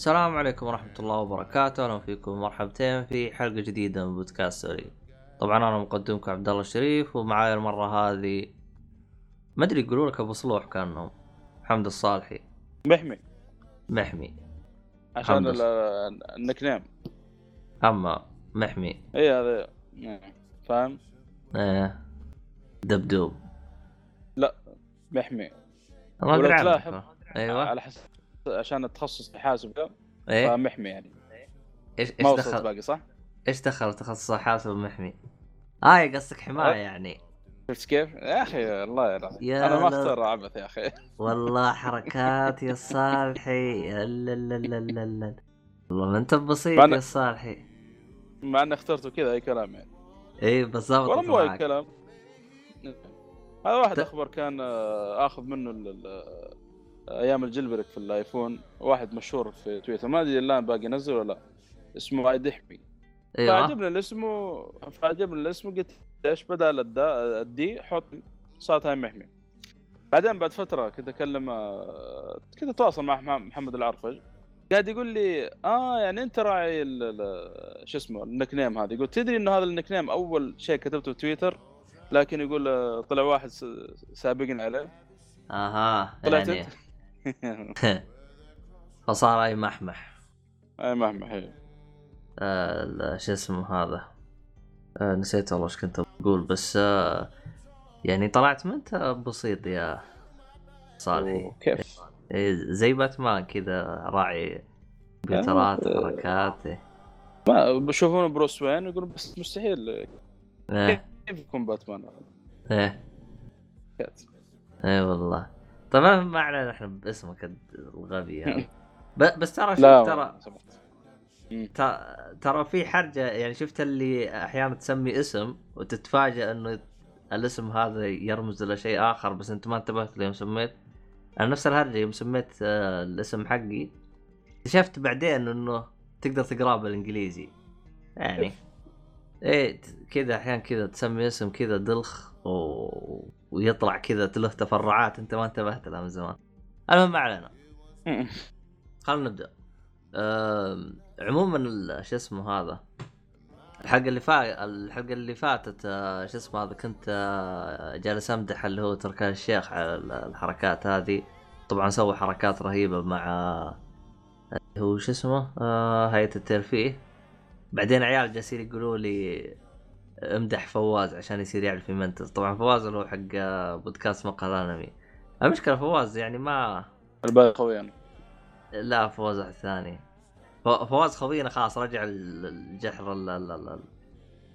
السلام عليكم ورحمة الله وبركاته، أهلا فيكم مرحبتين في حلقة جديدة من بودكاست sorry. طبعا أنا مقدمكم عبد الله الشريف ومعاي المرة هذه ما أدري يقولوا لك أبو صلوح كأنهم. محمد الصالحي. محمي محمي عشان حمد. ال- ال nickname. أما محمي إي هذا فاهم؟ إيه. دبدوب. محمي ولو أدري عنك. تلاحظ. أيوه. على حسب. عشان التخصص حاسب ده. إيه؟ فمحمي يعني. إيش وصلت دخل باقي صح؟ إيش دخل تخصص حاسب محمي؟ آه قصدك حماية يعني. شفت كيف؟ يا أخي الله يا أنا ما. أختار عبث يا أخي. والله حركات يا صالحي. لا لا لا لا لا لا والله ما أنت بسيط يا صالحي. مع اني اخترته كذا أي كلام يعني. اي بالضبط ولا مو أي. كلام. هذا واحد أخبر كان آه، آخذ منه أيام الجلبرك في الآيفون واحد مشهور في تويتر. ما أدري الآن باقي ينزل ولا لا. اسمه عايد يحمي. أيوه. فعجبني الاسم. فعجبني الاسم قلت إيش بدل الدا الدي حط صارت هاي محمي. بعدين بعد فترة كنت أكلم آه، كنت أتواصل مع محمد العرفج. قاعد يقول لي آه يعني أنت راعي شو اسمه النك نيم هذا. يقول تدري إنه هذا النك نيم أول شيء كتبته في تويتر؟ لكن يقول آه، طلع واحد سابقني عليه. أها طلعت يعني فصار أي محمح. أي محمي هي آه شو اسمه هذا؟ آه نسيت والله إيش كنت بقول بس آه يعني طلعت ما أنت بسيط يا صالحي. كيف؟ إيه، زي باتمان كذا راعي كمبيوترات آه. حركات إيه. ما بشوفونه بروس وين يقولون بس مستحيل. إيه. كيف يكون باتمان؟ إيه. اي والله. طبعا ما علينا إحنا باسمك الغبي هذا ب- بس ترى شوف ترى ترى في حرجة يعني شفت اللي أحيانا تسمي اسم وتتفاجئ إنه الاسم هذا يرمز إلى شيء آخر بس أنت ما انتبهت له يوم سميت. أنا نفس الهرجة يوم سميت آه، الاسم حقي اكتشفت بعدين إنه تقدر تقراه بالإنجليزي. يعني إيه كذا أحيانا كذا تسمي اسم كذا دلخ و... ويطلع كذا له تفرعات انت ما انتبهت لها من زمان. المهم ما علينا. خلينا نبدأ. عموما شو اسمه هذا؟ الحلقة اللي فا الحلقة اللي فاتت آه، شو اسمه هذا؟ كنت آه، جالس أمدح اللي هو تركان الشيخ على ال- الحركات هذه. طبعا سوى حركات رهيبة مع اللي هو شو اسمه؟ آه، هيئة الترفيه. بعدين عيال جالسين يقولوا لي امدح فواز عشان يصير يعرف يمنتج. طبعا فواز اللي هو حق آه، بودكاست مقهى الانمي المشكلة فواز يعني ما الباقي قويان لا فواز واحد ثاني. ف- فواز خوينا خلاص رجع ال- الجحر ال- ال- ال-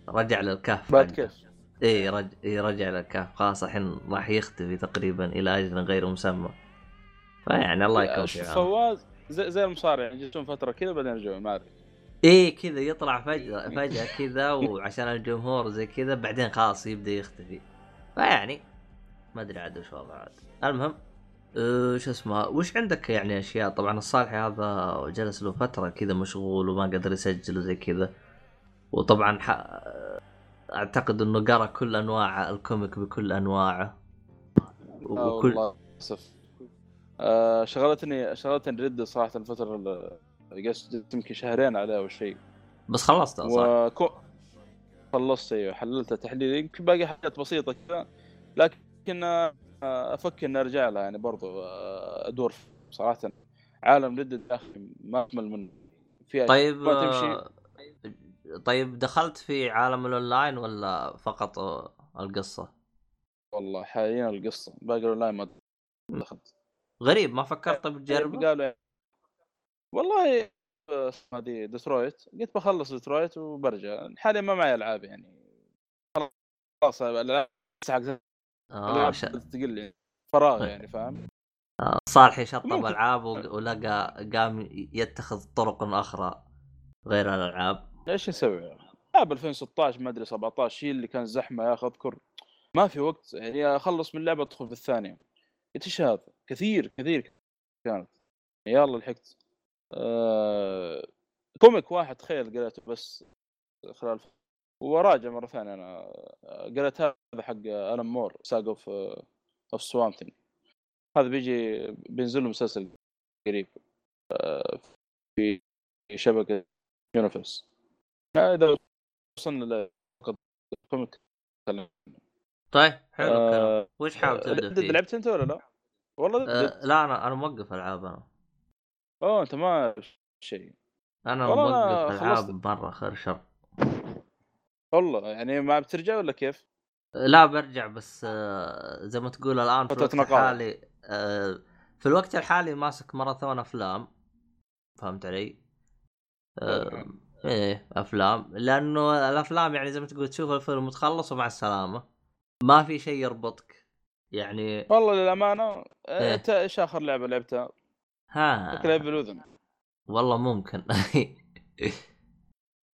رجع للكهف بعد. كيف؟ إي رج... إيه رجع للكهف. خلاص الحين راح يختفي تقريبا إلى أجل غير مسمى. فيعني الله يكون في فواز زي, زي المصارع يعني جتهم فترة كذا بعدين رجعوا ما أدري. إيه كذا يطلع فجأة فجأة كذا وعشان الجمهور زي كذا بعدين خلاص يبدأ يختفي. فيعني ما أدري عاد وش وضعه عاد. المهم أه شو اسمه وش عندك يعني أشياء؟ طبعا الصالحي هذا جلس له فترة كذا مشغول وما قدر يسجل وزي كذا. وطبعا ح... أعتقد إنه قرأ كل أنواع ال comic بكل أنواعه. آه والله للأسف. آه شغلتني شغلتني Red صراحة الفترة قست يمكن شهرين عليه أو شيء. بس خلصتها صح؟ وكو خلصت أيوه حللتها تحليل يمكن باقي حاجات بسيطة كذا لكن آه، أفكر إني أرجع لها يعني برضو آه، أدور صراحة. عالم Red يا أخي ما أكمل منه. في طيب ما تمشي؟ آه، طيب دخلت في عالم الأونلاين ولا فقط القصة؟ والله حاليا القصة. باقي الأونلاين ما دخلت. غريب ما فكرت بتجربة؟ قالوا والله هذه ديترويت. قلت بخلص ديترويت وبرجع. حاليا ما معي ألعاب يعني. خلاص الألعاب آه ش... تقل فراغ يعني فاهم؟ صالح يشطب ممكن. ألعاب ولقى قام يتخذ طرق أخرى غير الألعاب. إيش نسوي؟ ألعاب 2016 ما أدري 17 هي اللي كان زحمة يا أخي أذكر. ما في وقت. يعني أخلص من لعبة أدخل في الثانية. قلت إيش هذا؟ كثير كثير كانت. يلا لحقت. آه... comic واحد تخيل قريته بس خلال وراجع مرة ثانية أنا قريت هذا حق Alan Moore Saga of of Swamp Thing هذا بيجي بينزل له مسلسل قريب آه، في شبكة يونيفرس إذا وصلنا لكوميك طيب حلو آه، الكلام وش حابب تبدأ فيه؟ لعبت أنت ولا لا؟ والله آه لا أنا أنا موقف ألعاب أنا. أوه أنت ما شيء أنا موقف ألعاب. مره خير شر والله يعني ما بترجع ولا كيف؟ لا برجع بس آه، زي ما تقول الآن في الوقت. الحالي آه، في الوقت الحالي ماسك ماراثون أفلام فهمت علي؟ آه، إيه أفلام لأنه الأفلام يعني زي ما تقول تشوف الفيلم وتخلص ومع السلامة ما في شيء يربطك يعني والله للأمانة إيه. أنت إيش آخر لعبة لعبتها؟ ها. شكلها بالاذن والله ممكن.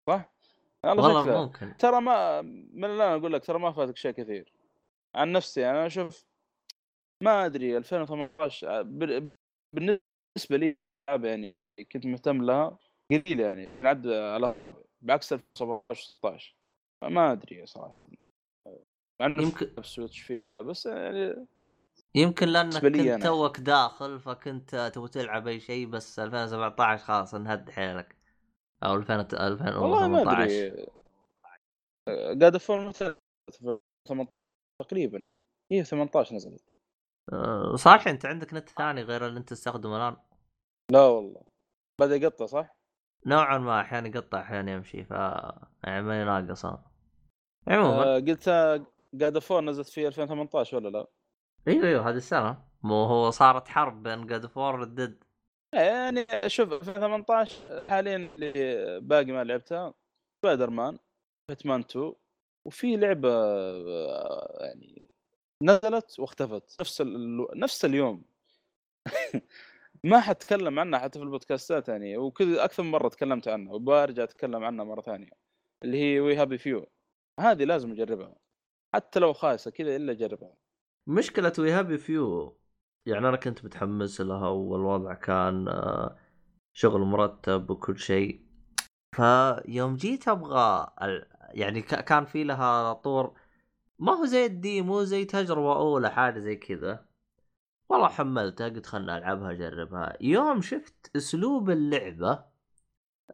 والله والله شكلها ممكن. ترى ما من الآن أقول لك ترى ما فاتك شيء كثير. عن نفسي أنا أشوف ما أدري 2018 بال- بالنسبة لي يعني كنت مهتم لها قليل يعني نعد على بعكس 2017 16 ما أدري صراحة. مع انه يمكن في سويتش فيه بس يعني يمكن لأنك كنت. توك داخل فكنت تبغى تلعب أي شيء بس 2017 خلاص انهد حيلك أو 2000 2018 والله ما أدري God of War متى 18 تقريبا هي 18 نزلت أه، صالح أنت عندك نت ثاني غير اللي أنت تستخدمه الآن لا والله بدا يقطع صح؟ نوعا ما أحيانا يقطع أحيانا يمشي ف يعني ما يناقص أنا. عموما آه قلت God of War نزلت في 2018 ولا لا؟ أيوه أيوه هذه السنة. مو هو صارت حرب بين God of War و Red Dead يعني شوف 2018 حاليا اللي باقي ما لعبتها Spider-Man Batman 2 وفي لعبة آه، يعني نزلت واختفت. نفس ال... نفس اليوم. ما حتكلم عنها حتى في البودكاستات يعني وكذا أكثر من مرة تكلمت عنها وبرجع أتكلم عنها مرة ثانية. اللي هي We Happy Few هذه لازم أجربها. حتى لو خايسة كذا إلا أجربها. مشكلة We Happy Few يعني أنا كنت متحمس لها والوضع كان آه، شغل مرتب وكل شيء. فيوم جيت أبغى يعني كان في لها طور ما هو زي ال demo زي تجربة أولى حاجة زي كذا. والله حملتها قلت خلنا ألعبها أجربها. يوم شفت أسلوب اللعبة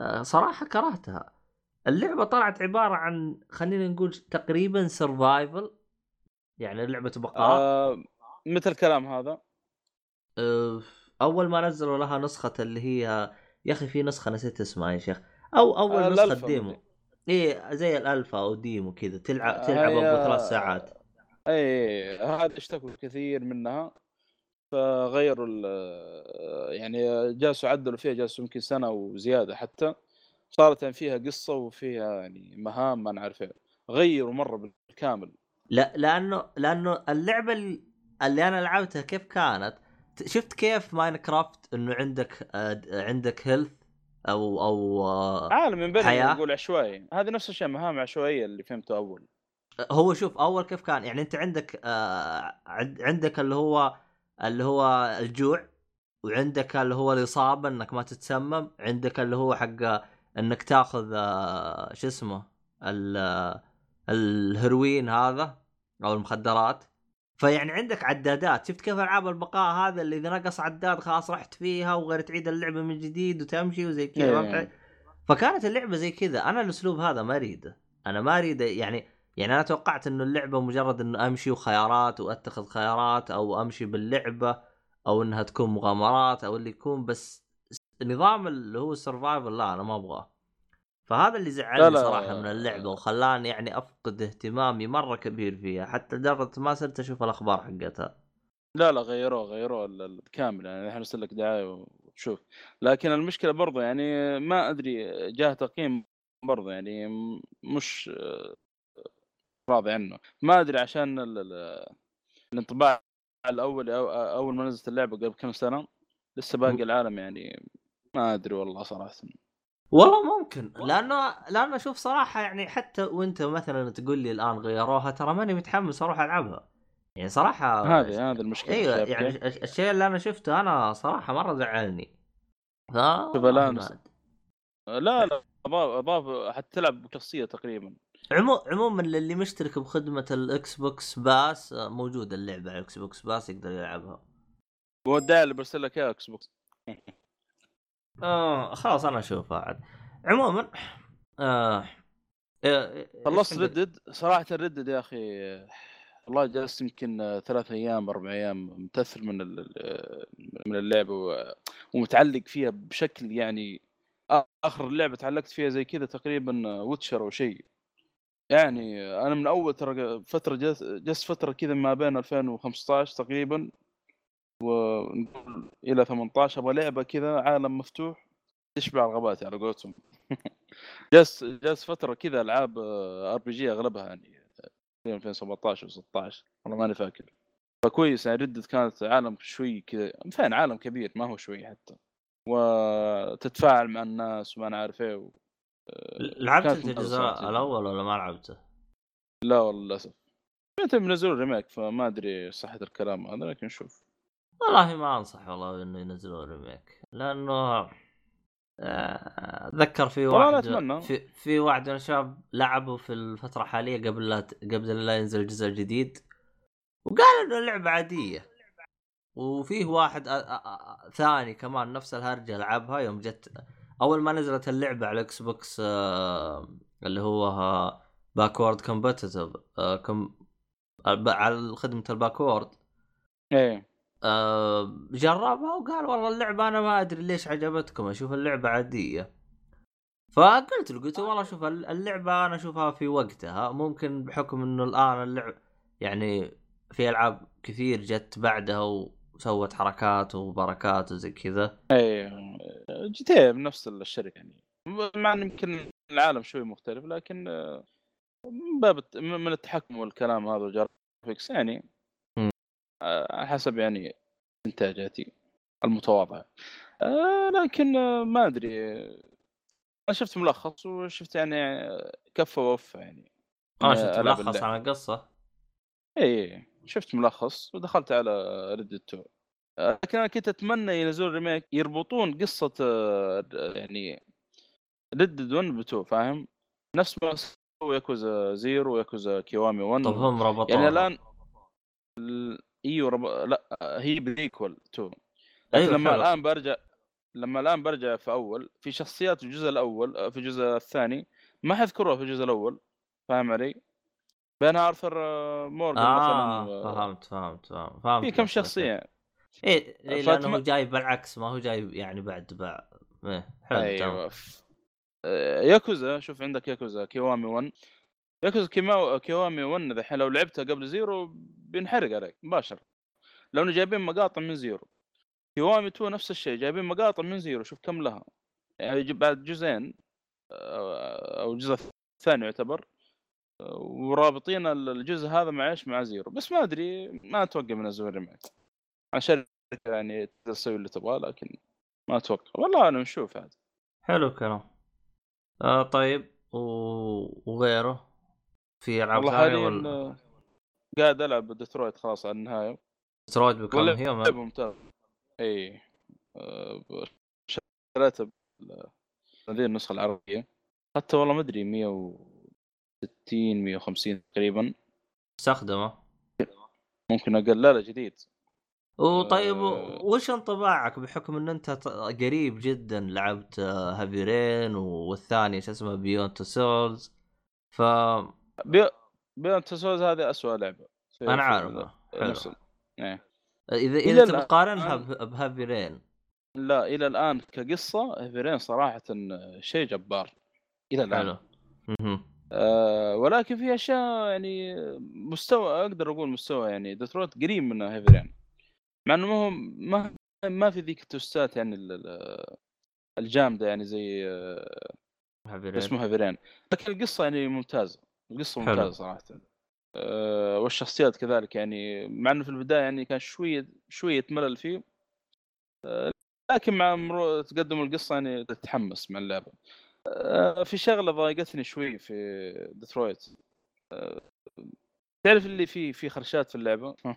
آه، صراحة كرهتها. اللعبة طلعت عبارة عن خلينا نقول تقريبا survival يعني لعبة بقاء آه متى الكلام هذا؟ أه، أول ما نزلوا لها نسخة اللي هي يا أخي في نسخة نسيت اسمها يا شيخ أو أول آه، نسخة ديمو. إيه زي الألفا أو ديمو كذا تلعب آه، تلعب هي- ابو ثلاث ساعات اي هذا اشتكوا كثير منها فغيروا ال- يعني جالسوا عدلوا فيها جالسوا يمكن سنة وزيادة حتى صارت يعني فيها قصة وفيها يعني مهام ما نعرف إيه. غيروا مرة بالكامل لا لأنه لأنه اللعبة اللي, أنا لعبتها كيف كانت؟ شفت كيف Minecraft إنه عندك آه، عندك health أو أو آه، عالم من حياة؟ نقول عشوائي. هذه نفس الشيء مهام عشوائية اللي فهمته أول. هو شوف أول كيف كان؟ يعني أنت عندك آه عند- عندك اللي هو اللي هو الجوع وعندك اللي هو الإصابة إنك ما تتسمم عندك اللي هو حق إنك تاخذ آه شو اسمه آه، الهروين هذا أو المخدرات. فيعني عندك عدادات. شفت كيف ألعاب البقاء هذا اللي إذا نقص عداد خلاص رحت فيها وغير تعيد اللعبة من جديد وتمشي وزي كذا إيه. فكانت اللعبة زي كذا. أنا الأسلوب هذا ما أريده. أنا ما أريد يعني يعني أنا توقعت إنه اللعبة مجرد إنه أمشي وخيارات وأتخذ خيارات أو أمشي باللعبة أو إنها تكون مغامرات أو اللي يكون بس نظام اللي هو السرفايفل لا أنا ما أبغاه. فهذا اللي زعلني لا. صراحة من اللعبة وخلاني يعني أفقد اهتمامي مرة كبير فيها حتى لدرجة ما صرت أشوف الأخبار حقتها. لا لا غيروه غيروه كامل يعني إحنا نرسل لك دعاية وتشوف لكن المشكلة برضه يعني ما أدري جاه تقييم برضه يعني مش آه، راضي عنه. ما أدري عشان ال- ال- الانطباع الأول أو أول ما نزلت اللعبة قبل كم سنة لسه باقي العالم يعني ما أدري والله صراحة. والله ممكن. لأنه لأنه شوف صراحة يعني حتى وأنت مثلا تقول لي الآن غيروها ترى ماني متحمس أروح ألعبها. يعني صراحة هذه هذه المشكلة أيوه يعني الشيء اللي أنا شفته أنا صراحة مرة زعلني. ف لا لا اضاف حتى تلعب بشخصية تقريبا. عمو... عموما اللي مشترك بخدمة ال Xbox Pass آه، موجودة اللعبة على ال Xbox Pass يقدر يلعبها. وداع اللي برسل لك اياه Xbox. آه خلاص أنا اشوفها عاد عموما آه آه، خلصت؟ Red Dead صراحة Red Dead يا أخي والله جلست يمكن ثلاث أيام أربع أيام متأثر من من اللعبة ومتعلق فيها بشكل يعني آخر لعبة تعلقت فيها زي كذا تقريبا Witcher أو شيء. يعني أنا من أول ترى فترة جلست جلست فترة كذا ما بين 2015 تقريبا. ونقول إلى 18 أبغى لعبة كذا عالم مفتوح تشبع رغباتي على قولتهم. جلست جلست فترة كذا ألعاب RPG أغلبها يعني 2017 و16 والله ماني فاكر. فكويس يعني Red Dead كانت عالم شوي كذا فين عالم كبير ما هو شوي حتى. وتتفاعل مع الناس وما أنا عارف إيه و... لعبت كانت أنت الجزء. الأول ولا ما لعبته؟ لا والله للأسف. انت بينزلوا remake فما أدري صحة الكلام هذا لكن شوف. والله ما أنصح والله إنه ينزلوا remake لأنه آه، أتذكر في واحد. في في واحد من الشباب لعبوا في الفترة الحالية قبل لا قبل لا ينزل الجزء الجديد وقال إنه اللعبه عادية. وفيه واحد آ- آ- آ- ثاني كمان نفس الهرجة لعبها يوم جت أول ما نزلت اللعبة على الاكس بوكس آه، اللي هو backward compatible على خدمة ال backward. إيه. آه، جربها وقال والله اللعبة أنا ما أدري ليش عجبتكم أشوف اللعبة عادية. فقلت له قلت له والله شوف اللعبة أنا أشوفها في وقتها ممكن بحكم إنه الآن اللعب يعني في ألعاب كثير جت بعدها وسوت حركات وبركات وزي كذا. جي تي إيه بنفس الشركة يعني. مع إن يمكن العالم شوي مختلف لكن آه، من باب من التحكم والكلام هذا والجرافيكس يعني. آه، على حسب يعني إنتاجاتي المتواضعة. آه، لكن آه، ما أدري. آه، أنا شفت ملخص وشفت يعني آه، كفى ووفى يعني. من شفت ملخص. عن القصة. إي شفت ملخص ودخلت على ريد ديد 2 آه، لكن أنا كنت أتمنى ينزلون remake يربطون قصة آه، يعني ريد ديد 1 ب 2 فاهم؟ نفس ما سووا ياكوزا زيرو وياكوزا كيوامي 1 طب هم ربطوها. يعني الآن ال- إيوه رب... لأ هي prequel 2 لكن أيوة، لما حلو. الآن برجع لما الآن برجع في أول في شخصيات في الجزء الأول آه، في الجزء الثاني ما حذكروها في الجزء الأول فاهم علي؟ بينها آرثر آه، مورجان مثلا آه و- فهمت فهمت فهمت فهمت في كم. شخصية إيه إيه، فأتم- لأنه جاي بالعكس ما هو جاي يعني بعد بعد إيه حلو أيوه آه، ياكوزا شوف عندك ياكوزا كيوامي 1 ياكوزا كيما- كيوامي 1 ذحين لو لعبتها قبل زيرو بينحرق عليك مباشر لو جايبين مقاطع من زيرو. كيوامي 2 نفس الشيء جايبين مقاطع من زيرو شوف كم لها. يعني بعد جزئين آه، أو الجزء الثاني يعتبر ورابطين الجزء هذا مع إيش؟ مع زيرو. بس ما أدري ما أتوقع ينزلون remake عشان يعني تسوي اللي تبغاه لكن ما أتوقع. والله أنا نشوف عاد. حلو الكلام. آه طيب و... وغيره في ألعاب ثانية ولا؟ قاعد ألعب ديترويت خلاص على النهاية. بيكم والله هيومن لعبة ممتاز إي. آه، شريتها هذه النسخة العربية. حتى والله ما أدري 160 150 تقريبا. تستخدمه ممكن أقل. لا لا جديد. وطيب آه. وش انطباعك؟ بحكم إن أنت قريب جدا لعبت آه، هيفي رين والثاني شو اسمه بيوند تو سولز ف بي... بيوند تو سولز هذه اسوء لعبة. أنا عارفه حلو. إيه. اذا إلى اذا الآن- تقارنها بهيفي رين لا إلى الآن كقصة هيفي رين صراحة شيء جبار. إلى الآن. حلو. آه ولكن في أشياء يعني مستوى أقدر أقول مستوى يعني ديترويت قريب من هيفي رين مع إنه ما هو ما ما في ذيك ال twistات يعني ال- ال- الجامدة يعني زي آه، هيفي رين اسمه لكن القصة يعني ممتازة. القصة. ممتازة صراحة. آه والشخصيات كذلك يعني مع إنه في البداية يعني كان شوية شوية ملل فيه. آه لكن مع مرور تقدم القصة يعني تتحمس مع اللعبة. آه في شغلة ضايقتني شوي في ديترويت. آه تعرف اللي في في خرشات في اللعبة؟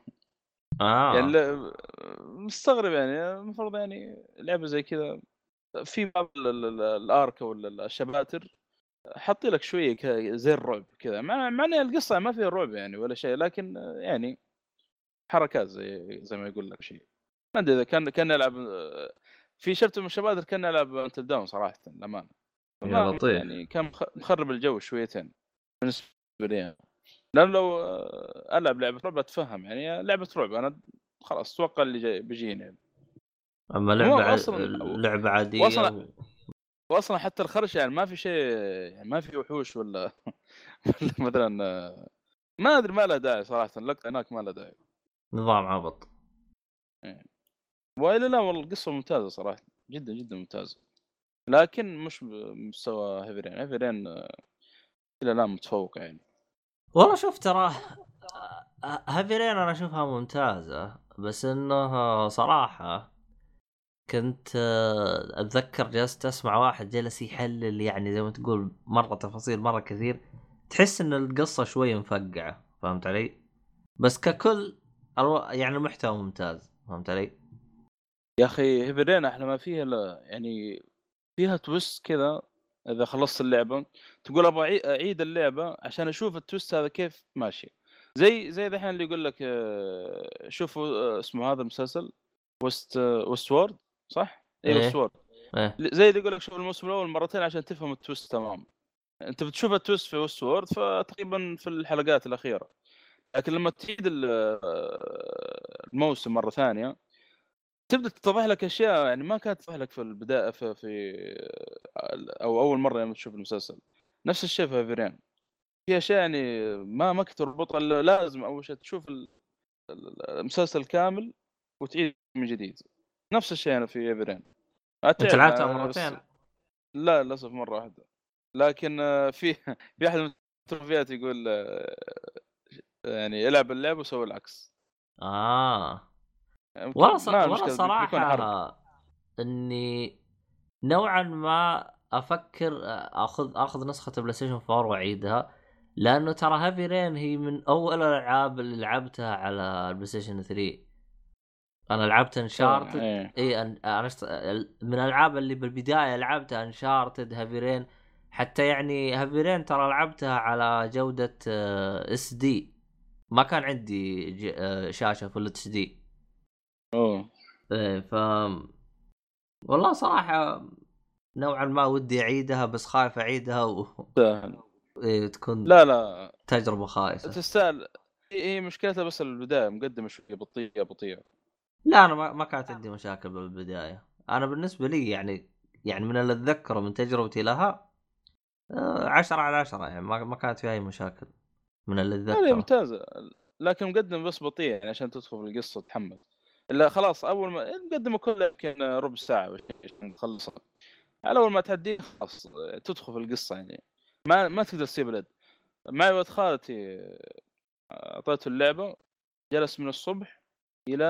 آه. يعني مستغرب يعني. المفروض يعني لعبة زي كذا. في بعض ال- ال- ال- الآرك ال- الشباتر. حاطي لك شوية زي الرعب كذا مع مع ان القصة ما فيها رعب يعني ولا شيء لكن يعني حركات زي زي ما يقول لك شيء ما أدري إذا كان كان يلعب في شفت من الشباتر كان يلعب انت داون صراحة للأمانة يا ما- لطيف. يعني كان مخ- مخرب الجو شويتين بالنسبة لي يعني. لأن لو ألعب لعبة رعب أتفهم يعني لعبة رعب أنا خلاص أتوقع اللي جاي بيجيني يعني. أما لعبة ع... لعبة عادية. واصلا حتى الخرش يعني ما في شيء يعني ما في وحوش ولا ولا مثلا آه، ما أدري ما له داعي صراحة اللقطه هناك ما له داعي. نظام عبط. والا لا والله القصة ممتازة صراحة جدا جدا ممتازة. لكن مش بمستوى هيفرين هيفرين آه، إلى الآن متفوق يعني. والله شوف ترى هافيرين أنا أشوفها ممتازة بس انه صراحة كنت آه، أتذكر جلست أسمع واحد جلس يحلل يعني زي ما تقول مرة تفاصيل مرة كثير تحس إن القصة شوي مفقعة فهمت علي؟ بس ككل يعني المحتوى ممتاز فهمت علي؟ يا أخي هيفي رين أحلى ما فيها لا يعني فيها twist كذا إذا خلصت اللعبة تقول أبغى أعيد اللعبة عشان أشوف ال twist هذا كيف ماشي زي زي دحين اللي يقول لك آه، شوفوا آه، اسمه هذا المسلسل وست وست وورلد صح؟ اي إيه. وست وورلد إيه زي اللي يقول لك شوف الموسم الأول مرتين عشان تفهم ال twist تمام. أنت بتشوف ال twist في وست وورلد فتقريبا في الحلقات الأخيرة. لكن لما تعيد ال- الموسم مرة ثانية تبدأ تتضح لك أشياء يعني ما كانت تتضح لك في البداية في, في أو أول مرة لما تشوف المسلسل. نفس الشيء في هيفي رين في أشياء يعني ما ما كنت تربطها لازم أول شيء تشوف ال- ال- المسلسل كامل وتعيد من جديد. نفس الشيء أنا في هيفي رين أنت لعبتها مرتين؟ لا للأسف مرة واحدة. لكن آه، في في أحد من ال trophyات يقول آه، يعني العب اللعبه وسوي العكس. آه. والله. صراحة إني نوعا ما أفكر أخذ أخذ نسخة بلاي ستيشن 4 وأعيدها لأنه ترى هيفي رين هي من أول الألعاب اللي لعبتها على البلاي ستيشن 3 أنا لعبت انشارتد إيه. اي أن- أنا اشت... من الألعاب اللي بالبداية لعبتها انشارتد هيفي رين حتى يعني هيفي رين ترى لعبتها على جودة SD ما كان عندي ج... آه، شاشة full HD أوه. إيه ف والله صراحة نوعا ما ودي أعيدها بس خايف أعيدها و... سهل. إيه تكون لا لا. تجربة خايسة. تستاهل. هي هي مشكلتها بس البداية مقدمة شوية بطيئة بطيئة. لا أنا ما, ما كانت عندي مشاكل بالبداية. أنا بالنسبة لي يعني يعني من اللي أتذكره من تجربتي لها آه، عشرة على عشرة يعني ما, كانت فيها أي مشاكل من اللي أتذكره. ممتازة. لكن مقدم بس بطيء يعني عشان تدخل في القصة تتحمل الا خلاص أول ما المقدمه كلها يمكن ربع ساعة عشان تخلصها. على أول ما تعديه خلاص تدخل في القصة يعني. ما ما تقدر تسيب اليد معي ولد خالتي أعطيته اللعبة جلس من الصبح إلى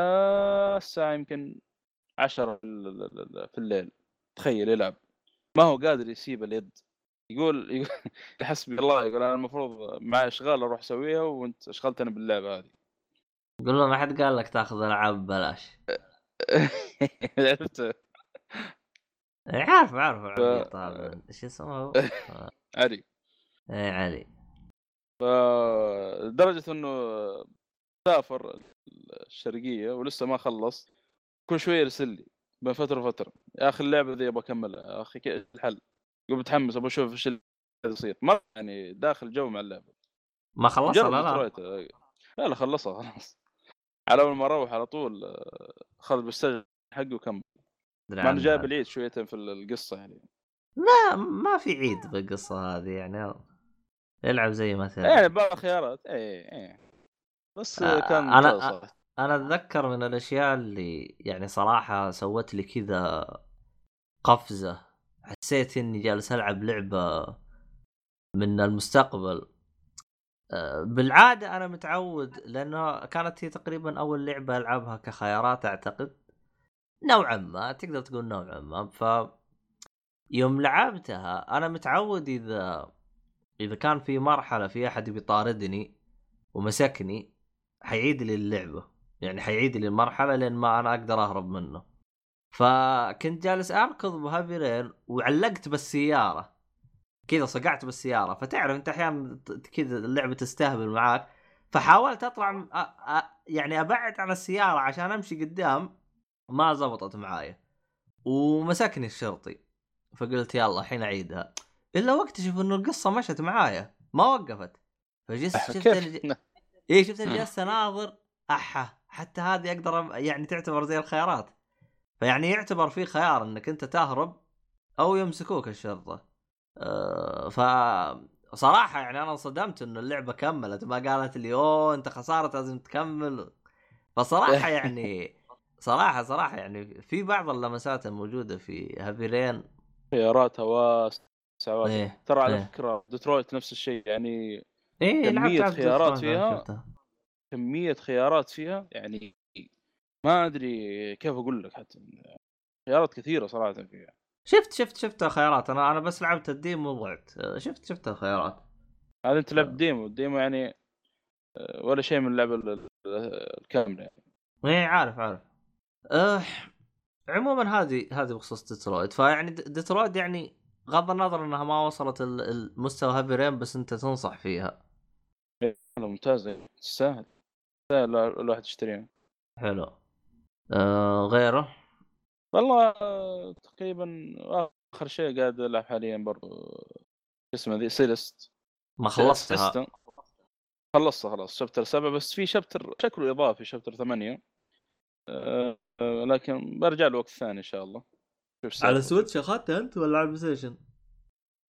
الساعة يمكن عشرة في ال- في الليل. تخيل يلعب. ما هو قادر يسيب اليد. يقول يقول حسبي الله يقول أنا المفروض معي أشغال أروح أسويها وأنت أشغلتني باللعبة هذه. قول له ما حد قال لك تاخذ ألعاب ببلاش. عرفت؟ إيه، عارف عارف هذا إيش اسمه هو؟ عري إيه علي. فلدرجه إنه سافر الشرقية ولسه ما خلص كل شوية يرسل لي بين فترة وفتره يا أخي اللعبة ذي أبغى أكملها يا أخي كيف الحل؟ يقول متحمس أبغى أشوف إيش اللي يصير. ما يعني داخل جو مع اللعبة. ما خلصت جرب لا لا. لا لا خلصها خلاص. على أول ما أروح على طول اخذ بالسجن حقه وكمل. مع إنه. جايب العيد شوية في القصة يعني. ما ما في عيد بالقصة هذه يعني. يلعب زي ما تلعب. يعني بعض الخيارات. إيه إيه. بس آه، كان صراحة. أنا أتذكر من الأشياء اللي يعني صراحة سوت لي كذا قفزة. حسيت إني جالس ألعب لعبة من المستقبل. آه، بالعادة أنا متعود لأنه كانت هي تقريبا أول لعبة ألعبها كخيارات أعتقد. نوعا ما تقدر تقول نوعا ما. ف يوم لعبتها أنا متعود إذا إذا كان في مرحلة في أحد بيطاردني ومسكني حيعيد لي اللعبة. يعني حيعيد لي المرحلة لين ما أنا أقدر أهرب منه. فكنت جالس أركض بهافي رين وعلقت بالسيارة. كذا صقعت بالسيارة. فتعرف أنت أحيانا كذا اللعبة تستهبل معاك. فحاولت أطلع م- أ- أ- يعني أبعد عن السيارة عشان أمشي قدام. ما زبطت معايا. ومسكني الشرطي. فقلت يلا الحين أعيدها. إلا واكتشف إنه القصة مشت معايا. ما وقفت. فجلست شفت إيه شفت جالس أناظر؟ أحا حتى هذه أقدر يعني تعتبر زي الخيارات. فيعني يعتبر في خيار إنك أنت تهرب أو يمسكوك الشرطة. أه ف صراحة يعني أنا انصدمت إنه اللعبة كملت ما قالت لي أوه أنت خسارة لازم تكمل. فصراحة يعني صراحة صراحة يعني في بعض اللمسات الموجودة في Heavy Rain خياراتها واسعة. إيه ترى على إيه. فكرة ديترويت نفس الشيء يعني إيه كمية خيارات فيها. شفتها. كمية خيارات فيها؟ يعني ما أدري كيف أقول لك حتى. خيارات كثيرة صراحة فيها. شفت شفت شفت الخيارات أنا أنا بس لعبت ال demo وضعت. شفت شفت الخيارات هذا أنت لعبت ديمو. الديمو يعني آه، ولا شيء من اللعبة ال- ال- الكاملة يعني. إيه عارف عارف. أه عموما هذه هذه بخصوص ديترويت. فيعني د- ديترويت يعني غض النظر إنها ما وصلت ال- المستوى Heavy Rain بس أنت تنصح فيها. ممتازه تستاهل تستاهل الواحد يشتريها حلو. أه غيره؟ والله آه، تقريبا آخر شيء قاعد ألعب حاليا برضو. شو اسمه ذي؟ Celeste ما خلصتها. خلصتها خلاص chapter سبعة بس في chapter شكله إضافي chapter ثمانية. آه، آه، لكن برجع له وقت ثاني إن شاء الله. شوف سالفته. اخذتها أنت ولا على ال PlayStation؟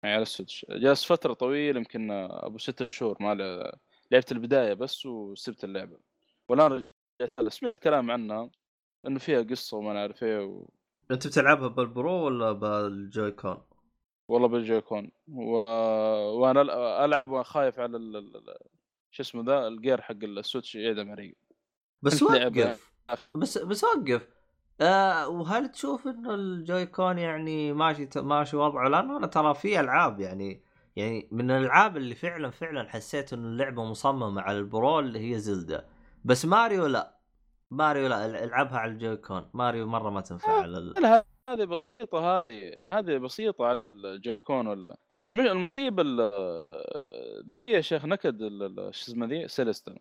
يعني على ال Switch. جالس فترة طويلة يمكن آه، أبو ستة شهور ما ل- لعبت البداية بس وسبت اللعبة والآن رجعت. سمعت كلام عنها انه فيها قصة وما نعرف إيه و... أنت بتلعبها بال Pro ولا بال Joy-Con؟ والله بال Joy-Con و... وأنا ألعب وخايف على ال... شو اسمه ذا الجير حق ال Switch يعدم علي بس. وقف بس بس وقف آه وهل تشوف إنه ال Joy-Con يعني ماشي ماشي وضعه لأنه أنا ترى في ألعاب يعني يعني من الألعاب اللي فعلا فعلا حسيت إنه اللعبة مصممة على ال Pro اللي هي Zelda. بس ماريو لا. ماريو لا العبها على ال Joy-Con Mario مرة ما تنفع على ال... لا هذه بسيطة هذه هذه بسيطة على ال Joy-Con ولا. مش المصيب ال هي يا شيخ نكد ال- ال- شو اسمه ذي؟ Celeste.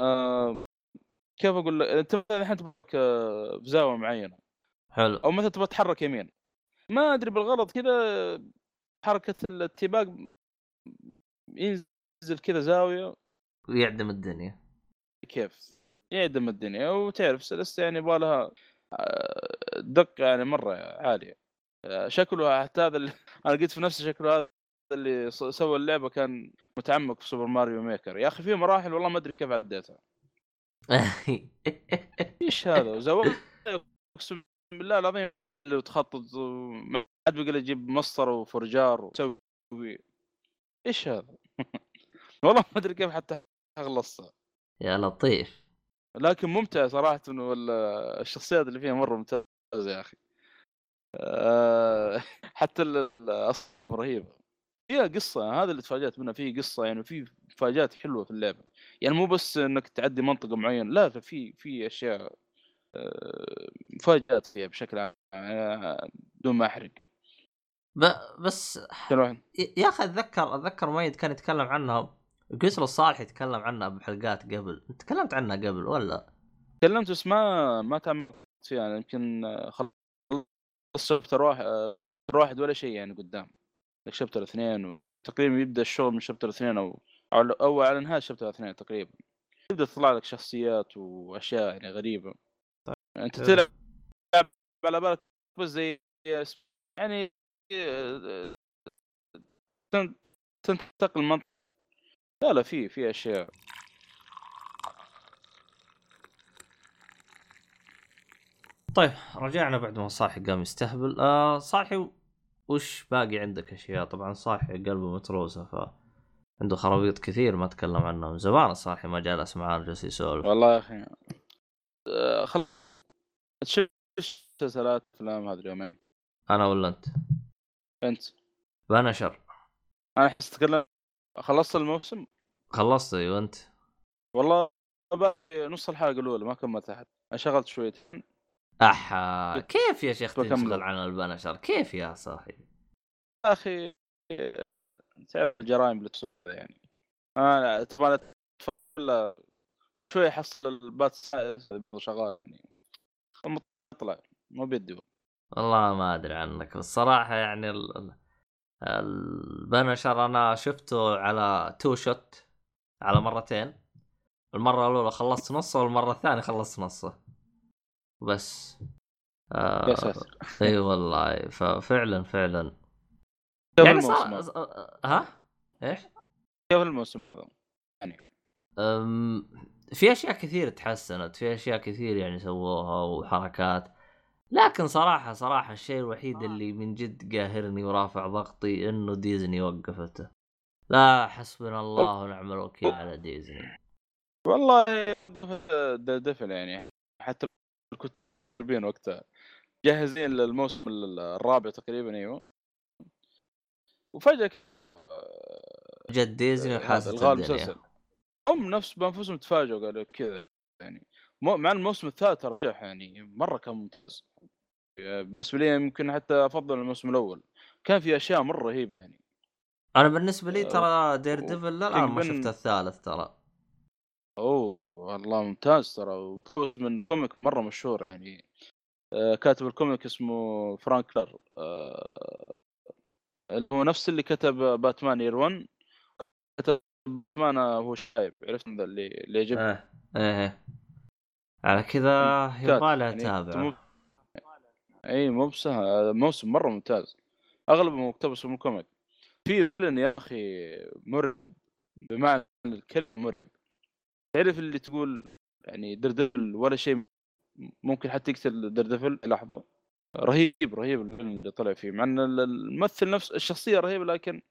آه كيف أقول لك؟ أنت الحين تبغى في زاوية معينة. حلو. أو مثلا تبغى تتحرك يمين. ما أدري بالغلط كذا حركة الاتباق ينزل كذا زاوية. يعدم الدنيا. كيف؟ يعدم الدنيا. وتعرف سلسة يعني يبغى لها آه، دقة يعني مرة عالية. آه، شكله حتى هذا اللي أنا قلت في نفسي شكله هذا اللي سوى اللعبة كان متعمق في سوبر ماريو ميكر يا أخي في مراحل والله ما أدري كيف عديتها. إيش هذا؟ وزوايا أقسم بالله العظيم اللي تخطط ما حد بيقول يجيب مسطرة وفرجار وتسوي. إيش هذا؟ والله ما أدري كيف حتى خلصتها يا لطيف. لكن ممتع صراحة الشخصيات اللي فيها مرة ممتازة يا أخي. آه، حتى ال- الأصل رهيبه فيها قصة هذا اللي تفاجأت منها فيه قصة يعني في مفاجآت حلوة في اللعبة. يعني مو بس إنك تعدي منطقة معينة لا في في أشياء مفاجآت فيها بشكل عام آه، بدون ما احرق ب... بس يا أخي أتذكر أتذكر ميد كان يتكلم عنها قسر الصالح يتكلم عنها بحلقات قبل. تكلمت عنها قبل ولا؟ تكلمت بس ما ما تعمقت فيها يعني يمكن خلصت شابتر واحد شابتر واحد ولا شيء يعني قدام. لك شابتر اثنين وتقريبا يبدأ الشغل من شابتر اثنين أو أو على نهاية شابتر اثنين تقريبا. يبدأ تطلع لك شخصيات وأشياء يعني غريبة. انت حلو. تلعب على بالك زي يعني آه، تن- تنتقل منطقه لا لا في في أشياء. طيب رجعنا بعد ما صالحي قام يستهبل. آه صالحي وش باقي عندك أشياء؟ طبعا صالحي قلبه متروسة ف عنده خرابيط كثير ما تكلم عنها من زمان صالحي ما جالس معاه جالس يسولف. والله يا أخي آه، خل تشوف مسلسلات أفلام هذا اليومين أنا ولا أنت؟ أنت. بنشر أنا احس تكلم خلصت الموسم؟ خلصت أيوه أنت. والله باقي نص الحلقة الأولى ما كملت أحد. أنا شغلت شويتين. أحا كيف يا شيخ. تنشغل عن البنشر كيف يا صاحي يا أخي تعرف الجرائم اللي تصير يعني. أنا تبغى شوي احصل البات شغال يعني. مطلع مو بيدي. والله ما أدري عنك. بس صراحة يعني ال... ال- البنشر أنا شفته على تو شوت على مرتين. المرة الأولى خلصت نصه والمرة الثانية خلصت نصه. بس آه إي والله. ففعلا فعلا يعني صار؟ ها؟ إيش؟ كيف الموسم؟ أم... في أشياء كثير تحسنت في أشياء كثير يعني سووها وحركات. لكن صراحة صراحة الشيء الوحيد اللي من جد قاهرني ورافع ضغطي إنه ديزني وقفته. لا حسبنا الله ونعم الوكيل على ديزني. والله دفل يعني حتى الكتابين وقتها. جاهزين للموسم الرابع تقريبا أيوه. وفجأة جد ديزني وحاسة الغاء الدنيا. المسلسل هم نفس بأنفسهم تفاجئوا قالوا كذا يعني. مو مع الموسم الثالث ترى يعني مرة كان ممتاز. بالنسبة لي يمكن حتى أفضل الموسم الأول. كان في أشياء مرة رهيبة يعني. أنا بالنسبة لي أه، ترى Daredevil للان ما شفت الثالث ترى. أوه والله ممتاز ترى. وفوز من comic مرة مشهور يعني. آه، كاتب ال comic اسمه Frank Miller آه، هو نفس اللي كتب Batman Year 1 كتب باتمان هو شايب عرفت؟ ذا اللي اللي يجيب. إيه إيه. على كذا يبغى يعني اتابع مو- اي مو بسهل. موسم مرة ممتاز. اغلبه مقتبس من ال comic في villain يا أخي مرعب. بمعنى الكلمة مرعب. تعرف اللي تقول يعني Daredevil ولا شيء؟ ممكن حتى يقتل Daredevil. لحظة. رهيب رهيب ال villain اللي طلع فيه. مع إن ال- الممثل نفس الشخصية رهيبة لكن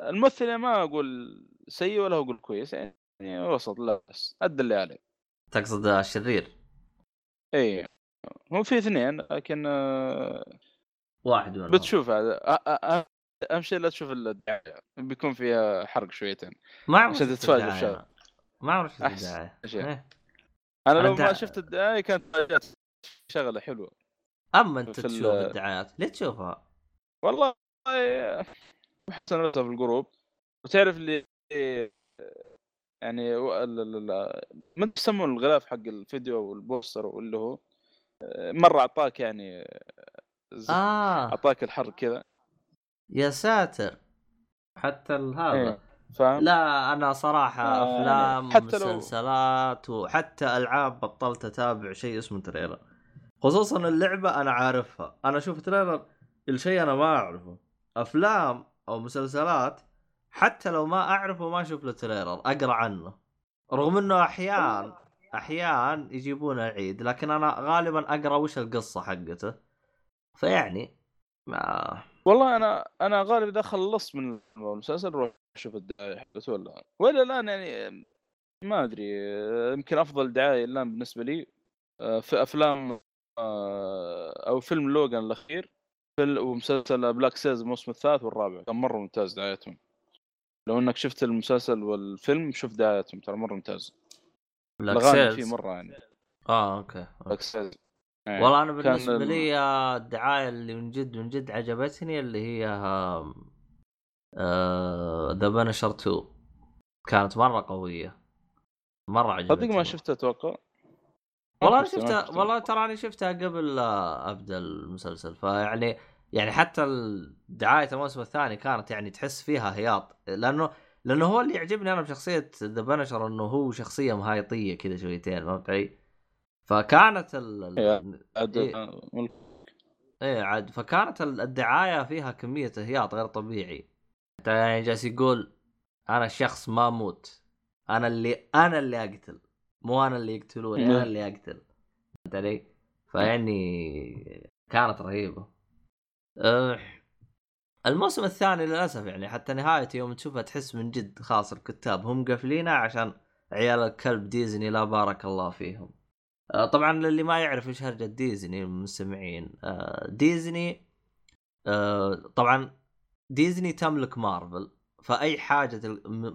الممثل يعني ما أقول سيء ولا أقول كويس يعني وسط لا بس ادى اللي عليه تقصد الشرير اي هو في اثنين لكن آه، واحد منهم بتشوف هذا أهم شيء لا تشوف الدعاية بيكون فيها حرق شويتين ما عمري عشان تتفاجئ بشغله. ما شفت أحسن الدعاية شيء. إيه. أنا لو ما شفت الدعاية كانت شغلة حلوة أما أنت تشوف الدعايات ليه تشوفها؟ والله احسن نفسها في الجروب. وتعرف اللي يعني ما يسمون الغلاف حق الفيديو وال poster واللي هو مرة أعطاك يعني آه. أعطاك الحرق كذا. يا ساتر. حتى هذا. إيه، فاهم؟ لا أنا صراحة آه، أفلام حتى لو- مسلسلات وحتى ألعاب بطلت أتابع شيء اسمه trailer. خصوصا اللعبة أنا عارفها. أنا أشوف trailer الشيء أنا ما أعرفه. أفلام أو مسلسلات حتى لو ما أعرفه ما أشوف له تريلر أقرأ عنه. رغم إنه أحيان أحيان يجيبون العيد لكن أنا غالبا أقرأ وش القصة حقته. فيعني ما والله أنا أنا غالبا اذا خلصت من المسلسل أروح أشوف الدعاية حقته ولا ولا الآن يعني ما أدري يمكن أفضل دعاية الآن بالنسبة لي آه، في أفلام آه، أو فيلم Logan الأخير. ومسلسل Black Sails الموسم الثالث والرابع. كان مرة ممتاز دعايتهم. لو إنك شفت المسلسل والفيلم شوف دعايتهم ترى مرة ممتاز. Black Sails فيه مرة يعني. آه okay Black Sails إيه. والله أنا بالنسبة ال- لي الدعاية اللي من جد من جد عجبتني اللي هي ذا Punisher 2 كانت مرة قوية. مرة عجبتني صدق ما شفته أتوقع. والله أنا شفتها شفته. والله تراني شفتها قبل لا ابدا المسلسل فيعني يعني حتى دعايه الموسم الثاني كانت يعني تحس فيها هياط لأنه لأنه هو اللي يعجبني أنا بشخصية ذا بنشر إنه هو شخصية مهايطية كذا شويتين فهمت علي؟ فكانت ال... إيه. إيه عاد فكانت ال- الدعاية فيها كمية هياط غير طبيعي حتى يعني جالس يقول أنا شخص ما أموت أنا اللي أنا اللي أقتل مو أنا اللي يقتلوني أنا مم. اللي أقتل. فهمت علي؟ فيعني كانت رهيبة. أه الموسم الثاني للأسف يعني حتى نهايته يوم تشوفها تحس من جد خلاص الكتاب هم قافلينها عشان عيال الكلب ديزني لا بارك الله فيهم. آه، طبعا للي ما يعرف إيش هرجة ديزني المستمعين. آه، ديزني آه، طبعا ديزني تملك مارفل. فأي حاجة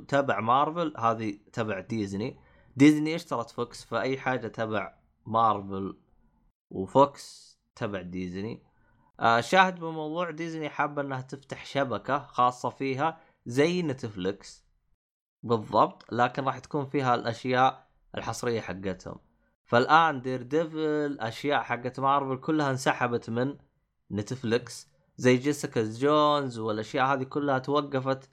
تبع مارفل هذه تبع Disney. Disney اشترت Fox؟ فأي حاجة تبع Marvel و Fox تبع ديزني. آه شاهد بموضوع ديزني حابة إنها تفتح شبكة خاصة فيها زي Netflix بالضبط لكن راح تكون فيها الأشياء الحصرية حقتهم. فالآن Daredevil أشياء حقت مارفل كلها انسحبت من Netflix زي Jessica Jones والأشياء هذه كلها توقفت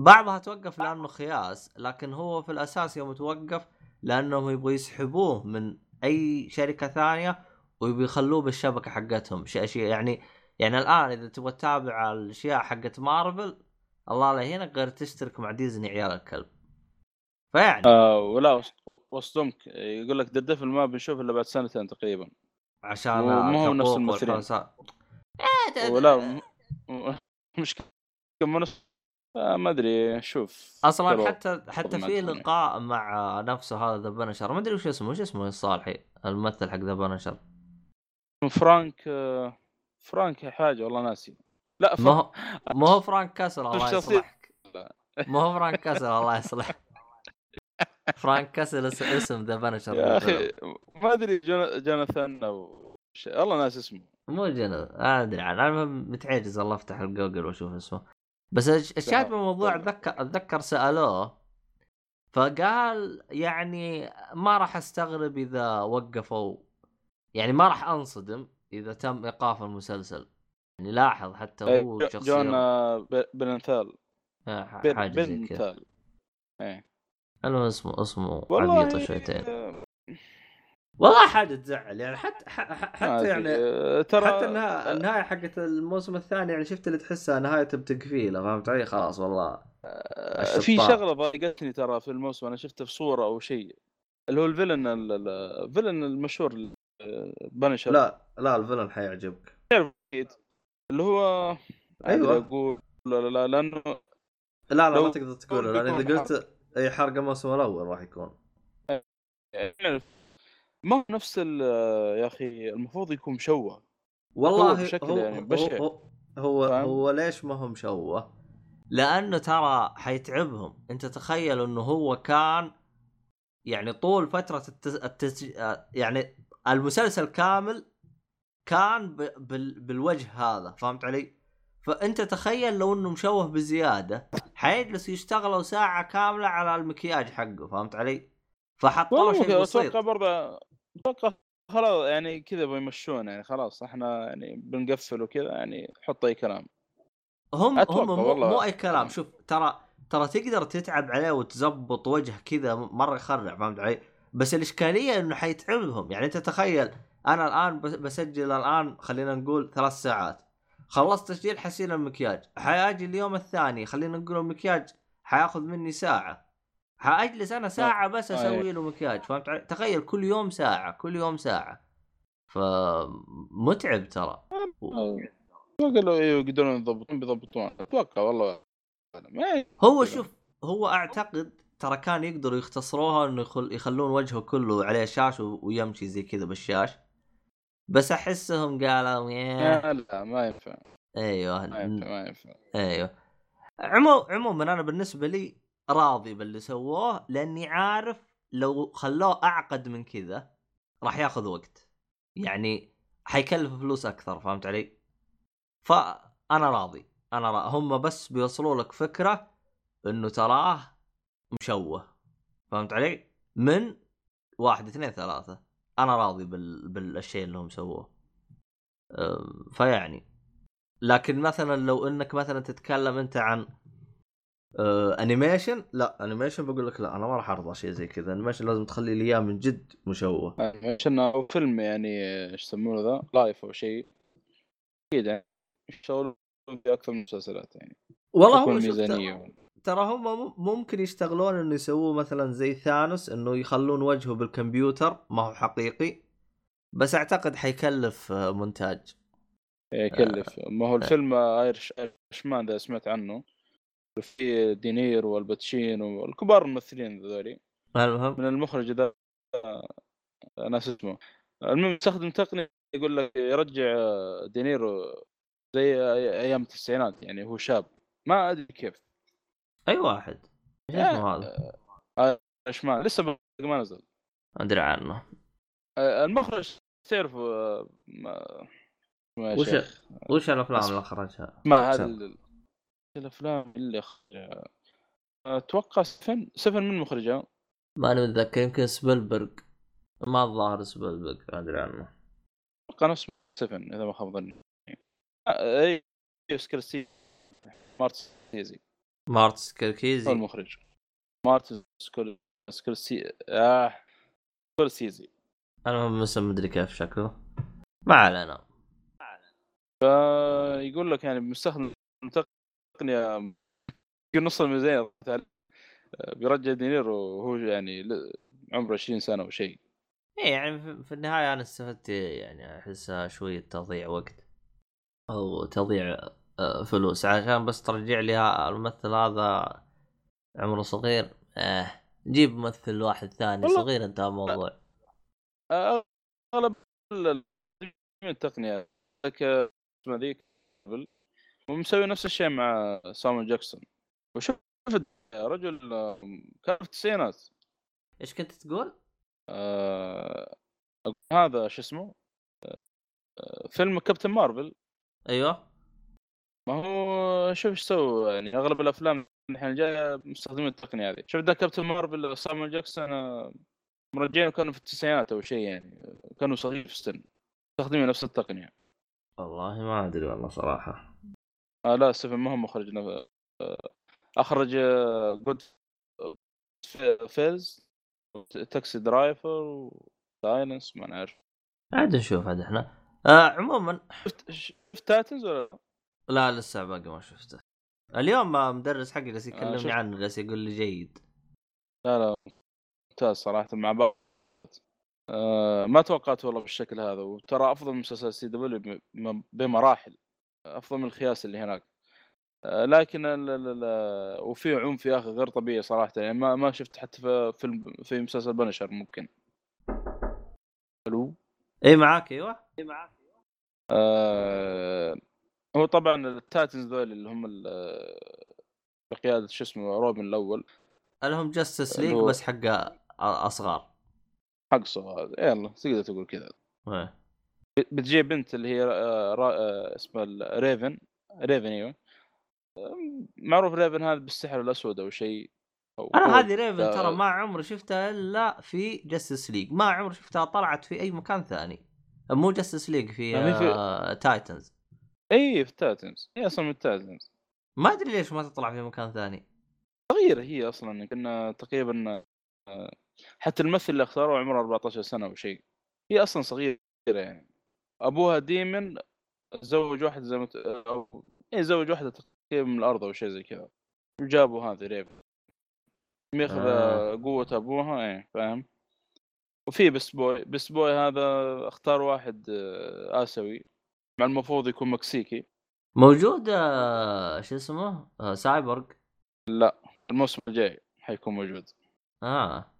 بعضها توقف لأنه خياس لكن هو في الأساس يوم توقف لأنهم يبغوا يسحبوه من أي شركة ثانية ويبغوا يخلوه بالشبكة حقتهم. شيء شيء يعني يعني الآن إذا تبغى تتابع الأشياء حقت مارفل الله لا يهينك غير تشترك مع ديزني عيال الكلب. فيعني. آه ولا وص- وصدمك. يقول لك Devil ما بنشوف إلا بعد سنتين تقريبا. عشان وما هو نفس الممثلين. والحوسات. ولا مشكلة. كم نص آه ما أدري شوف أصلا حتى حتى في. لقاء مع نفسه هذا The Punisher ما أدري وش اسمه وش اسمه الصالحي الممثل حق The Punisher فرانك آه، فرانك حاجة والله ناسي. لا ما هو ما هو فرانك كاسل الله يصلحك. ما هو فرانك كاسل الله يصلحك. فرانك كاسل اس- اسم The Punisher يا أخي ما أدري جون- جوناثان أو والله ناسي اسمه. مو جنب ما أدري عنه. أنا متعجز الله افتح الجوجل وأشوف اسمه. بس الش- الشاهد بالموضوع. اتذكر اتذكر سألوه فقال يعني ما راح أستغرب إذا وقفوا يعني ما راح أنصدم إذا تم إيقاف المسلسل. يعني لاحظ حتى إيه، هو شخصية جون آه، بنثال آه، حاجة زي كذا. بنثال إيه. المهم اسمه اسمه والله عبيطه شويتين. آه، والله حاجة تزعل يعني حتى حتى. يعني آه، ترى حتى النهايه النهاية حقت الموسم الثاني يعني شفت اللي تحسها نهاية بتقفيلة فهمت علي؟ خلاص والله. آه، في الشطار. شغلة ضايقتني ترى في الموسم أنا شفته في صورة أو شيء اللي هو الفيلن ال- ال- الفيلن المشهور آه، بنشر لا لا الفيلن حيعجبك. اللي هو أيوة. أدري أقول لا لا لا لأنه لا لا ما تقدر تقوله لأن إذا قلت أي حرق الموسم الأول راح يكون. يعني ما هو نفس يا أخي المفروض يكون مشوه والله هو بشكل يعني بشع. هو هو, فاهم؟ هو ليش ما هو مشوه؟ لأنه ترى حيتعبهم أنت تخيل إنه هو كان يعني طول فترة التس... التس... يعني المسلسل كامل كان ب... بال... بالوجه هذا فهمت علي؟ فأنت تخيل لو إنه مشوه بزيادة حيجلس يشتغلوا ساعة كاملة على المكياج حقه فهمت علي؟ فحطوا له شيء أتوقع بسيط برضه أتوقع خلاص يعني كذا بيمشون يعني خلاص إحنا يعني بنقفل وكذا يعني حط أي كلام. هم هم مو, والله. مو أي كلام. شوف ترى ترى تقدر تتعب عليه وتزبط وجه كذا مرة يخرع فهمت علي؟ بس الإشكالية إنه حيتعبهم. يعني أنت تخيل أنا الآن بس- بسجل الآن خلينا نقول ثلاث ساعات. خلصت تسجيل حسين المكياج حاجي اليوم الثاني خلينا نقول المكياج حيأخذ مني ساعة. حاجلس أنا ساعة بس آه، أسوي له مكياج فهمت علي؟ تخيل كل يوم ساعة كل يوم ساعة. فمتعب ترى. أتوقع لو إيه يقدرون يضبطون بيضبطون. أتوقع والله. ما هو. شوف هو أعتقد ترى كان يقدروا يختصروها إنه يخل يخلون وجهه كله عليه شاش و- ويمشي زي كذا بالشاش. بس أحسهم قالوا لا لا ما ينفع. أيوه ما ينفع ما ينفع. أيوه. عمو عموما أنا بالنسبة لي راضي باللي سووه لأني عارف لو خلوه أعقد من كذا راح ياخذ وقت. يعني حيكلف فلوس أكثر فهمت علي؟ فأنا راضي. أنا را... هم بس بيوصلوا لك فكرة إنه تراه مشوه فهمت علي؟ من واحد اثنين ثلاثة. أنا راضي بال... بالشيء اللي هم سووه. فيعني. لكن مثلا لو إنك مثلا تتكلم أنت عن آه animation لا animation بقول لك لا أنا ما راح ارضى شيء زي كذا. animation لازم تخلي لي إياه من جد مشوه. عشان هو فيلم يعني إيش يسمونه ذا؟ live action. أكيد يعني. يشتغلون في أكثر من مسلسلات يعني. والله هو ميزانية. ترى هم مم- ممكن يشتغلون إنه يسووه مثلا زي ثانوس إنه يخلون وجهه بالكمبيوتر. ما هو حقيقي. بس أعتقد حيكلف آه، مونتاج. يكلف ما هو الفيلم ايرش ايرش مان ذا سمعت عنه. في دينيرو وآل باتشينو والكبار الممثلين ذولي. المهم من المخرج ذا ناسي اسمه المهم يستخدم تقنية يقول لك يرجع دينيرو زي أيام التسعينات يعني هو شاب. ما أدري كيف. أي واحد. إيش يا- اسمه هذا؟ Irishman لسه ما نزل. ما أدري عنه. آه، المخرج تعرف آه، ما ما وش وش الأفلام. اللي أخرجها؟ ما هذا الأفلام اللي اخرجها أتوقع Seven Seven من مخرجها. ماني متذكر يمكن سبيلبرغ. ما الظاهر سبيلبرغ ما أدري عنه. أتوقع نفس Seven إذا ما خاب ظني. آه، أي سكورسيزي مارتن سكورسيزي. مارتن هو سكورسيزي المخرج. مارتن سكور سكورسي آه سكورسيزي. المهم اسم مدري كيف شكله. ما علينا. فيقول لك يعني مستخدم تقنيه يمكن نص الميزانية آه، بيرجع دينيرو وهو يعني عمره 20 سنة وشيء إيه يعني في- النهاية أنا استفدت يعني أحسها شوية تضييع وقت أو تضييع آه، فلوس. عشان بس ترجع لي الممثل هذا عمره صغير. آه جيب ممثل واحد ثاني صغير انتهى الموضوع. آه، أغلب ال- ال- التقنية. لك آه، اسمه ذيك ومسوي نفس الشيء مع سامويل جاكسون. وشوف يا رجل كان في التسعينات. إيش كنت تقول؟ آه، هذا شو اسمه؟ آه، فيلم Captain Marvel. أيوه. ما هو شوف إيش سووا يعني أغلب الأفلام الحين الجايه مستخدمين التقنية هذه. شوف ذا Captain Marvel سامويل جاكسون آه، مرجعينه كانوا في التسعينات أو شيء يعني. كانوا صغير في السن. مستخدمين نفس التقنية. والله ما أدري والله صراحة. آه لا ستيفن ما هو مخرج آه، أخرج Goodfellas Taxi Driver و Silence ما نعرف عاد نشوف عاد إحنا. آه عموما شفت شفت Titans ولا لا؟ لا لسه باقي ما شفته. اليوم مدرس حقي جالس يكلمني شفت. عنه جالس يقول لي جيد. لا لا ممتاز صراحة مع بعض. آه ما توقعت والله بالشكل هذا وترى أفضل مسلسل CW بمراحل. أفضل من الخياس اللي هناك. آه لكن ال ال ال وفي عنف يا أخي غير طبيعي صراحة يعني ما ما شفت حتى في فيلم في مسلسل Punisher ممكن. ألو إي معاك أيوه. آه هو طبعا ال Titans ذول اللي هم ال- بقيادة شو اسمه روبن الأول. لهم Justice League بس حق صغار حق صغار. يلا تقدر تقول كذا. إيه. بتجي بنت اللي هي آه،. آه، اسمها ريفن ريفن أيوه. آم، معروف ريفن هذا بالسحر الأسود أو شيء أنا. هذه ريفن آه، ترى ما عمري شفتها إلا في Justice League ما عمري شفتها طلعت في أي مكان ثاني. مو Justice League في, يعني في- آه Titans إي في ال Titans هي أصلا من ال Titans ما أدري ليش ما تطلع في مكان ثاني. صغيرة هي أصلا كنا تقريبا آه، حتى الممثل اللي اختاروه عمره 14 سنة أو شيء. هي أصلا صغيرة يعني. أبوها demon تزوج واحد زي ما أو إيه زوج واحدة تقريبا من الأرض أو شيء زي كذا. وجابوا هذه ريفن. ياخذ آه. قوة أبوها إيه فاهم؟ وفي Beast Boy Beast Boy هذا أختار واحد آه، آسيوي مع المفروض يكون مكسيكي. موجود آه شو اسمه؟ آه سايبورغ. الموسم الجاي حيكون موجود. آه.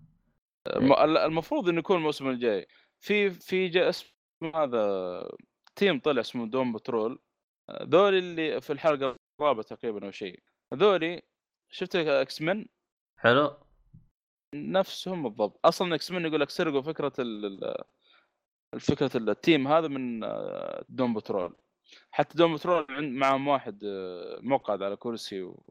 الم- المفروض إنه يكون الموسم الجاي. في في اسم هذا team طلع اسمه Doom Patrol. ذولي اللي في الحلقة الرابعة تقريبا أو شيء. هذولي شفت X-Men حلو. نفسهم بالضبط. أصلا X-Men يقول لك سرقوا فكرة ال ال- الفكرة ال team هذا من آه، Doom Patrol. حتى Doom Patrol معهم واحد آه، مقعد على كرسي و...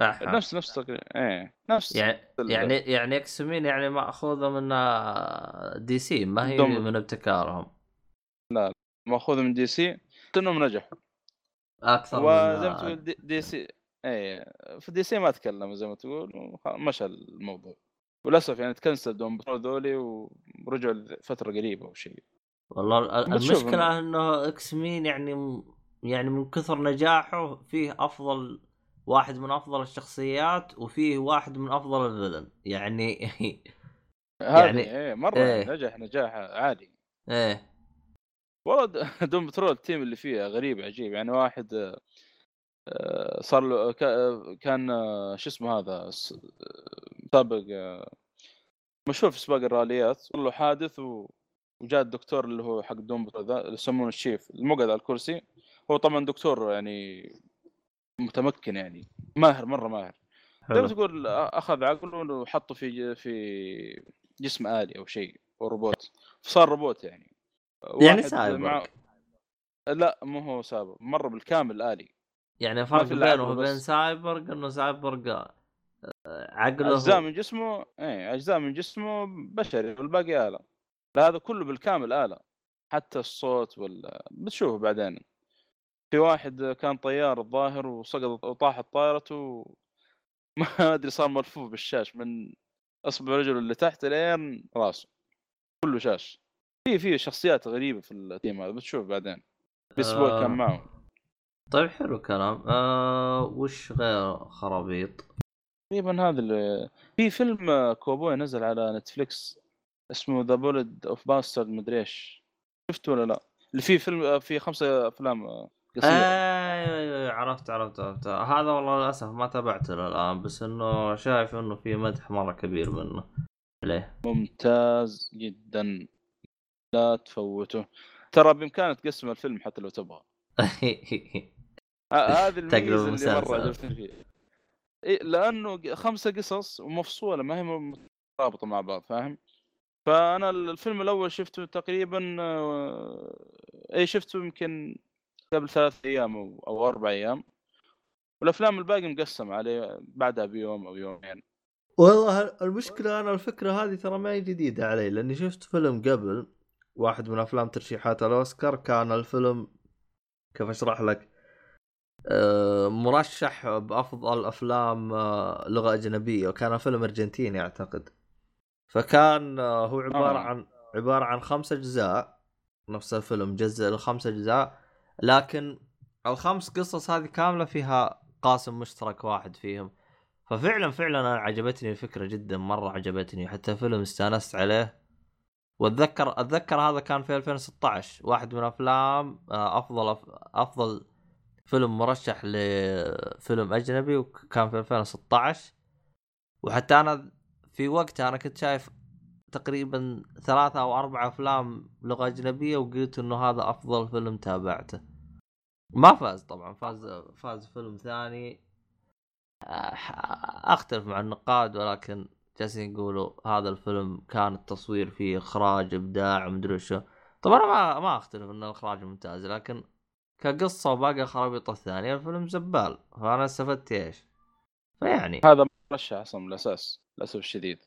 أحا. نفس نفس تقريبا إيه نفس يعني ال- يعني يعني X-Men يعني مأخوذة من آه، DC ما هي Doom- من ابتكارهم. ماخوذ من DC انهم نجحوا. أكثر وزي ما تقول دي, DC اي في DC ما تكلم زي ما تقول مشى الموضوع. وللأسف يعني تكنسل Doom ذولي ورجعوا لفترة قريبة أو شيء. والله المشكلة إنه X-Men يعني يعني من كثر نجاحه فيه أفضل واحد من أفضل الشخصيات وفيه واحد من أفضل ال villain. يعني يعني- يعني إيه مرة إيه. نجح نجاح عالي إيه. والله دوم بترول التيم اللي فيها غريب عجيب يعني واحد آه، صار له كا- كان آه، شو اسمه هذا سابق آه، مشهور في سباق الراليات صار له حادث. وجاء الدكتور اللي هو حق Doom Patrol ذا اللي يسمونه ال Chief المقعد على الكرسي. هو طبعا دكتور يعني متمكن يعني ماهر مرة ماهر. حلو. تقول أخذ عقله وحطه في في جسم آلي أو شيء أو روبوت. فصار روبوت يعني. يعني سايبر مع- لا مو هو سايبر مره بالكامل الي يعني إلا بينه وبين بس. سايبرغ إنه سايبرغ آه، عقله أجزاء من جسمه إيه أجزاء من جسمه بشري والباقي آلة. لا هذا كله بالكامل آلة. حتى الصوت وال بتشوفه بعدين. في واحد كان طيار الظاهر وسقط وطاحت طائرته ما أدري صار ملفوف بالشاش من أصبع رجله اللي تحت لين راسه. كله شاش. في في شخصيات غريبة في ال team هذا بتشوف بعدين. أسبوع كان آه. معهم طيب حلو الكلام. آه وش غير خرابيط؟ تقريبا هذا اللي في فيلم آه، كوبوي نزل على Netflix اسمه The Ballad of Buster مدري إيش. شفته ولا لا؟ اللي فيه فيلم آه، في خمسة أفلام آه، قصيرة. أيوه أيوه عرفت عرفت عرفت. هذا والله للأسف ما تابعته الان بس إنه شايف إنه في مدح مرة كبير منه. عليه ممتاز جدا. لا تفوته. ترى بإمكانك تقسم الفيلم حتى لو تبغى. هذه الميزة اللي المسلسل. مره عجبتني فيه لأنه خمسة قصص ومفصولة ما هي مترابطه مع بعض فاهم؟ فأنا الفيلم الأول شفته تقريبا آه، إي شفته يمكن قبل ثلاث أيام أو أو أربع أيام. والأفلام الباقي مقسم عليه بعدها بيوم أو يومين. والله المشكلة أنا الفكرة هذه ترى ما هي جديدة علي لأني شفت فيلم قبل. واحد من أفلام ترشيحات الأوسكار كان الفيلم كيف أشرح لك؟ آه، مرشح بأفضل أفلام آه، لغة أجنبية وكان فيلم أرجنتيني أعتقد. فكان آه، هو عبارة آه. عن عبارة عن خمس أجزاء نفس الفيلم جزء لخمس أجزاء لكن الخمس قصص هذه كاملة فيها قاسم مشترك واحد فيهم. ففعلا فعلا أنا عجبتني الفكرة جدا مرة عجبتني حتى فيلم استانست عليه واتذكر أتذكر هذا كان في 2016 واحد من أفلام آه، أفضل أفضل فيلم مرشح لفيلم أجنبي وكان في 2016 وحتى أنا في وقتها أنا كنت شايف تقريبا ثلاثة أو أربع أفلام لغة أجنبية وقلت إنه هذا أفضل فيلم تابعته. ما فاز طبعا فاز فاز فيلم ثاني. أختلف مع النقاد ولكن جالسين يقولوا هذا الفيلم كان التصوير فيه إخراج إبداع مدري شو طبعا أنا ما ما أختلف ان الاخراج ممتاز لكن كقصة وباقي الخرابيط الثانية الفيلم زبال. فأنا استفدت إيش؟ فيعني. هذا مرشح أصلا من الاساس للأسف الشديد.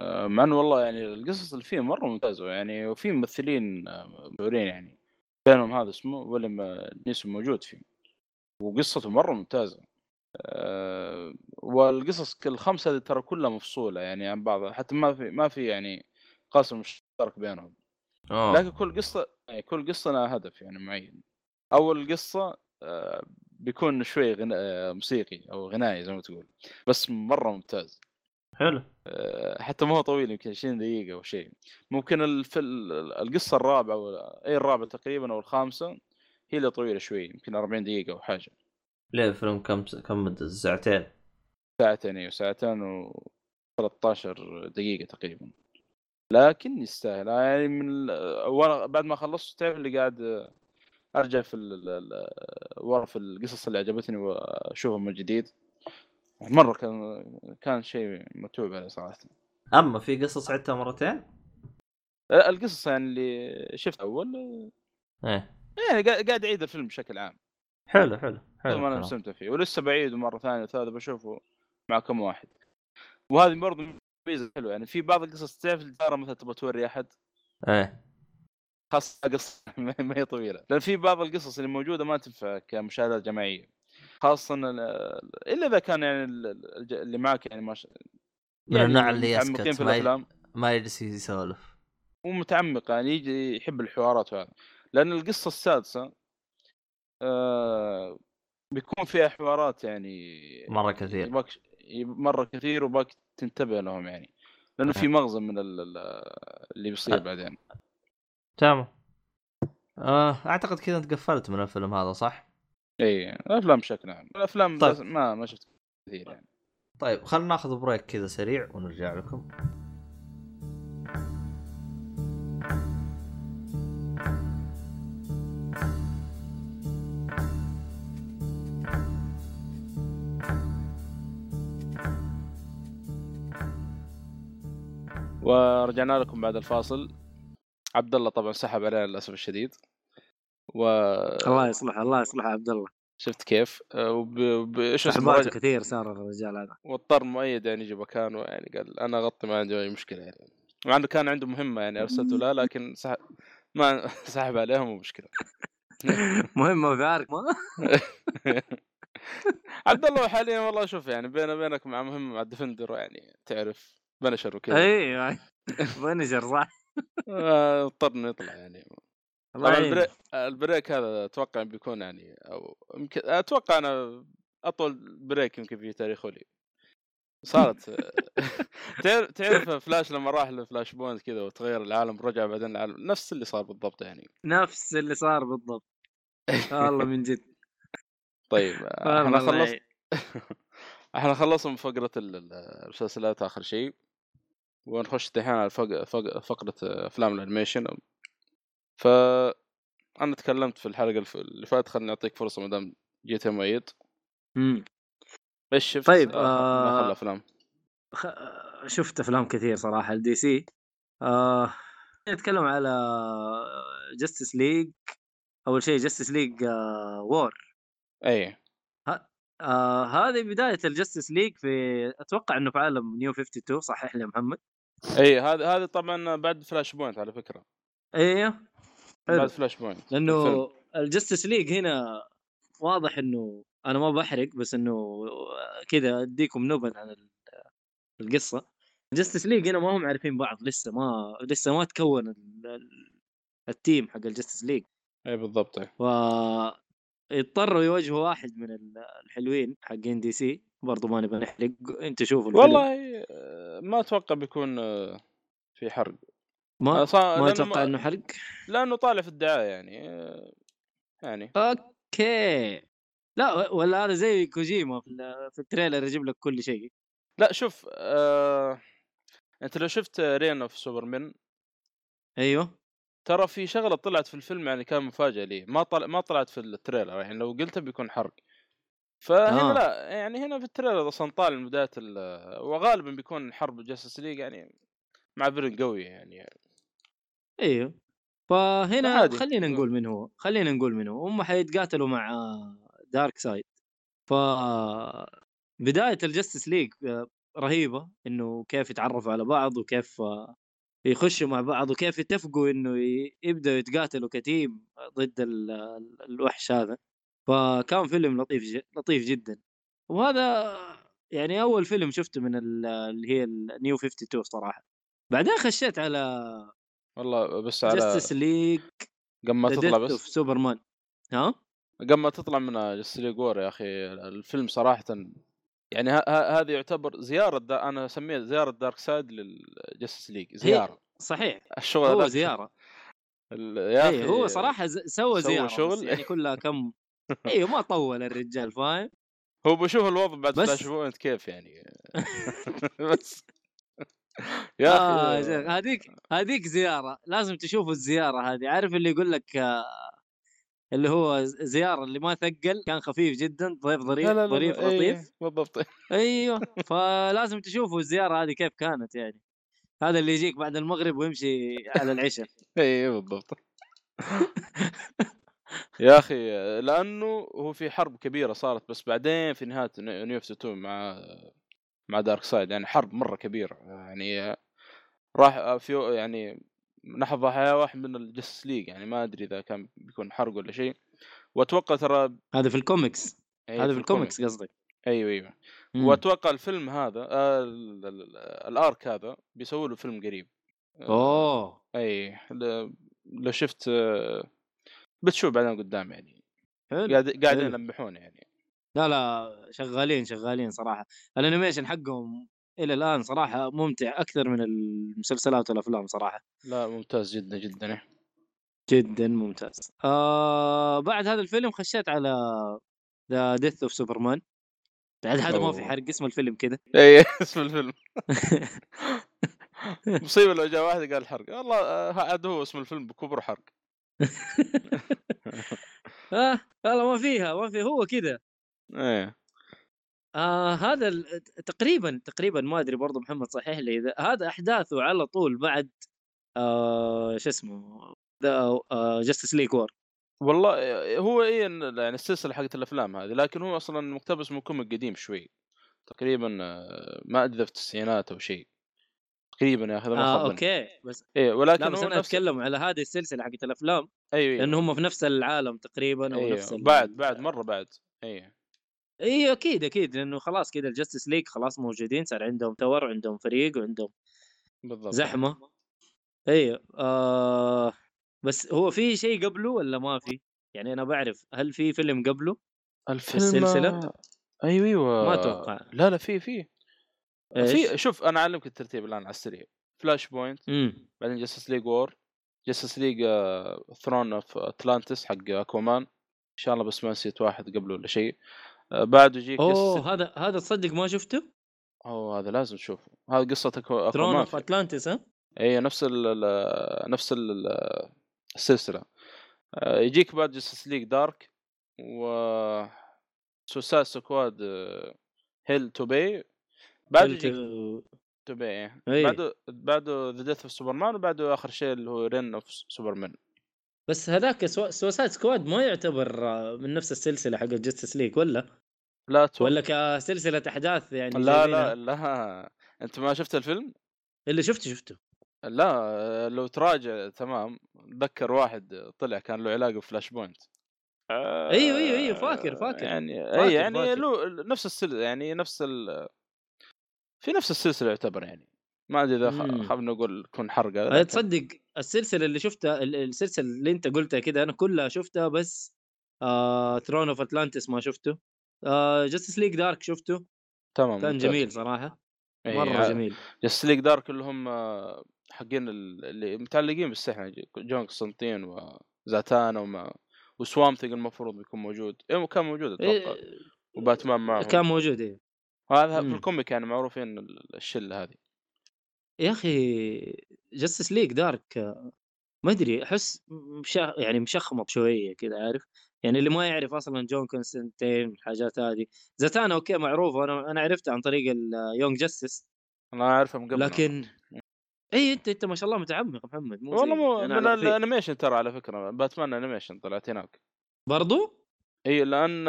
آه، مع إنه والله يعني القصص اللي فيه مرة ممتازة يعني وفي ممثلين آه، مشهورين يعني. بينهم هذا اسمه آه، نيسون موجود فيه. وقصته مرة ممتازة. آه، والقصص الخمسه هذه ترى كلها مفصولة يعني عن بعض حتى ما في ما في يعني قاسم مشترك بينهم. أوه. لكن كل قصة يعني كل قصة لها هدف يعني معين. أول قصة آه، بيكون شوي غنا... آه، موسيقي أو غنائي زي ما تقول بس مرة ممتاز. حلو. حتى ما هو طويل يمكن 20 دقيقة أو شيء. ممكن الف... القصة الرابعة أو أي الرابعة تقريبا أو الخامسة هي اللي طويلة شوي يمكن 40 دقيقة أو حاجة. ليه الفيلم كم كم مدة؟ ساعتين. ساعتين أيوة ساعتين و 13 دقيقة تقريبا. لكن يستاهل. يعني من ال... وأنا بعد ما خلصت تعرف اللي قاعد أرجع في ال... ورا في القصص اللي عجبتني وأشوفها من جديد. مرة كان كان شيء متعوب عليه صراحة. أما في قصص عدتها مرتين؟ القصص يعني اللي شفت أول. إيه. يعني قاعد أعيد الفيلم بشكل عام. حلو حلو حلو ما أنا. مستمتع فيه. ولسه بعيده مره ثانية وثالثة بشوفه مع كم واحد. وهذه برضه ميزة حلوة يعني في بعض القصص تعرف الجاره مثلا تبغى توري أحد؟ إيه. خاصة قصة ما هي طويلة. لأن في بعض القصص اللي موجودة ما تنفع كمشاهدات جماعية. خاصة ال- إلا إذا كان يعني اللي معك يعني ما ش... من يعني النوع اللي متعمقين يسكت ما ي- ما يجلس يسولف. ومتعمق يعني يجي يحب الحوارات وهذا لأن القصة السادسة آه بيكون فيها حوارات يعني مرة كثير يبغاك مرة كثير وباك تنتبه لهم يعني لأنه في مغزى من ال- ال- اللي بيصير. بعدين تمام آه أعتقد كذا أنت قفلت من الفيلم هذا صح؟ إي الأفلام بشكل عام الأفلام طيب. ما ما شفت كثير يعني طيب خلينا ناخذ بريك كذا سريع ونرجع لكم ورجعنا لكم بعد الفاصل. عبد الله طبعا سحب علينا للأسف الشديد. و الله يصلح الله يصلح عبد الله شفت كيف؟ آه، وب... إيش اسمه؟ رجع- كثير صار الرجال هذا. واضطر مؤيد يعني يجي مكانه يعني قال أنا اغطي ما عندي أي مشكلة يعني. مع إنه كان عنده مهمة يعني أرسلته له لكن سحب ما سحب عليهم مو مشكلة. مهمه في عارك ما؟ عبد الله حاليا والله شوف يعني بيني وبينك مع مهمه مع الديفندر يعني تعرف. بنشر وكذا. أيوه. بنجر صح. آه، اضطر انه يطلع يعني. طبعا. ال break, ال break هذا أتوقع بيكون يعني أو يمكن أتوقع أنا أطول break يمكن في تاريخ لي صارت. تعرف فلاش لما راح ل Flashpoint كذا وتغير العالم رجع بعدين العالم؟ نفس اللي صار بالضبط يعني. نفس اللي صار بالضبط. والله من جد. طيب إحنا والله خلص يعين. إحنا خلصنا من ال- المسلسلات آخر شيء. ونخش دحين على فق... فق... فقرة أفلام ال animation. ف أنا تكلمت في الحلقة اللي فاتت خليني أعطيك فرصة ما دام جيت مؤيد مم. إيش شفت؟ طيب، آه... آه، آه... الأفلام؟ خ- شفت أفلام كثير صراحة ال DC آه نتكلم على Justice League أول شيء Justice League War اي آه هذه بداية ال Justice League في أتوقع إنه في عالم New 52 صحح لي يا محمد؟ اي هذا هذا طبعا بعد Flashpoint على فكرة أيوه. بعد Flashpoint لأنه. ال Justice League هنا واضح إنه أنا ما بحرق بس إنه كذا أديكم نبذ عن ال- القصة Justice League هنا ما هم عارفين بعض لسه ما لسه ما تكون ال- ال- ال team حق ال Justice League اي بالضبط. ف يضطروا يواجهوا واحد من ال- ال villains حقين DC برضو ما نبغى نحرق. انت شوفوا الفيلم. والله آه، ما أتوقع بيكون آه، في حرق. ما آه، صا- ما أتوقع إنه حرق. لأنه طالع في الدعاية يعني آه، يعني. okay. لا ولا هذا زي كوجيما في ال trailer يجيب لك كل شيء. لا شوف آه... أنت لو شفت Reign of Superman أيوه. ترى في شغلة طلعت في الفيلم يعني كان مفاجأة لي. ما طلع ما طلعت في ال trailer يعني لو قلتها بيكون حرق. فهنا آه. لا يعني هنا في ال trailer أصلا طالع من بداية ال- وغالبا بيكون حرب Justice League يعني مع villain قوي يعني إيوه فهنا عادي. خلينا آه. نقول من هو خلينا نقول من هو هم حيتقاتلوا مع Darkseid ف بداية ال Justice League رهيبة إنه كيف يتعرفوا على بعض وكيف آه، يخشوا مع بعض وكيف يتفقوا إنه يبدأوا يتقاتلوا ك team ضد ال- ال- الوحش هذا فكان فيلم لطيف ج... لطيف جدا. وهذا يعني أول فيلم شفته من ال- اللي هي ال New 52 صراحة. بعدين خشيت على والله بس على Justice League قبل ما تطلع بس سوبرمان ها؟ قبل ما تطلع من Justice League War يا أخي الفيلم صراحة يعني هذا يعتبر زيارة دا أنا اسميها زيارة Darkseid لل Justice League زيارة. صحيح الشغل هو زيارة. يا إيه أخي هو صراحة سوى سوى زيارة شغل. بس يعني كلها كم أيوه ما طول الرجال فاهم؟ هو بشوف الوضع بعد بس- Flashpoint كيف يعني. بس. يا آه أخي هذيك هذيك زيارة لازم تشوفوا الزيارة هذه. عارف اللي يقول لك آه، اللي هو زيارة اللي ما ثقل كان خفيف جدا ضيف ظريف ظريف إيه، لطيف؟ بالضبط أيوه فلازم تشوفوا الزيارة هذه كيف كانت يعني. هذا اللي يجيك بعد المغرب ويمشي على العشاء. اي بالضبط. يا أخي لأنه هو في حرب كبيرة صارت بس بعدين في نهاية New 52 مع مع Darkseid يعني حرب مرة كبيرة يعني راح في يعني أحد ضحايا واحد من ال Justice League يعني ما أدري إذا كان بيكون حرق ولا شيء. وأتوقع ترى هذا في الكوميكس. أي هذا في ال comics ال comic. قصدك. أيوه أيوه. مم. وأتوقع الفيلم هذا آه ال- ال- ال arc هذا بيسووا له فيلم قريب. آه، أوه. اي لو شفت آه، بتشوف بعدين قدام يعني. قاعد قاعدين. يلمحون يعني. لا لا شغالين شغالين صراحة. ال animation حقهم إلى الآن صراحة ممتع أكثر من المسلسلات والأفلام صراحة. لا ممتاز جدا جدا إيه. جدا ممتاز. آه بعد هذا الفيلم خشيت على The Death of Superman بعد هذا ما في. حرق اسم الفيلم كذا اي اسم الفيلم. مصيبة لو جاء واحد قال حرق. والله آه، عاد هو اسم الفيلم بكبر حرق. آه والله ما فيها ما في هو كذا إيه. آه هذا تقريبا تقريبا ما أدري برضه محمد صحيح لي إذا هذا أحداثه على طول بعد آه شو اسمه Justice League War والله هو إيه يعني السلسلة حقت الأفلام هذه لكن هو أصلا مقتبس من comic قديم شوي. تقريبا آه، ما أدري في التسعينات أو شيء. تقريبا يا أخي ما آه ظني. okay بس إيه ولكن لا بس أنا نفس أتكلم على هذه السلسلة حقت الأفلام أيوه لأنه أيوه هم في نفس العالم تقريبا أو أيوه نفس. بعد بعد مرة بعد أيوه اي أكيد أكيد لأنه خلاص كذا ال Justice League خلاص موجودين صار عندهم tower وعندهم فريق وعندهم بالضبط زحمة أيوه آه بس هو في شيء قبله ولا ما في؟ يعني أنا بعرف هل في فيلم قبله؟ الفيلم السلسلة؟ أيوه أيوه ما أتوقع لا لا في في؟ في شوف أنا أعلمك الترتيب الآن على السريع. Flashpoint إمم. بعدين Justice League War Justice League Throne of Atlantis حق Aquaman إن شاء الله بس ما نسيت واحد قبله ولا شيء. آه، بعده يجيك أوه Justice- هذا هذا تصدق ما شفته؟ أوه هذا لازم تشوفه هذا Throne Aquaman of Atlantis ها؟ اي نفس ال ال- نفس ال السلسلة. آه، يجيك بعد Justice League Dark و Suicide Squad Hell to Pay بعد يجيك to Pay إيه. إيه. بعده بعده The Death of Superman وبعده آخر شيء اللي هو Reign of Superman بس هذاك Suicide Squad ما يعتبر آه، من نفس السلسلة حق Justice League ولا؟ لا أتوقع. ولا كسلسلة أحداث يعني لا؟ لا لا أنت ما شفت الفيلم؟ اللي شفته شفته لا لو تراجع تمام اتذكر واحد طلع كان له علاقة ب Flashpoint أيوه، أيوه، أيوه، فاكر- فاكر. يعني فاكر- اي يعني فاكر. له نفس السلسلة يعني نفس ال في نفس السلسلة يعتبر يعني. ما أدري إذا مم. خ- خلنا نقول تكون حرقة تصدق السلسلة اللي شفتها ال- السلسلة اللي أنت قلتها كده أنا كلها شفتها بس آه Throne of Atlantis ما شفته. آه Justice League Dark شفته. تمام كان ممتاز. جميل صراحة. إيه، مرة ع- جميل. Justice League Dark اللي هم آه، حقين ال- اللي متعلقين بالسحر John Constantine و Zatanna وما و Swamp Thing المفروض بيكون موجود. إيه كان موجود أتوقع. إيه وباتمان معهم. كان موجود إيه. هذا في مم. ال comic يعني معروفين ال- الشلة هذه. يا أخي Justice League Dark ما أدري أحس مش يعني مشخمط شوية كذا عارف؟ يعني اللي ما يعرف أصلا John Constantine الحاجات هذه. Zatanna okay معروفة أنا أنا عرفتها عن طريق ال Young Justice أنا اعرفه من قبل لكن إي أنت أنت ما شاء الله متعمق محمد مو والله مو من في- ال animation ترى على فكرة باتمان animation طلعت هناك. برضو؟ إي لأن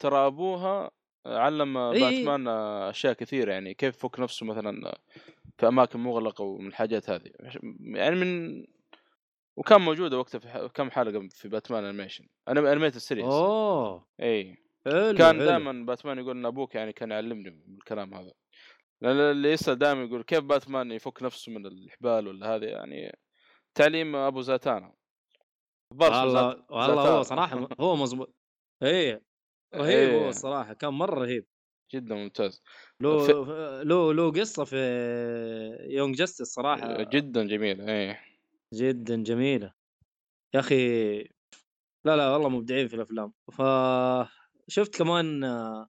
ترى أبوها علم. باتمان أشياء كثيرة يعني كيف يفك نفسه مثلا في أماكن مغلقة ومن الحاجات هذه. يعني من وكان موجودة وقتها في ح- كم حلقة في باتمان animation أنا animated ال series أوه. إي. كان. دائما باتمان يقول إن أبوك يعني كان يعلمني بالكلام هذا. لأن اللي يسأل دائما يقول كيف باتمان يفك نفسه من الحبال ولا هذه؟ يعني تعليم أبو زاتانا والله والله هو. صراحة هو مظبوط إيه رهيب إيه. هو الصراحة كان مرة رهيب. جدا ممتاز. له ف- له له قصة في يونج جاستس صراحة. جدا جميل إيه. جدا جميلة. يا أخي لا لا والله مبدعين في الأفلام. ف شفت كمان آه،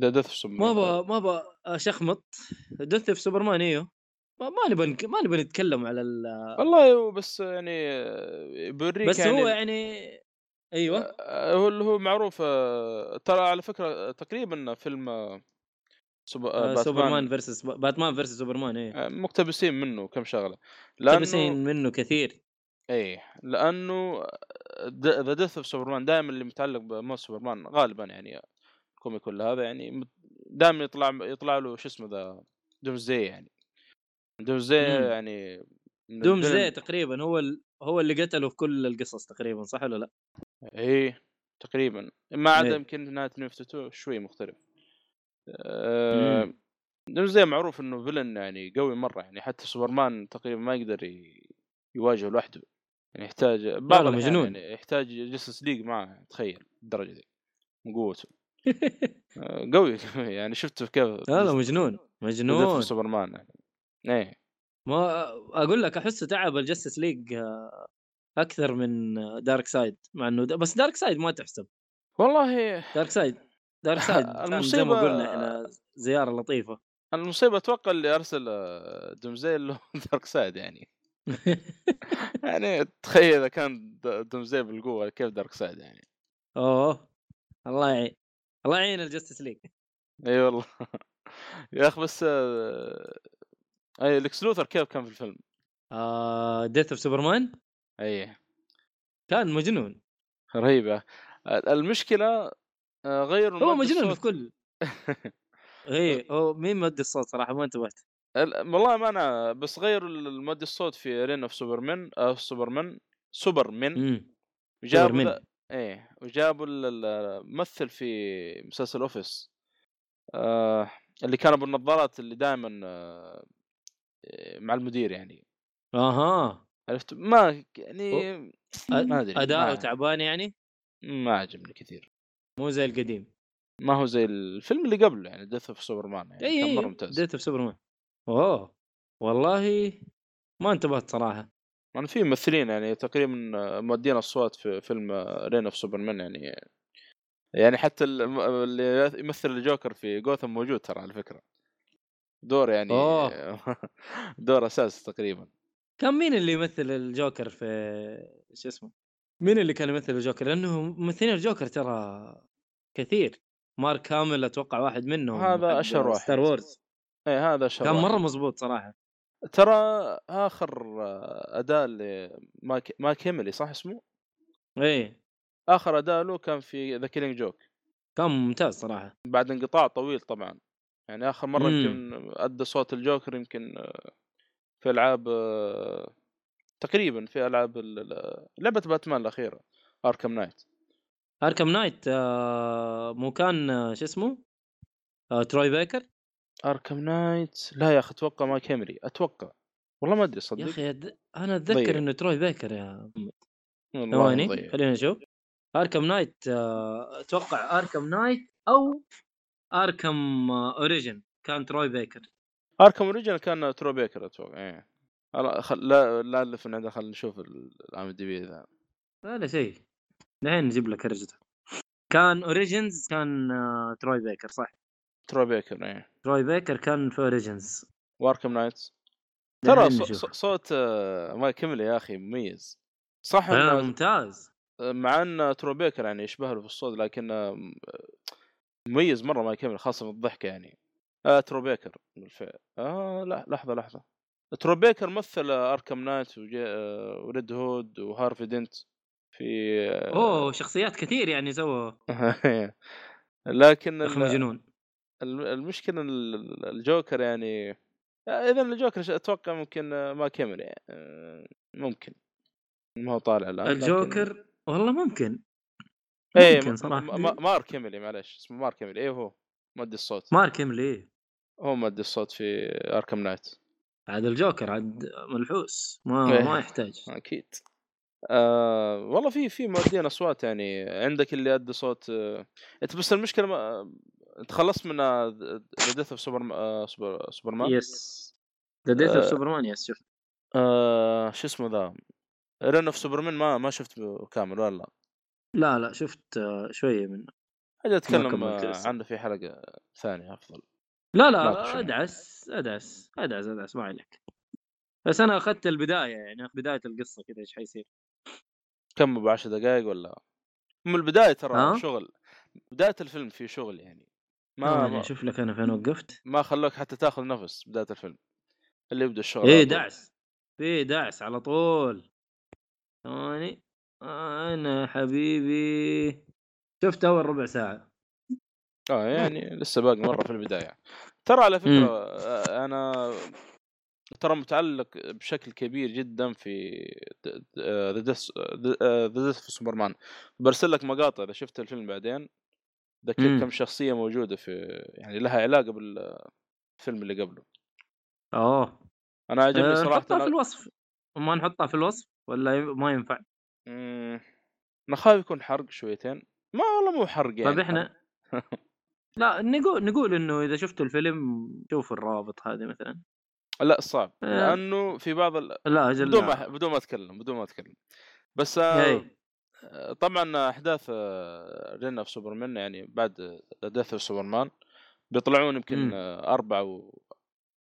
The Death ما أبغى ما أبغى اشخمط Death of Superman إيوه. ما نك- ما نبغى نتكلم على ال... والله بس يعني آه، بيوريك بس يعني هو يعني أيوه. آه، هو اللي هو معروف آه، ترى على فكرة تقريبا فيلم آه، سوب- آه، آه، Superman versus Batman versus Superman إيه. آه، مقتبسين منه كم شغلة. لأنه مقتبسين منه كثير. إيه لأنه The Death of Superman دائما اللي متعلق بموت سوبرمان غالبا يعني ال comic ولا هذا يعني دائما يطلع يطلع له شو اسمه the Doomsday يعني. Doomsday مم. يعني من Doom الفيلم- زي تقريبا هو ال... هو اللي قتله في كل القصص تقريبا صح ولا لا؟ إيه تقريبا. ما عدا إيه. يمكن نهايه New 52 شوي مختلف. آه مم. Doomsday معروف إنه villain يعني قوي مرة يعني حتى سوبرمان تقريبا ما يقدر يواجهه لوحده. يعني يحتاج بعض الأحيان مجنون. يعني يحتاج Justice League معه تخيل الدرجة دي من قوته. آه، قوي يعني شفته كيف هذا مجنون مجنون. سوبرمان يعني. إيه. ما أقول لك أحسه تعب ال Justice League أكثر من Darkseid مع إنه د- بس Darkseid ما تحسب. والله Darkseid Darkseid كان زي ما قلنا إحنا زيارة لطيفة. المصيبة أتوقع اللي أرسل Doomsday اللي هو Darkseid يعني. يعني تخيل إذا كان Doomsday بالقوة كيف Darkseid يعني. أوه الله يعين الله يعين ال Justice League إي والله. يا أخي بس آه، أي Lex Luthor كيف كان في الفيلم؟ آه Death of Superman اي كان مجنون. رهيبه المشكلة آه، غيروا هو مجنون في. كل إيه هو مين مؤدي الصوت صراحة ما انتبهت. ال- والله ما أنا بس غيروا المؤدي الصوت في Reign of Supermen آه سوبرمان سوبرمان وجابوا إيه وجابوا ال- ال- الممثل في مسلسل Office آه اللي كان أبو النظارات اللي دائما آه مع المدير يعني. أها. عرفت؟ ما يعني ما أدري أداؤه تعبان يعني؟ ما عجبني كثير. مو زي القديم. ما هو زي الفيلم اللي قبله يعني Death of Superman يعني اي كان مرة اي ممتاز. Death of Superman أوه والله ما انتبهت صراحة. يعني في ممثلين يعني تقريبا مؤدين أصوات في فيلم Reign of Supermen يعني يعني حتى اللي يمثل الجوكر في جوثم موجود ترى على فكرة. دور يعني أوه. دور أساس تقريبا. كان مين اللي يمثل الجوكر في شو اسمه؟ مين اللي كان يمثل الجوكر؟ لأنه ممثلين الجوكر ترى كثير مارك هاميل أتوقع واحد منهم هذا حق أشهر واحد. Star Wars إيه هذا شر كان مرة. مزبوط صراحة ترى آخر أداء لمارك مارك هاميل صح اسمه؟ إيه آخر أداء له كان في The Killing Joke كان ممتاز صراحة بعد انقطاع طويل طبعا يعني آخر مرة. يمكن أدى صوت الجوكر يمكن في ألعاب آه، تقريبا في ألعاب ال- ال- لعبة باتمان الأخيرة Arkham Knight Arkham Knight مو كان آه، شو اسمه؟ آه تروي بيكر؟ Arkham Knight لا يا أخي أتوقع مارك هاميل أتوقع. والله ما أدري يا صدق؟ أخي أد... أنا أتذكر. إنه تروي بيكر يا ثواني. خلينا نشوف Arkham Knight أتوقع Arkham Knight أو اركم اوريجن كان تروي بيكر. اركم اوريجن كان ترو بيكر أتوقع إيه. لا خل... لا لا ألف من عنده خلينا نشوف العام دي بي ذا. ولا شيء. الحين نجيب لك رجته كان اوريجنز كان آه، تروي بيكر صح؟ ترو بيكر إيه. تروي بيكر كان في اوريجنز وأركم نايت ترى صوت آه، مايك هيملي يا أخي مميز. صح آه، إنه- ممتاز. مع إن تروي بيكر يعني يشبه له في الصوت لكن آه، مميز مرة مارك هاميل خاصة في الضحكة يعني. آه تروي بيكر بالفعل. آه لا لحظة لحظة. تروي بيكر مثل Arkham Knight. آه، و Red Hood و Harvey Dent في آه، اوه شخصيات كثير يعني سووا. لكن مجنون. الم- المشكلة ال- الجوكر يعني إذا الجوكر أتوقع ممكن آه، ما كمل يعني آه، ممكن. ما هو طالع الآن لكن- الجوكر والله ممكن. إيه ممكن صراحة. مارك كيميلي معلش اسمه مارك كيميلي إيه هو؟ مؤدي الصوت. مارك إيملي هو مؤدي الصوت في اركم نايت عاد الجوكر عاد ملحوس ما إيه. ما يحتاج. أكيد. آه والله في في مؤدين أصوات يعني عندك اللي ادى صوت آه أنت بس المشكلة ما أنت خلصت من ذا ديث اوف سوبر man؟ Yes The Death of آه. Superman yes شوف آه شو اسمه ذا؟ Reign of Supermen ما ما شفت كامل ولا لا؟ لا شفت آه، شوية منه. أجي أتكلم آه،. عنه في حلقة ثانية أفضل. لا لا يعني. أدعس أدعس أدعس أدعس ما عليك. بس أنا أخذت البداية يعني بداية القصة كذا إيش حيصير؟ كم؟ ب 10 دقائق ولا؟ من البداية ترى ها؟ شغل بداية الفيلم في شغل يعني. ما ثواني ما, أشوف لك أنا فين وقفت. ما خلوك حتى تاخذ نفس بداية الفيلم اللي يبدأ الشغل إيه. دعس في دعس على طول. ثواني. أنا حبيبي. شفت أول ربع ساعة. آه يعني لسه باقي مرة في البداية. ترى على فكرة آه، أنا ترى متعلق بشكل كبير جدا في ذا ديث ذا في سوبرمان برسل لك مقاطع إذا شفت الفيلم بعدين. ذكر مم. كم شخصية موجودة في يعني لها علاقة بالفيلم اللي قبله. اوه أنا عجبني أه صراحة نحطها في. الوصف. ما نحطها في الوصف ولا ما ينفع؟ مم، أنا خايف يكون حرق شويتين. ما والله مو حرق يعني طيب إحنا لا نقول نقول إنه إذا شفتوا الفيلم شوفوا الروابط هذه مثلا لا صعب آه. لأنه في بعض ال... لا أجل بدون لا. ما بدون ما أتكلم بدون ما أتكلم بس آه، إيه. طبعا أحداث Reign of Supermen يعني بعد Death of Superman بيطلعون يمكن مم. آه، أربع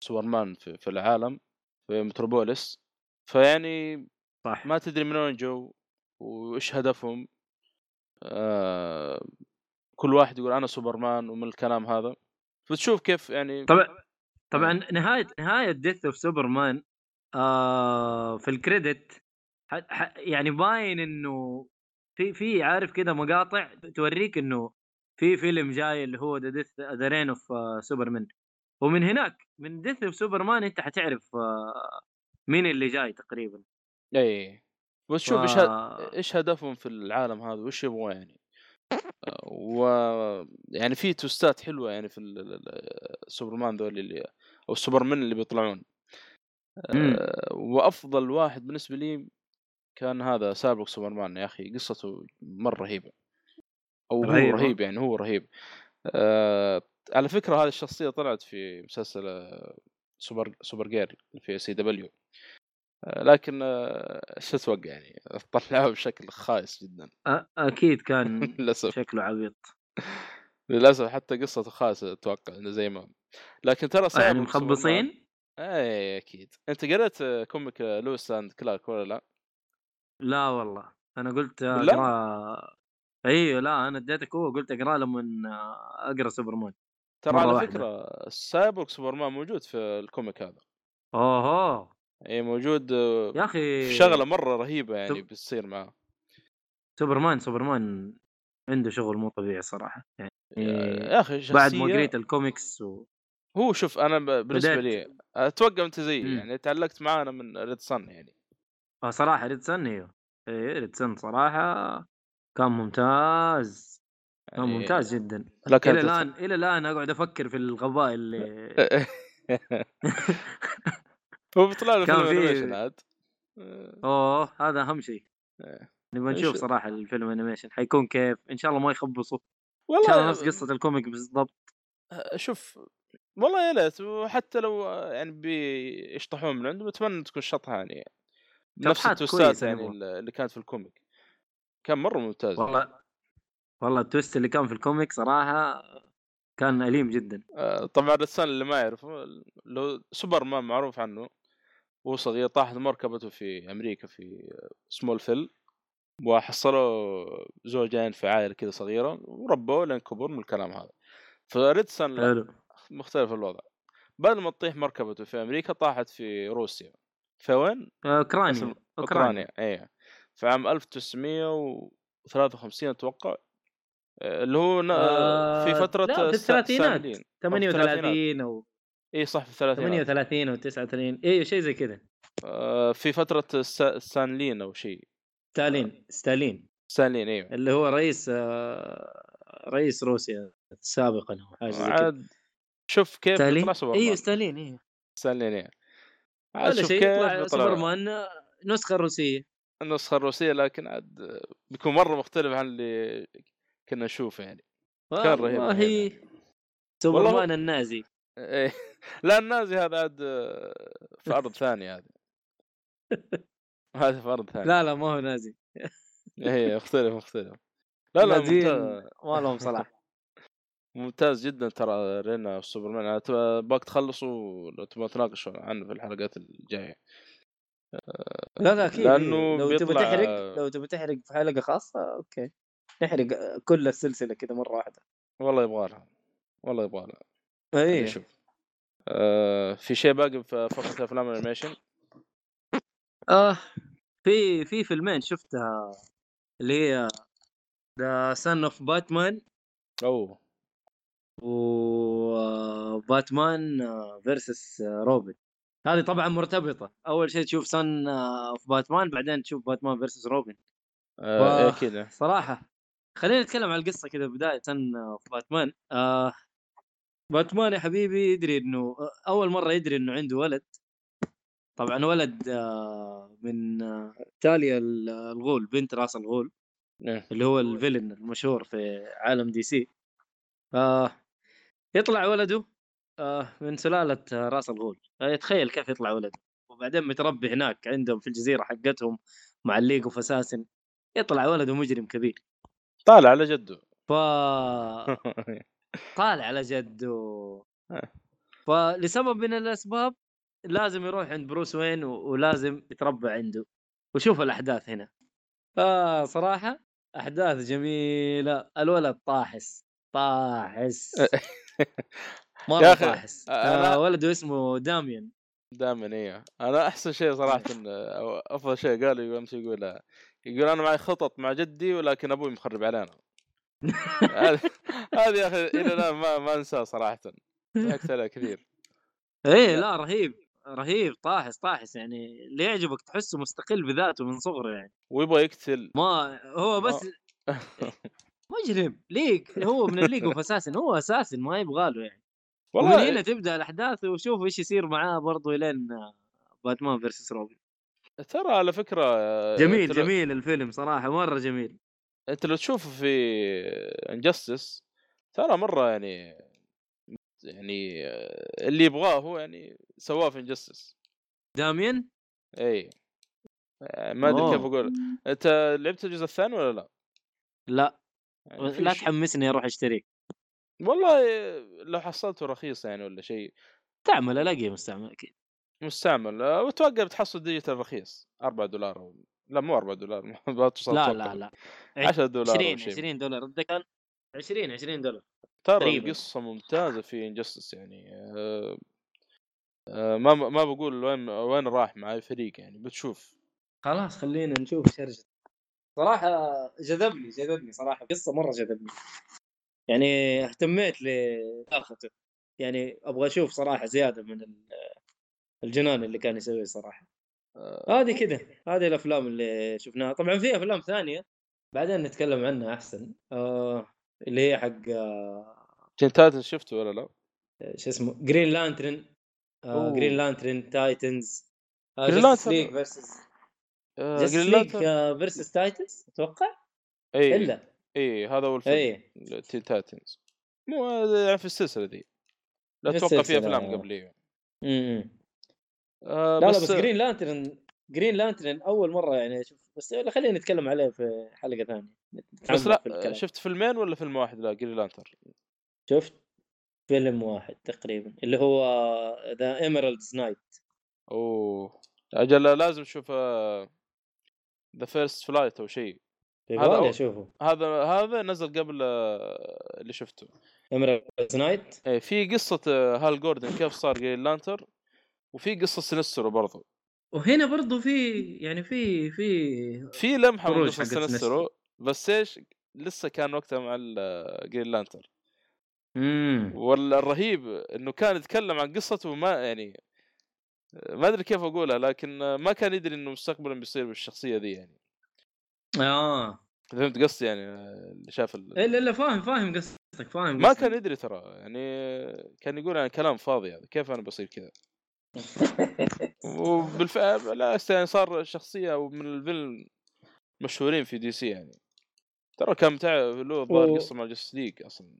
سوبرمان في, في العالم في متروبوليس فيعني صح ما تدري من وين جو وإيش هدفهم آه كل واحد يقول أنا سوبرمان ومن الكلام هذا. فتشوف كيف يعني طبعا طبعا نهاية نهاية Death of Superman آه في ال credit ح- ح- يعني باين إنه في في عارف كذا مقاطع توريك إنه في فيلم جاي اللي هو The Death The Reign of Supermen ومن هناك من Death of Superman أنت حتعرف آه مين اللي جاي تقريبا. اي بس شوف إيش ف- إيش هدفهم في العالم هذا وش يبغوا يعني. و يعني في twistات حلوة يعني في ال- ال- ال- السوبرمان ذول اللي أو السوبرمان اللي بيطلعون. آه، وأفضل واحد بالنسبة لي كان هذا Cyborg Superman يا أخي قصته مرة رهيبة أو هو رهيبة. رهيب يعني هو رهيب آه على فكرة هذه الشخصية طلعت في مسلسل آه، سوبر Supergirl في CW آه لكن آه، شو أتوقع يعني؟ طلعوه بشكل خايس جدا. أكيد كان للأسف. شكله عبيط. للأسف حتى قصته خايسة أتوقع إنه زي ما لكن ترى يعني Cyborg Superman- مخبصين؟ اي أكيد. أنت قريت آه، comic آه، Lois and Clark ولا لا؟ لا والله. أنا قلت؟ أقرأ أيوه لا أنا اديتك هو قلت أقرأ لما أقرأ سوبرمان. ترى على واحدة. فكرة Cyborg Superman موجود في ال comic هذا. اوه اي موجود آه، يا أخي شغلة مرة رهيبة يعني طب- بتصير معاه سوبرمان سوبرمان عنده شغل مو طبيعي صراحة. يعني يا أخي شخصيه بعد ما قريت الكوميكس و... هو شوف أنا بالنسبة بدأت- لي أتوقع أنت زيي. يعني تعلقت معاه أنا من Red Son يعني. آه صراحة Red Son أيوه. إيه Red Son صراحة كان ممتاز. كان يعني ممتاز جدا. إلى الآن إلى الآن أقعد أفكر في الغباء اللي هو بيطلع له كان في- animation عاد. آه، أوه هذا أهم شيء. إيه. نبغى نشوف صراحة الفيلم animation حيكون كيف. إن شاء الله ما يخبصوا ان شاء الله نفس والله قصة ال comic بالضبط. شوف والله يا ليت. وحتى لو يعني بيشطحون من عنده بتمنى تكون شطحة يعني. نفس ال twistات يعني. اللي كانت في ال comic. كان مرة ممتاز. والله والله ال twist اللي كان في ال comic صراحة كان أليم جدا. آه، طبعا Red Son اللي ما يعرفه لو سوبرمان معروف عنه. وهو صغير طاحت مركبته في أمريكا في Smallville وحصلوا زوجين في عائلة كذا صغيرة وربوه لين كبر من الكلام هذا. ف Red Son مختلف الوضع. بدل ما تطيح مركبته في أمريكا طاحت في روسيا. في وين؟ أوكرانيا. أوكرانيا اي في عام 1953 أتوقع آه، اللي هو آه، في فترة لا في الثلاثينات الساملين. أو في 38 أو اي صح في الثلاثينات. 38 أو 39 أيوه شيء زي كذا. آه، في فترة السانلين أو شيء. ستالين ستالين. ستالين إيوه. اللي هو رئيس آه، رئيس روسيا سابقا أو حاجة زي كذا. عاد شوف كيف ستالين؟ أيوه ستالين أيوه ستالين أيوه ولا شوف شيء يطلع سوبرمان آه، نسخة روسية. النسخة الروسية لكن عاد بيكون مرة مختلف عن اللي كنا نشوفه يعني. كان رهيب والله يعني. سوبرمان النازي. إيه. لا النازي هذا عاد آه، في ارض ثانية هذا. هذا في ارض ثانية لا لا ما هو نازي. إيه مختلف مختلف. لا لا ممتاز. ما لهم صلاح ممتاز جدا ترى Reign of Superman تبغى- باك تخلصوا لو تبغى تناقشوا عنه في الحلقات الجاية. لا لا أكيد. إيه. لو تبي بيطلع- تحرق لو تبي تحرق في حلقة خاصة أوكي. نحرق كل السلسلة كذا مرة واحدة. والله يبغى لها. والله يبغى لها. اي نشوف. آه في شيء باقي في فقره أفلام ال animation آه في في فيلمين شفتها اللي هي the Son of Batman أوه. و Batman versus Robin هذه طبعا مرتبطة. أول شيء تشوف Son of Batman بعدين تشوف Batman versus Robin آه و- إيه كذا صراحة خلينا نتكلم عن القصة كذا بداية of Batman آه باتمان يا حبيبي يدري إنه أول مرة يدري إنه عنده ولد. طبعا ولد آه من آه تاليا ال- الغول بنت راس الغول. إيه. اللي هو ال villain المشهور في عالم DC. آه يطلع ولده آه من سلالة آه، راس الغول. آه يتخيل كيف يطلع ولده. وبعدين متربي هناك عندهم في الجزيرة حقتهم مع ال League of Assassins. يطلع ولده مجرم كبير. طالع على جده ف طالع على جده. آه. فلسبب من الأسباب لازم يروح عند بروس وين و- ولازم يتربى عنده. وشوف الأحداث هنا. آه صراحة أحداث جميلة. الولد طاحس. طاحس. مره طاحس. أنا- آه ولده اسمه داميان. دائما إيه أنا أحسن شيء صراحة أو أفضل شيء قال يقول امس يقول يقول أنا معي خطط مع جدي ولكن أبوي مخرب علينا. هذه يا أخي إلى الآن ما ما انساه صراحة. ضحكت كثير. إيه لا رهيب رهيب طاحس طاحس يعني اللي يعجبك تحسه مستقل بذاته من صغره يعني. ويبغى يقتل. ما هو بس مجرم league هو من ال League of Assassins هو assassin ما يبغى له يعني. ومن والله هنا تبدأ الأحداث وشوف إيش يصير معاه برضه لين Batman versus Robin. ترى على فكرة جميل انت لو- جميل الفيلم صراحة مرة جميل. أنت لو تشوفه في Injustice ترى مرة يعني يعني اللي يبغاه هو يعني سواه في Injustice داميان؟ إي. ما أدري كيف. أقول. أنت لعبت الجزء الثاني ولا لا؟ لا. يعني لا تحمسني أروح أشتريه. والله لو حصلته رخيص يعني ولا شيء. تعمل ألاقيه مستعمل أكيد. مستعمل. وأتوقع بتحصل digital رخيص 4 دولار أو... لا مو 4 دولار ما توصل لا. لا لا. 10 دولار 20 أو شيء. 20 دولار. كان 20 20 دولار. ترى. القصة ممتازة في Injustice يعني أه... أه ما ما بقول وين وين راح مع اي فريق يعني بتشوف خلاص خلينا نشوف شرجة صراحة جذبني جذبني صراحة. قصة مرة جذبني. يعني اهتميت لآخرته يعني أبغى أشوف صراحة زيادة من ال- الجنان اللي كان يسويه صراحة. أه... هذه كذا هذه الأفلام اللي شفناها. طبعا في أفلام ثانية بعدين نتكلم عنها أحسن. آه اللي هي حق آه Teen Titans شفته ولا لا؟ شو اسمه؟ Green Lantern آه. Green Lantern Titans versus أه... Justice Green Lantern versus Titans أتوقع؟ اي إلا. اي هذا هو الفيلم اي Teen Titans مو يعني في السلسلة ذي لا أتوقع في. أفلام قبليه إمم. آه لا بس, لا بس Green Lantern Green Lantern أول مرة يعني أشوف بس خلينا نتكلم عليه في حلقة ثانية. بس في لا الكلام. شفت فيلمين ولا فيلم واحد؟ لا Green Lantern شفت فيلم واحد تقريبا اللي هو ذا Emerald Knights أوه. أجل لازم أشوف The First Flight أو شيء. هذا أشوفه. هذا هذا نزل قبل آه، اللي شفته. Emerald Knights إيه في قصة آه، هال جوردن كيف صار Green Lantern وفي قصه سينسترو برضو. وهنا برضو في يعني في في في لمحة من قصه حقت سينسترو بس إيش؟ لسه كان وقتها مع Green Lantern إمم. والرهيب إنه كان يتكلم عن قصته وما يعني ما أدري كيف أقولها لكن ما كان يدري إنه مستقبلا بيصير بالشخصية ذي يعني. آه. فهمت قصدي يعني؟ اللي شاف ال... إلا إلا فاهم فاهم قصدك فاهم ما قصدك. كان يدري ترى يعني كان يقول يعني كلام فاضي هذا كيف أنا بصير كذا؟ وبالفعل لا يعني صار شخصية من الفيلم مشهورين في دي سي يعني. ترى كان متع له ظاهر و- قصة مع Justice League أصلا.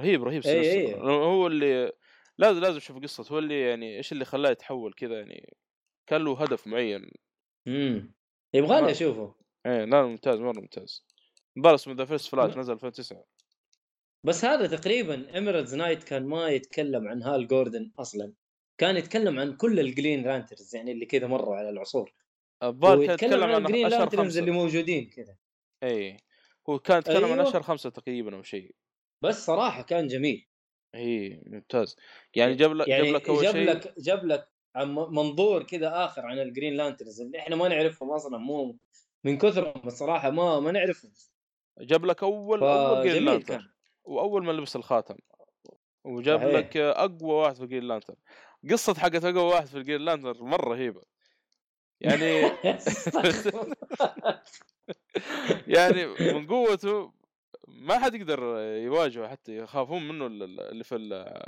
رهيب رهيب أي-. أي. هو اللي لازم لازم أشوف قصته هو اللي يعني إيش اللي خلاه يتحول كذا يعني. كان له هدف معين. إمم. يبغى ما- لي أشوفه. إيه لا ممتاز مرة ممتاز. مباراة اسمه The First Flight نزل 2009 بس هذا تقريبا Emerald Knights كان ما يتكلم عن هال جوردن أصلا. كان يتكلم عن كل ال Green Lanterns يعني اللي كذا مروا على العصور. الظاهر كان ويتكلم يتكلم عن عن ال Green أشهر Lanterns خمسة. اللي موجودين كذا. إي هو كان يتكلم عن أيوة. أشهر خمسة تقريبا أو شيء. بس صراحة كان جميل. إي ممتاز. يعني جاب لك يعني جاب لك أول جاب شيء لك جاب لك عن منظور كذا آخر عن ال Green Lanterns اللي إحنا ما نعرفهم أصلا مو من كثرهم الصراحة ما ما نعرفهم. جاب لك أول أول Green Lantern وأول ما لبس الخاتم. وجاب صحيح. لك أقوى واحد في ال Green Lantern قصة حقت أقوى واحد في ال Green Lantern مرة رهيبه يعني يعني من قوته ما حد يقدر يواجهه حتى يخافون منه ال- ال- اللي في ال-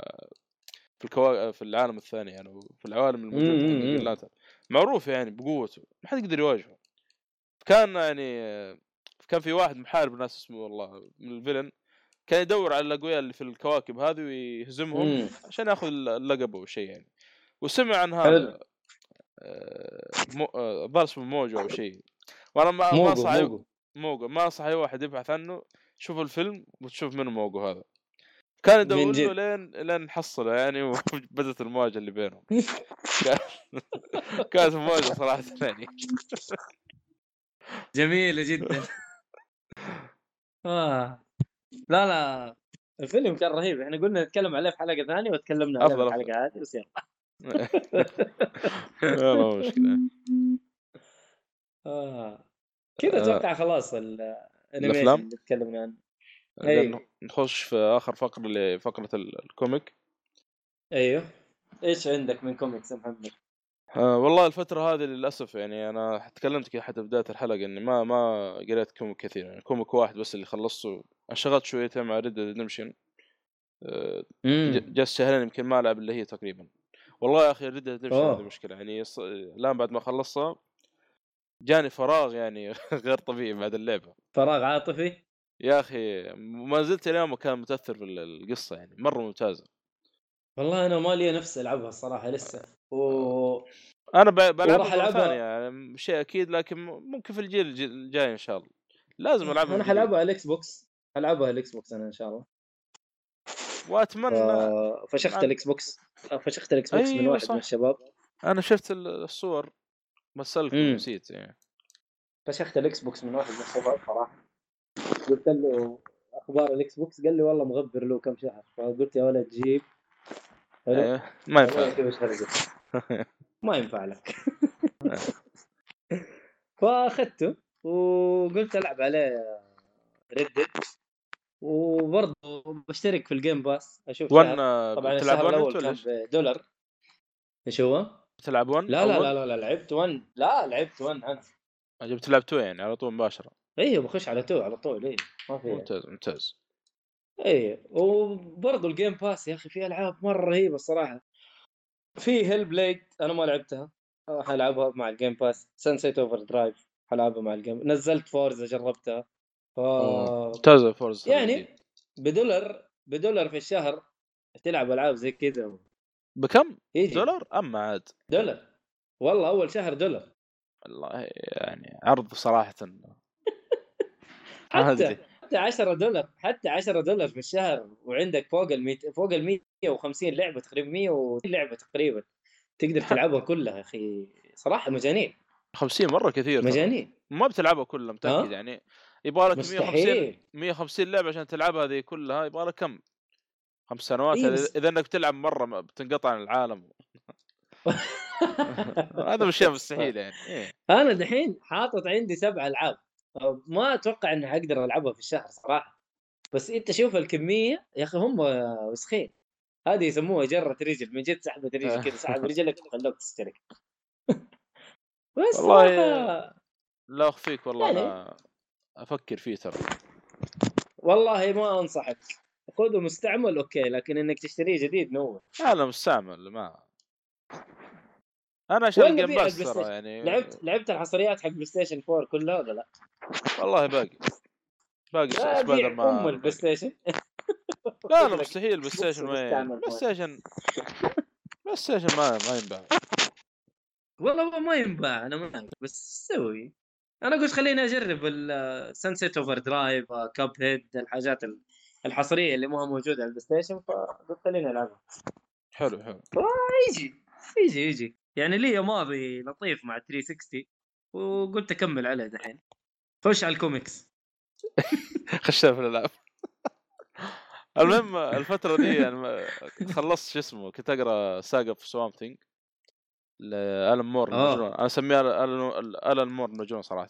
في الكوا... في العالم الثاني يعني في العوالم الموجودة معروف يعني بقوته ما حد يقدر يواجهه. كان يعني كان في واحد محارب ناس اسمه والله من الفيلن. كان يدور على الأقوياء اللي في الكواكب هذه ويهزمهم مم. عشان ياخذ اللقب أو شيء يعني وسمع عن. هذا آه، مو- آه، الظاهر اسمه موجو أو شيء وأنا ما ما أي- موجو موجو ما انصح أي واحد يبحث عنه شوف الفيلم وتشوف منه موجو هذا كان من يدور. له لين لين حصله يعني وبدت المواجهة اللي بينهم كان- كانت مواجهه صراحة يعني جميلة جدا آه. لا لا الفيلم كان رهيب إحنا قلنا نتكلم عليه في حلقة ثانية وتكلمنا عليه في أفضل، الحلقة هذه بس يلا والله مشكلة آه. كذا آه. أتوقع خلاص ال- ال animation الأفلام؟ اللي تكلمنا عنه أيوه. نخش في آخر فقرة اللي فقره ال- ال comic أيوه إيش عندك من كوميكس يا محمد؟ آه والله الفترة هذه للأسف يعني أنا تكلمت كذا حتى بداية الحلقة إني ما ما قريت comic كثير يعني comic واحد بس اللي خلصته انشغلت شويتين مع Red Redemption جلست شهرين يمكن ما ألعب إلا هي تقريبا. والله يا أخي Red Redemption. هذه مشكلة يعني يص- الآن بعد ما خلصها جاني فراغ يعني غير طبيعي بعد اللعبة. فراغ عاطفي؟ يا أخي ما زلت اليوم كان متأثر في القصة يعني مرة ممتازة. والله أنا ما لي نفس ألعبها الصراحة لسه. و أنا ب- بلعبها مرة ثانية يعني شيء أكيد لكن ممكن في الجيل الج- الجاي إن شاء الله. لازم ألعبها أنا من. حلعبها على ال Xbox. حلعبها على ال Xbox أنا إن شاء الله. وأتمنى. ف- فشخت عن- ال Xbox. فشخت ال Xbox من أيوة واحد صح. من الشباب. أنا شفت ال- الصور مم. نسيت يعني. فشخت ال Xbox من واحد من الشباب صراحة. قلت له أخبار ال Xbox؟ قال لي والله مغبر له كم شهر. فقلت يا ولد جيب. إيه، ما ينفع. ما ينفع لك. فأخذته وقلت ألعب عليه Red Dead وبرضه بشترك في ال Game Pass أشوف one شهر. طبعا الشهر one الأول كان إيش؟ هو؟ بتلعب one؟ لا لا لا لا, لا لعبت 1 لا لعبت 1 أنا. جبت تلعب two يعني على طول مباشرة. أيوه بخش على two على طول إيه. ما في. ممتاز ممتاز. إيه وبرضه ال Game Pass يا أخي في ألعاب مرة رهيبة الصراحة. في Hellblade أنا ما لعبتها راح ألعبها مع ال Game Pass Sunset Overdrive حلعبها مع ال Game نزلت Forza جربتها. ف ممتازة Forza يعني بدولار بدولار في الشهر تلعب ألعاب زي كذا. بكم؟ يجي. دولار؟ اما عاد. دولار. والله أول شهر دولار. والله يعني عرض صراحة. حتى. حتى 10 دولار حتى 10 دولار في الشهر وعندك فوق ال 100 فوق ال 150 لعبة تقريبا 100 لعبة تقريبا. تقدر تلعبها كلها يا أخي. صراحة مجانين. 50 مرة كثير. مجانين. ما بتلعبها كلها متأكد ها؟ يعني. يبغى لك 150 مستحيل. 150 لعبة عشان تلعبها هذه كلها يبغى لك كم؟ خمس سنوات. إيه إذا- بس- إذا إنك بتلعب مرة بتنقطع عن العالم. هذا مش شيء مستحيل يعني. إيه. أنا دحين حاطط عندي سبع ألعاب. ما أتوقع إني حقدر ألعبها في الشهر صراحة. بس أنت شوف الكمية يا أخي هم وسخين. هذه يسموها جرة رجل. من جد سحبه رجل كذا سحب رجلك وخلوك تشترك. بس والله صراحة لا أخفيك والله يعني. أفكر فيه ترى. والله ما أنصحك. خذه مستعمل okay لكن إنك تشتريه جديد no أنا مستعمل ما أنا ال game نبيع pass ترى؟ يعني. لعبت لعبت الحصريات حق PlayStation 4 كلها ولا لا؟ والله باقي. باقي سبايدر مان أم ال PlayStation لا لا مستحيل PlayStation وين PlayStation PlayStation ما ما ينباع. والله ما ينباع. أنا ما أعرف، بس سوي. أنا قلت خليني أجرب ال Sunset Overdrive Cuphead الحاجات ال- الحصرية اللي ما موجودة على ال PlayStation فقلت خليني ألعبها. حلو حلو. يجي. يجي يجي. يعني لي ماضي لطيف مع 360 وقلت أكمل عليه دحين. خش على الكوميكس. خشها في الألعاب. المهم الفترة دي يعني خلصت شو اسمه كنت أقرأ saga of Swamp Thing ل Alan Moore آه. المجنون أنا أسميه Alan Moore المجنون صراحة.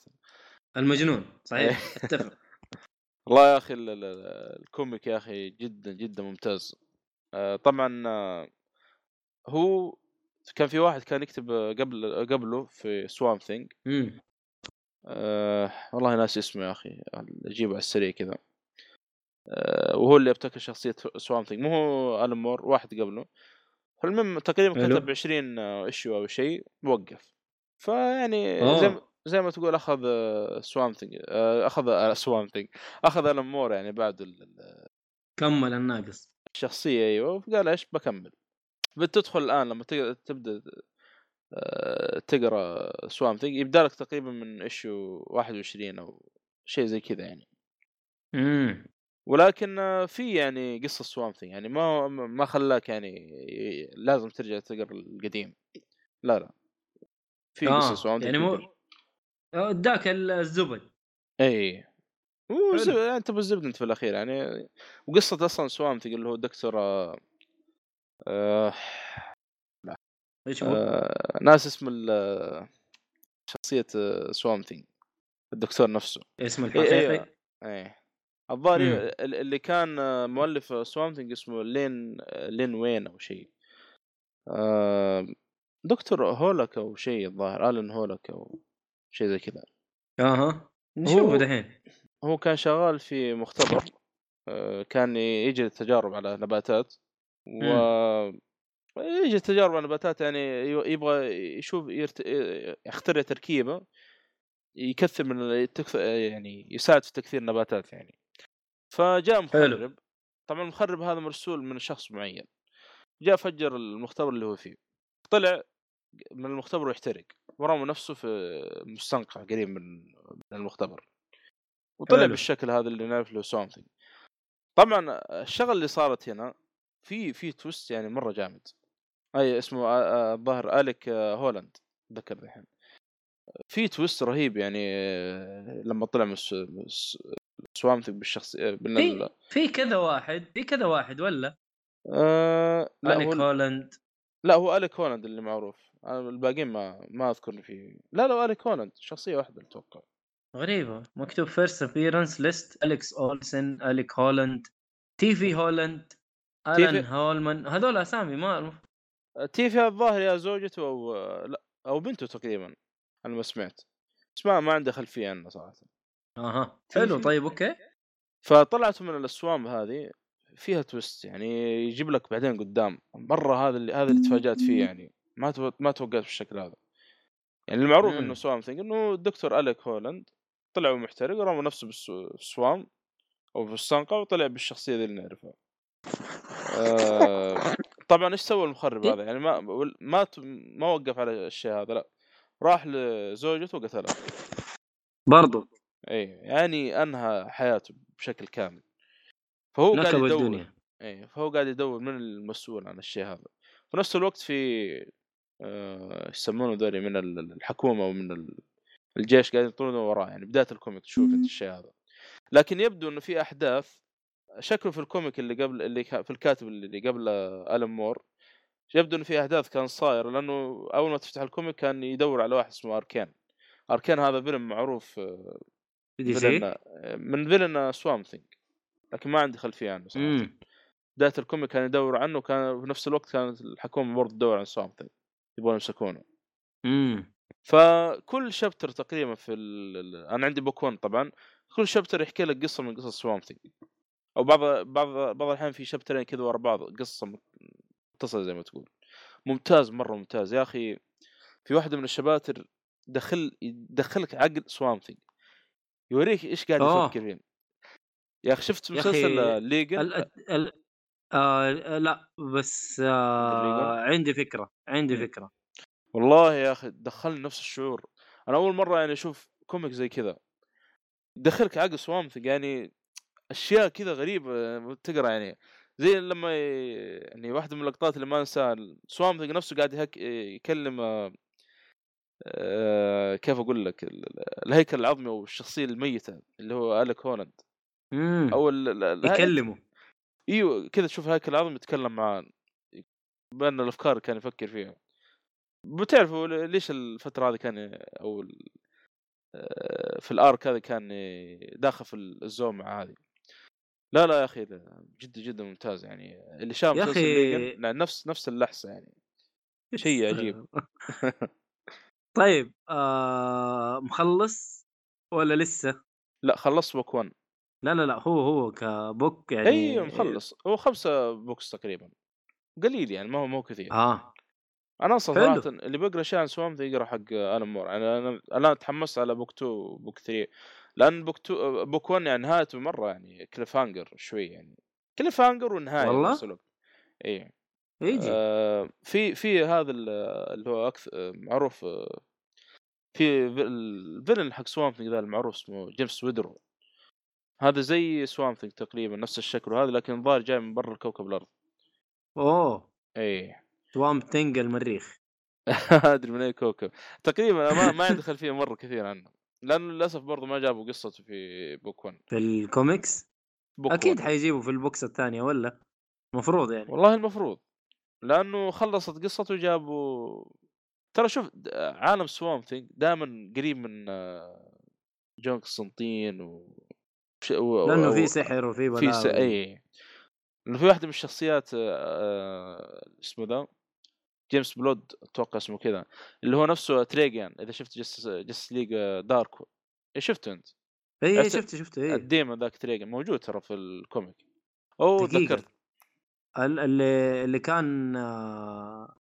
المجنون صحيح. أتفق. والله يا أخي ال- ال- ال comic يا أخي جدا جدا ممتاز. آه، طبعا آه، هو كان في واحد كان يكتب آه، قبل قبله في Swamp Thing أه والله ناسي اسمه يا أخي. أجيبه على السريع كذا. أه وهو اللي أبتكر شخصية Swamp Thing مو هو Alan Moore واحد قبله. فالمهم تقريبا. كتب 20 issue أو شيء وقف. فيعني آه. زي ما زي ما تقول أخذ Swamp Thing أخذ Swamp Thing أخذ Alan Moore يعني بعد ال- ال- كمل الناقص. الشخصية أيوه. فقال إيش؟ بكمل. بتدخل الآن لما تبدأ آه، تقرأ Swamp Thing يبدأ لك تقريبا من issue 21 أو شيء زي كذا يعني. امم ولكن آه، في يعني قصة Swamp Thing يعني ما ما خلاك يعني لازم ترجع تقرأ القديم. لا لا. في قصة آه Swamp يعني مو آه، اداك الزبد. إي هو زب- حلو. يعني انت بالزبد أنت في الأخير يعني. وقصة أصلا Swamp Thing اللي هو دكتور آه، آه، لا. إيش هو؟ آه ناسي اسم شخصية Swamp Thing الدكتور نفسه. اسمه إيه، الحقيقي؟ إيه الظاهر. ال- اللي كان آه، مؤلف Swamp Thing اسمه Len Len Wein أو شيء. آه دكتور هولك أو شيء الظاهر الن هولك أو شيء زي كذا. أها. نشوفه هو- دحين. هو كان شغال في مختبر آه، كان يجري التجارب على نباتات. و يجي التجارب على نباتات يعني يبغى يشوف يرت... يخترع تركيبة يكثر من التكث... يعني يساعد في تكثير النباتات يعني. فجاء مخرب طبعا المخرب هذا مرسول من شخص معين. جاء فجر المختبر اللي هو فيه. طلع من المختبر ويحترق. ورمى نفسه في مستنقع قريب من من المختبر. وطلع حلو. بالشكل هذا اللي نعرف له Swamp Thing طبعا الشغلة اللي صارت هنا في في twist يعني مرة جامد. أي اسمه آه، آه، الظاهر Alec آه، Holland ذكر الحين. في twist رهيب يعني آه، لما طلع من سوامثينج بالشخصيه بال في في كذا واحد في كذا واحد ولا؟ آه لا أليك هو هولاند. لا هو أليك هولاند اللي معروف. أنا الباقيين ما ما اذكر إن في لا لا أليك هولاند شخصية واحدة أتوقع. غريبة. مكتوب فيرست ابيرنس ليست أليكس أولسن أليك هولاند تي في هولاند الان هولمان هذول أسامي ما تيفي الظاهر يا زوجته أو لا أو بنته تقريبا أنا ما سمعت. بس ما ما عندي خلفية عنه صراحة. أها حلو طيب أوكي. فطلعت من ال swamp هذه فيها twist يعني يجيب لك بعدين قدام. مرة هذا اللي هذا اللي تفاجأت فيه يعني ما. ما توقعت بالشكل هذا. يعني المعروف مم. انه Swamp Thing إنه الدكتور Alec Holland طلع ومحترق ورمى نفسه بال swa- بال swamp أو في الصنقه وطلع بالشخصية ذي اللي نعرفها. آه... طبعا إيش سوى المخرب هذا؟ يعني ما ما ما وقف على الشيء هذا لا. راح لزوجته وقتلها. برضو. اي يعني أنهى حياته بشكل كامل. فهو قاعد يدور. الدنيا. إيه فهو قاعد يدور من المسؤول عن الشيء هذا. في نفس الوقت في آه، إيش يسمونه ذولي من ال- الحكومة ومن ال- الجيش قاعد يطردون وراه. يعني بداية ال comic تشوف أنت الشيء هذا. لكن يبدو إنه في أحداث شكله في ال comic اللي قبل اللي في الكاتب اللي قبل Alan Moore يبدو إنه في أحداث كان صاير لأنه أول ما تفتح ال comic كان يدور على واحد اسمه Arcane Arcane هذا villain معروف آه، DC؟ villain من villain Swamp Thing لكن ما عندي خلفية عنه صراحة. بداية ال comic كان يدور عنه وكان في نفس الوقت كانت الحكومة برضه تدور عن Swamp Thing يبغون يمسكونه. امم فكل chapter تقريبا في ال... أنا عندي book 1 طبعا كل chapter يحكي لك قصة من قصص Swamp Thing أو بعض بعض بعض الأحيان في chapter ين كذا ورا بعض قصة متصلة زي ما تقول. ممتاز مرة ممتاز. يا أخي في واحدة من الشباتر دخل يدخلك عقل Swamp Thing يوريك إيش قاعد آه. يفكر فيه. يا أخي شفت مسلسل Legion ال... ال... آه لا بس آه عندي فكرة عندي مم. فكرة. والله يا أخي دخلني نفس الشعور. أنا أول مرة يعني أشوف comic زي كذا. دخلك عقل Swamp Thing يعني أشياء كذا غريبة تقرأ يعني. زي لما ي- يعني واحدة من اللقطات اللي ما أنساها Swamp نفسه قاعد يهك... يكلم آه، آه، كيف أقول لك؟ ال- ال- الهيكل العظمي أو الشخصية الميتة اللي هو Alec Holland. أو ال... ال- يكلموا إيوه كذا تشوف الهيكل العظمي يتكلم معاه بأن الأفكار كان يفكر فيها. بتعرفوا ليش الفترة هذه كان أو آه، في ال arc هذا كان داخل في ال zoom مع هذه؟ لا لا يا أخي لا، جدا جدا ممتاز يعني. اللي شاف يا لا نفس نفس اللحسه يعني. شيء عجيب. طيب آه مخلص ولا لسه؟ لا خلصت book 1 لا لا لا هو هو ك book يعني اي مخلص. هو خمسة books تقريبا. قليل يعني ما هو ما هو كثير. آه. أنا أصلا. صراحة اللي بيقرأ عن Swamp يقرأ حق ألن مور. يعني أنا الان تحمست على book 2 و book 3 لأن book 2 book 1 يعني نهايته مرة يعني cliffhanger شوي يعني. cliffhanger ونهاية والله؟ اي يجي آه في في هذا ال- اللي هو أكثر معروف آه، في في- ال villain حق Swamp ذا المعروف اسمه جيسون وودرو هذا زي Swamp تقريبا نفس الشكل وهذا لكن الظاهر جاي من برا الكوكب الأرض. أوه. اي Swamp Thing المريخ. أدري من أي كوكب. تقريبا ما ما عندي خلفيه مرة كثير عنه لأنه للأسف برضه ما جابوا قصته في book 1 في ال comics؟ book أكيد 1. حيجيبوا في ال books الثانية ولا؟ المفروض يعني. والله المفروض. لأنه خلصت قصته وجابوا ترى شوف عالم Swamp Thing دائما قريب من آه، جون قسطنطين و و- لأنه في سحر وفي في س... بلاوي. اي في واحدة من الشخصيات آه، اسمه ذا جيسون بلود أتوقع اسمه كذا اللي هو نفسه إتريجان إذا شفت Jus- Justice League Dark إيه شفته أنت؟ اي اي عرفت- شفته شفته اي ال demon ذاك إتريجان موجود ترى في ال comic. دقيقة. تذكرت. ال- اللي اللي كان آه،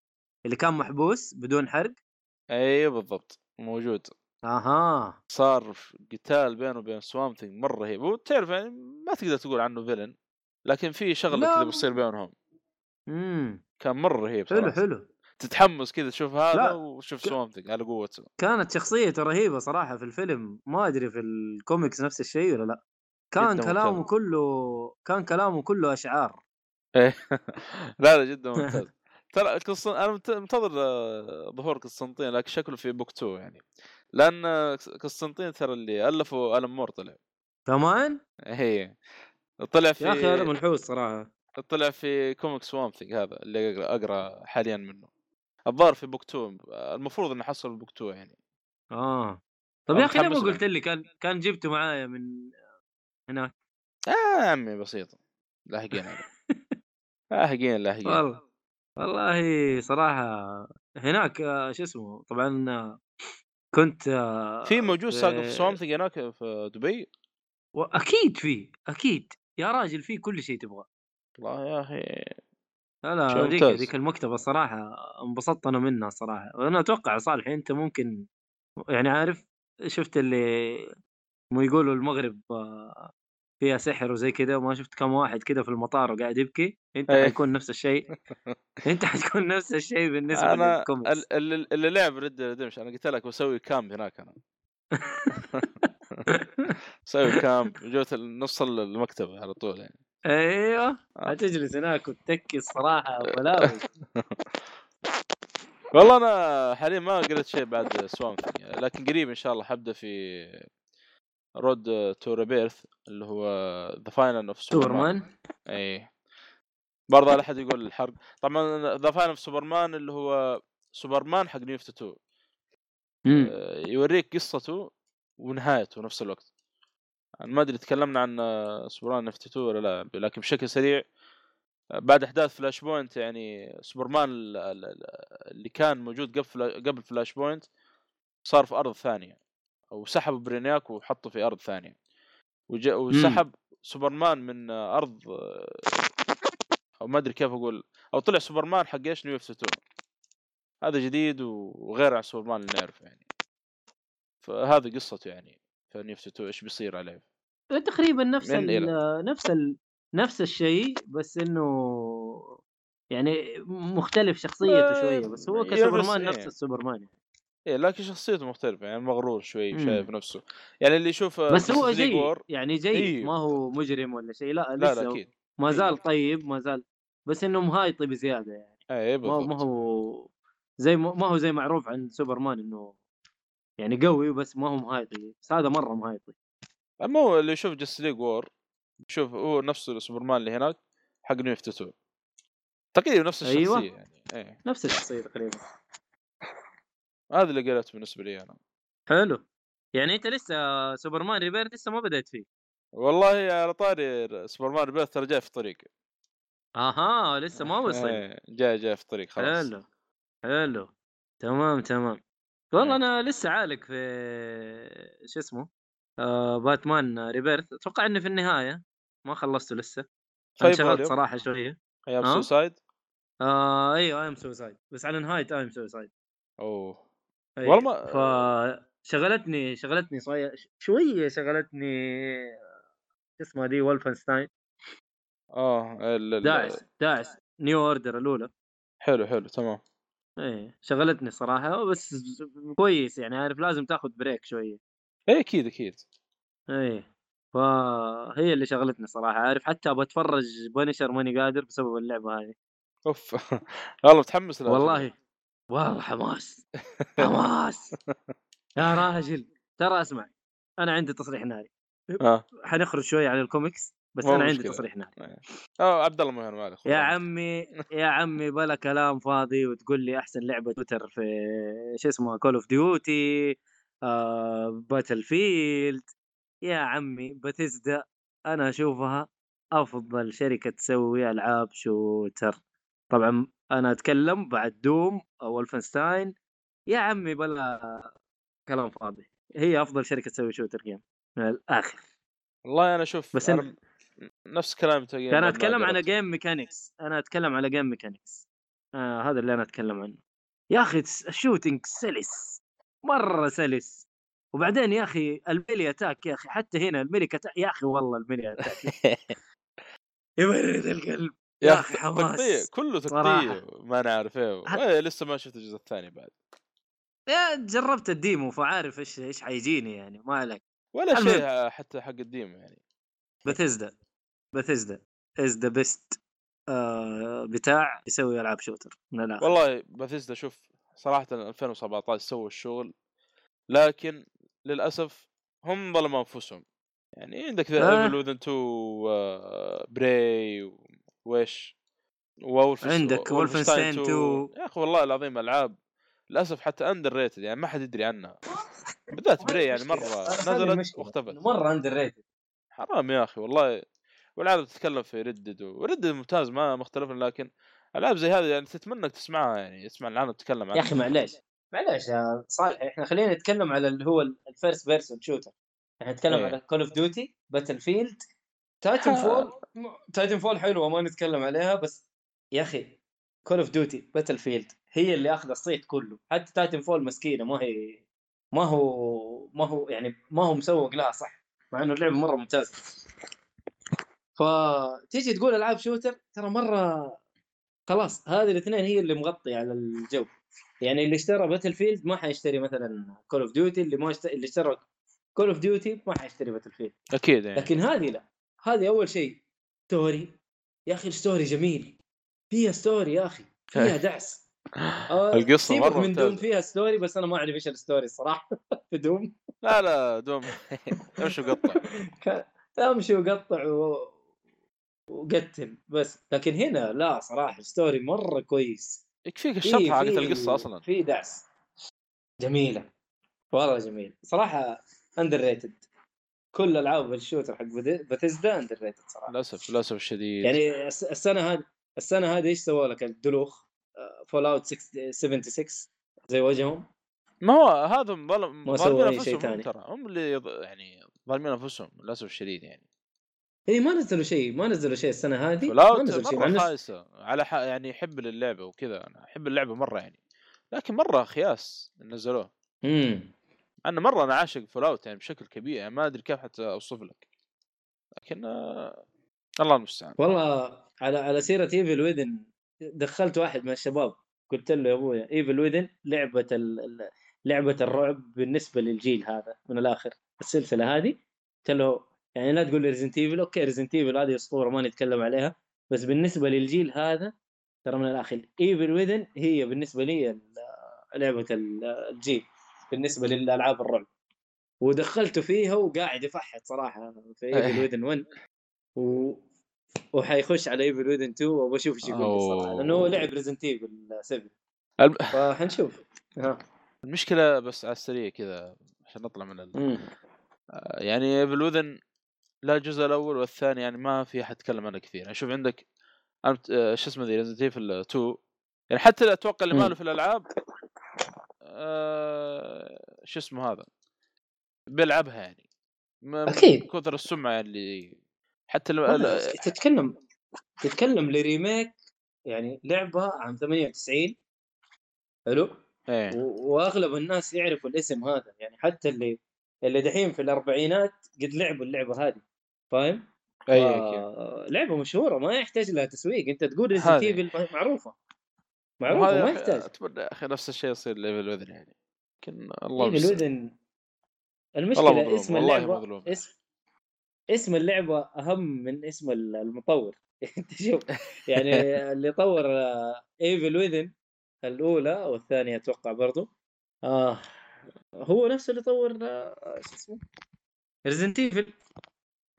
اللي كان محبوس بدون حرق. اي بالضبط موجود. أها. صار في قتال بينه وبين Swamp Thing مرة رهيب وتعرف يعني ما تقدر تقول عنه villain لكن في شغلة. كذا بتصير بينهم. امم كان مرة رهيب حلو حلو. تتحمس كذا تشوف هذا. وشوف Swamp Thing على قوته كانت شخصيته رهيبة صراحة في الفيلم. ما أدري في الكوميكس نفس الشيء ولا لا. كان جداً كلامه ممتاز. كله كان كلامه كله أشعار. إيه. لا لا جدا ممتاز. ترى قسطن... أنا منت- منتظر آه، ظهور قسطنطين لكن شكله في book 2 يعني. لأن قسطنطين ترى اللي ألفوا ألن مور طلع. كمان؟ هي طلع في يا أخي هذا منحوس صراحة. طلع في comic Swamp Thing هذا اللي أقرأ حاليا منه. الظاهر في book 2 المفروض إنه حصل book 2 يعني. آه. طب أنا يا أخي ليه ما. قلت لي كان كان جبته معايا من هناك؟ آه يا عمي بسيطه لاحقين لاحقين لاحقين والله والله صراحة هناك آه، شو اسمه طبعا آه، كنت آه، في موجود ساقف في- Swamp Thing هناك في دبي؟ واكيد في أكيد. يا راجل في كل شيء تبغاه. والله يا أخي لا لا شيء ذيك ممتاز. ذيك المكتبة الصراحه انبسطت أنا منها صراحة. وأنا أتوقع صالح أنت ممكن يعني عارف شفت اللي مو يقولوا المغرب آه، فيها سحر وزي كذا وما شفت كم واحد كذا في المطار وقاعد يبكي أنت إيه. حيكون نفس الشيء. أنت حتكون نفس الشيء بالنسبة أنا للكوميكس. ال- اللي, اللي لعب Red Redemption أنا قلت لك بسوي camp هناك أنا. بسوي camp جوت نص المكتبة على طول يعني. أيوه. آه. حتجلس هناك وتتكي الصراحة بلاوي والله أنا حاليا ما قريت شيء بعد Swamp لكن قريب إن شاء الله حبدأ في Road to Rebirth اللي هو The Final of Superman؟ إي. برضه لا احد يقول الحرق. طبعا The Final of Superman اللي هو سوبرمان حق New 2 مم. آه، يوريك قصته ونهايته نفس الوقت. ما أدري تكلمنا عن سوبرمان 2 ولا لا لكن بشكل سريع بعد أحداث Flashpoint يعني سوبرمان ال- ال- ال- اللي كان موجود قبل قبل Flashpoint صار في أرض ثانية وسحبوا برينياك وحطوا في أرض ثانية. وج- وسحب سوبرمان من أرض أو ما أدري كيف أقول أو طلع سوبرمان حق إيش؟ New 2 هذا جديد وغير عن سوبرمان اللي نعرفه يعني. فهذه قصته يعني في New 2 إيش بيصير عليه. تقريبا نفس من ال نفس ال نفس الشيء بس إنه يعني مختلف شخصيته آه، شوية بس هو كسوبرمان نفس إيه. السوبرمان إيه لكن شخصيته مختلفة يعني مغرور شوي. شايف نفسه يعني اللي يشوف بس هو جيد يعني جيد إيه. ما هو مجرم ولا شيء لا لا لسه لا أكيد ما زال إيه. طيب ما زال بس إنه مهايطي بزيادة يعني إيه ما ما بالضبط هو زي ما ما هو زي معروف عن سوبرمان إنه يعني قوي بس ما هو مهايطي بس هذا مرة مهايطي اما هو اللي يشوف Justice League War شوف هو نفس سوبرمان اللي هناك حق New 2 تقريبا نفس الشخصية أيوة. يعني إيه. نفس الشخصية تقريبا. هذا اللي قريته بالنسبة لي أنا. حلو. يعني أنت لسه سوبرمان Rebirth لسه ما بدأت فيه. والله على طاري سوبرمان Rebirth ترى جاي في الطريق. أها لسه ما وصل. إيه، جاي جاي في الطريق خلاص. حلو حلو. تمام تمام. والله إيه. أنا لسه عالق في شو اسمه؟ باتمان Rebirth. أتوقع اني في النهاية. ما خلصته لسه. طيب انشغلت. صراحة شوية. أيام؟ سوسايد آه أيوه ايم سوسايد بس على نهاية ايم سوسايد أوه. أيوة. والله ما- فشغلتني شغلتني شوية شوية شغلتني شو اسمها دي؟ Wolfenstein. آه ال- ال- داعس داعس. New Order الأولى. حلو حلو تمام. إيه شغلتني صراحة. بس كويس يعني عارف لازم تاخذ break شوية. إيه أكيد أكيد. إيه فهي اللي شغلتني صراحة. عارف حتى أبغى اتفرج بنشر ماني قادر بسبب اللعبة هذه. أوف. والله متحمس لها والله والله حماس حماس. يا راجل. ترى اسمع أنا عندي تصريح ناري. آه. حنخرج شوية عن الكوميكس بس أنا عندي. تصريح نهائي آه عبد الله مهر مالك يا عمي يا عمي بلا كلام فاضي وتقول لي أحسن لعبة تويتر في شو اسمه Call of Duty Battlefield يا عمي باتيزدا أنا أشوفها أفضل شركة تسوي ألعاب shooter. طبعا أنا أتكلم بعد Doom أو Wolfenstein يا عمي بلا كلام فاضي. هي أفضل شركة تسوي shooter game من الآخر. والله أنا أشوف بس أنا نفس كلام أنا أتكلم على. game mechanics أنا أتكلم على game mechanics آه هذا اللي أنا أتكلم عنه. يا أخي ال shooting سلس مرة سلس. وبعدين يا أخي ال melee attack يا أخي حتى هنا ال melee attack يا أخي والله ال melee attack. يبرد القلب. يا أخي حماس. تقطيع كله. تقطيع ما إيه. هت- إيه، لسه ما شفت الجزء الثاني بعد. يا جربت ال demo فعارف إيش إيش حيجيني يعني ما عليك ولا. شيء حتى حق الديم يعني. بثزدا Bethesda. is the best بتاع يسوي ألعاب shooter. من الآخر. والله باثيستا شوف صراحة 2017 سووا الشغل لكن للأسف هم ظلموا أنفسهم. يعني عندك The آه. Evil Within 2 آه، Prey ويش وولفس عندك Wolfenstein 2. يا أخي والله العظيم ألعاب للأسف حتى underrated يعني ما حد يدري عنها. بالذات Prey يعني مرة نزلت واختفت. مرة underrated حرام يا أخي والله. والعاب تتكلم في Red Dead و Red Dead ممتاز ما مختلف لكن العاب زي هذه يعني تتمنى إنك تسمعها يعني اسمع العالم تتكلم عنها. يا أخي معليش معليش يا صالح إحنا خلينا نتكلم على اللي هو ال first person shooter إحنا نتكلم. على Call of Duty Battlefield Titanfall Titanfall حلوة ما نتكلم عليها بس يا أخي Call of Duty Battlefield هي اللي أخذ الصيت كله. حتى Titanfall مسكينة ما هي ما هو ما هو يعني ما هو مسوق لها صح مع إنه اللعبة مرة ممتازة. فتيجي تقول ألعاب shooter ترى مرة خلاص هذه الاثنين هي اللي مغطيه على الجو. يعني اللي اشترى Battlefield ما حيشتري مثلا Call of Duty اللي ما اشتري اللي اشترى Call of Duty ما حيشتري Battlefield أكيد يعني. لكن هذه لا. هذه أول شيء. story يا أخي ال story جميل. فيها story يا أخي. فيها دعس. آه، القصة سيبك مرة من Doom. فيها story بس أنا ما أعرف إيش ال story الصراحة. في Doom. لا لا Doom. امشي وقطع. امشي وقطع و... وقتل بس. لكن هنا لا صراحة story مرة كويس. يكفيك في- الشطحة حقت القصة أصلا؟ في دعس. جميلة. والله جميل. صراحة underrated كل ألعاب ال shooter حق Bethesda underrated صراحة. للأسف للأسف الشديد يعني الس- السنة هذه السنة هذه إيش سووا لك الدلوخ؟ Fallout 76 زي وجههم؟ ما هو هذا ظلم ظالمين أنفسهم. ترى. هم اللي يض- يعني ظالمين أنفسهم للأسف الشديد يعني. اي ما نزلوا شيء ما نزلوا شيء السنة هذه ما نزلوا شيء مره خايسة. على ح... يعني يحب للعبة وكذا أنا أحب اللعبة مرة يعني. لكن مرة خياس نزلوه. امم أنا مرة أنا عاشق Fallout يعني بشكل كبير يعني ما أدري كيف حتى أوصف لك. لكن آه... الله المستعان. والله على على سيرة Evil Within دخلت واحد من الشباب قلت له يا ابويا Evil Within لعبة. ال- لعبة الرعب بالنسبة للجيل هذا من الآخر. السلسلة هذه قلت له يعني لا تقول لي Resident Evil okay Resident Evil هذه أسطورة ما نتكلم عليها بس بالنسبة للجيل هذا ترى من الآخر Evil Within هي بالنسبة لي لعبة ال- الجيل بالنسبة للألعاب الرعب. ودخلته فيها وقاعد يفحط صراحة في Evil Within 1 و... وحيخش على Evil Within 2 وبشوف إيش يقول لي صراحة لأنه هو. لعب Resident Evil 7 الم... فحنشوف. ها. المشكلة بس على السريع كذا عشان نطلع من ال... آه، يعني ب Within لا الجزء الأول والثاني يعني ما في أحد يتكلم عنه كثير. يعني شوف عندك آه، شو اسمه ذي Resident Evil 2 يعني حتى أتوقع اللي مم. ماله في الألعاب آه، شو اسمه هذا بيلعبها يعني. أكيد. كثر السمعة اللي حتى لو تتكلم تتكلم ل remake يعني لعبة عام 98 حلو؟ إيه. وأغلب الناس يعرفوا الاسم هذا. يعني حتى اللي اللي دحين في الأربعينات قد لعبوا اللعبة هذه. فاهم؟ اي آه لعبة مشهورة ما يحتاج لها تسويق. أنت تقول Resident. Evil معروفة. معروفة ما يحتاج. اتمنى يا أخي نفس الشيء يصير ل Evil Within يعني. لكن الله المستعان. Within. المشكلة اسم اللعبة. اسم اسم اللعبة أهم من اسم المطور. أنت شوف يعني اللي طور Evil Within الأولى أو الثانية أتوقع برضو. آه هو نفسه اللي طور آه، شو اسمه؟ Resident Evil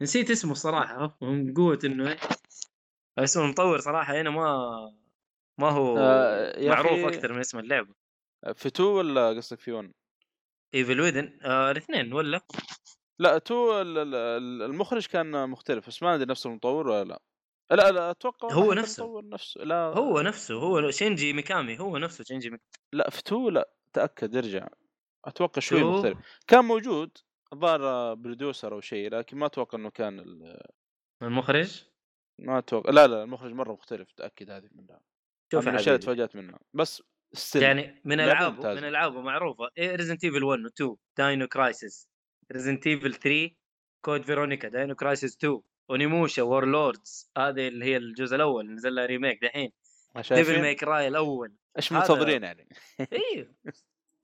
نسيت اسمه الصراحه من قوه إنه إيه. اسم المطور صراحة هنا ما ما هو آه، معروف أكثر من اسم اللعبة. في 2 ولا قصدك في 1 Evil Within آه الاثنين ولا؟ لا 2 ال- ال- ال- المخرج كان مختلف بس ما أدري نفس المطور ولا لا. لا لا أتوقع هو نفسه. المطور نفسه لا. هو نفسه هو شينجي ميكامي هو نفسه شينجي ميكامي. لا في 2 لا تأكد ارجع. أتوقع شوي مختلف. كان موجود الظاهر producer أو شيء لكن ما أتوقع إنه كان ال- المخرج؟ ما أتوقع لا لا المخرج مرة مختلف تأكد هذه منها شوف من يا الأشياء اللي حبيبي. تفاجأت منها. بس still يعني من العابه. من العابه معروفة Resident Evil 1 و 2 Dino Crisis Resident Evil 3 Code Veronica Dino Crisis 2 Onimusha Warlords هذه اللي هي الجزء الأول نزل لها remake دحين. Devil May Cry الأول. إيش منتظرين يعني؟ أيوه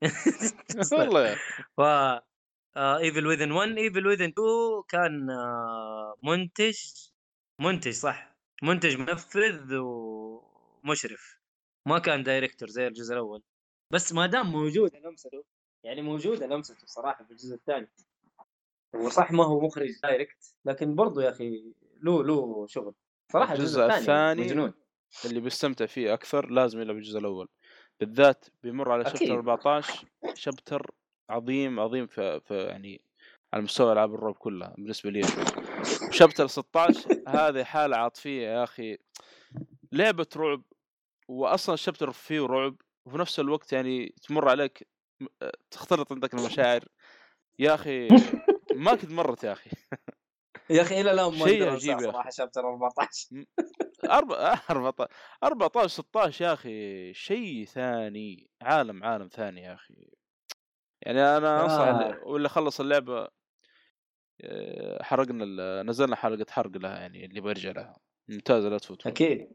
والله ف ايفل ويذن 1 ايفل ويذن 2 كان آه، منتج منتج صح؟ منتج منفذ ومشرف. ما كان director زي الجزء الأول. بس ما دام موجود لمسته يعني موجوده لمسته صراحة في الجزء الثاني. هو صح ما هو مخرج direct لكن برضو يا أخي له له شغل. صراحة الجزء, الجزء الثاني مجنون. اللي بيستمتع فيه أكثر لازم يلعب الجزء الأول. بالذات بيمر على. شابتر 14 شابتر عظيم عظيم في, في يعني على مستوى ألعاب الرعب كلها بالنسبة لي. شابتر 16 هذه حالة عاطفية يا أخي. لعبة رعب واصلا الشابتر فيه رعب وفي نفس الوقت يعني تمر عليك تختلط عندك المشاعر. يا أخي ما كنت مرت يا أخي. يا أخي إلى الآن ما شيء عجيب. صراحة شابتر 14 أربعة 14 14 16 يا أخي شيء ثاني عالم عالم ثاني يا أخي. يعني أنا أنصح آه. اللي- واللي خلص اللعبة آه، حرقنا نزلنا حلقة حرق لها يعني اللي بيرجع لها ممتازة لا تفوت أكيد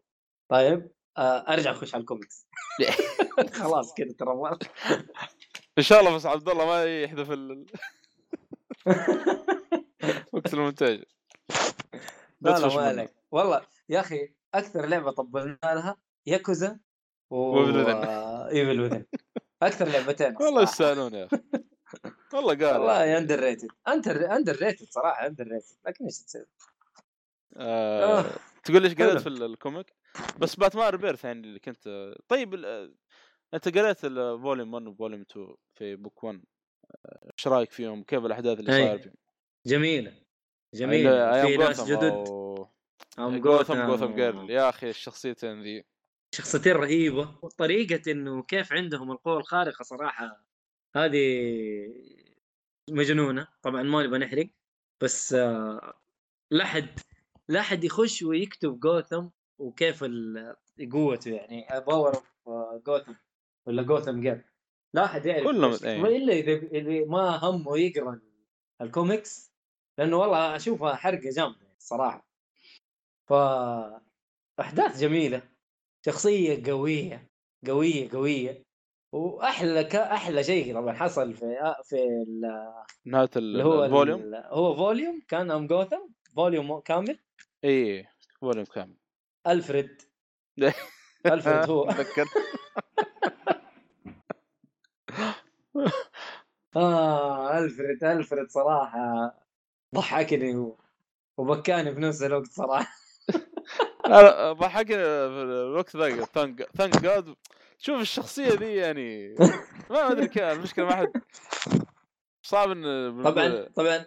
طيب آه أرجع أخش على الكوميكس خلاص كذا ترى إن شاء الله بس عبد الله ما يحذف ال- وقت المونتاج لا لا تفش ما منه. عليك والله يا أخي أكثر لعبة طبلنا لها ياكوزا و. Evil Within أكثر لعبتين والله الصراحة. يستاهلون يا أخي والله قال والله underrated under underrated صراحة underrated لكن إيش تسوي؟ آه آه. تقول ليش قريت. في ال- ال comic بس Batman Rebirth يعني اللي كنت طيب ال- أنت قريت ال volume 1 و volume 2 في book 1 إيش رأيك فيهم؟ كيف الأحداث اللي أي. صاير فيهم؟ جميلة جميلة في ناس جدد جوثم جوثم جوثم جيرل يا أخي الشخصيتين ذي شخصيتين رهيبة. وطريقة إنه كيف عندهم القوة الخارقة صراحة هذه مجنونة. طبعا ما نبغى نحرق. بس آه، لا حد لا حد يخش ويكتب جوثم وكيف قوته يعني. باور أوف جوثم ولا جوثم جيم لا حد يعرف كلهم-. إيه. ما الا إذا اللي ما همه يقرأ الكوميكس لأنه والله أشوفها حرقة جامدة الصراحه ف أحداث جميلة. شخصية قوية قوية قوية. وأحلى ك... أحلى شيء طبعا حصل في في ال- نهاية اللي هو الفوليوم؟ ال... هو فوليوم كان أم جوثم؟ فوليوم كامل؟ اي volume كامل. ألفريد. ألفريد هو. تذكر آه ألفريد ألفريد صراحة ضحكني و... وبكاني بنفس الوقت صراحة. ضحكني في الوقت ذاك thank thank God شوف الشخصية ذي يعني ما أدري كيف المشكلة ما حد صعب إن طبعا طبعا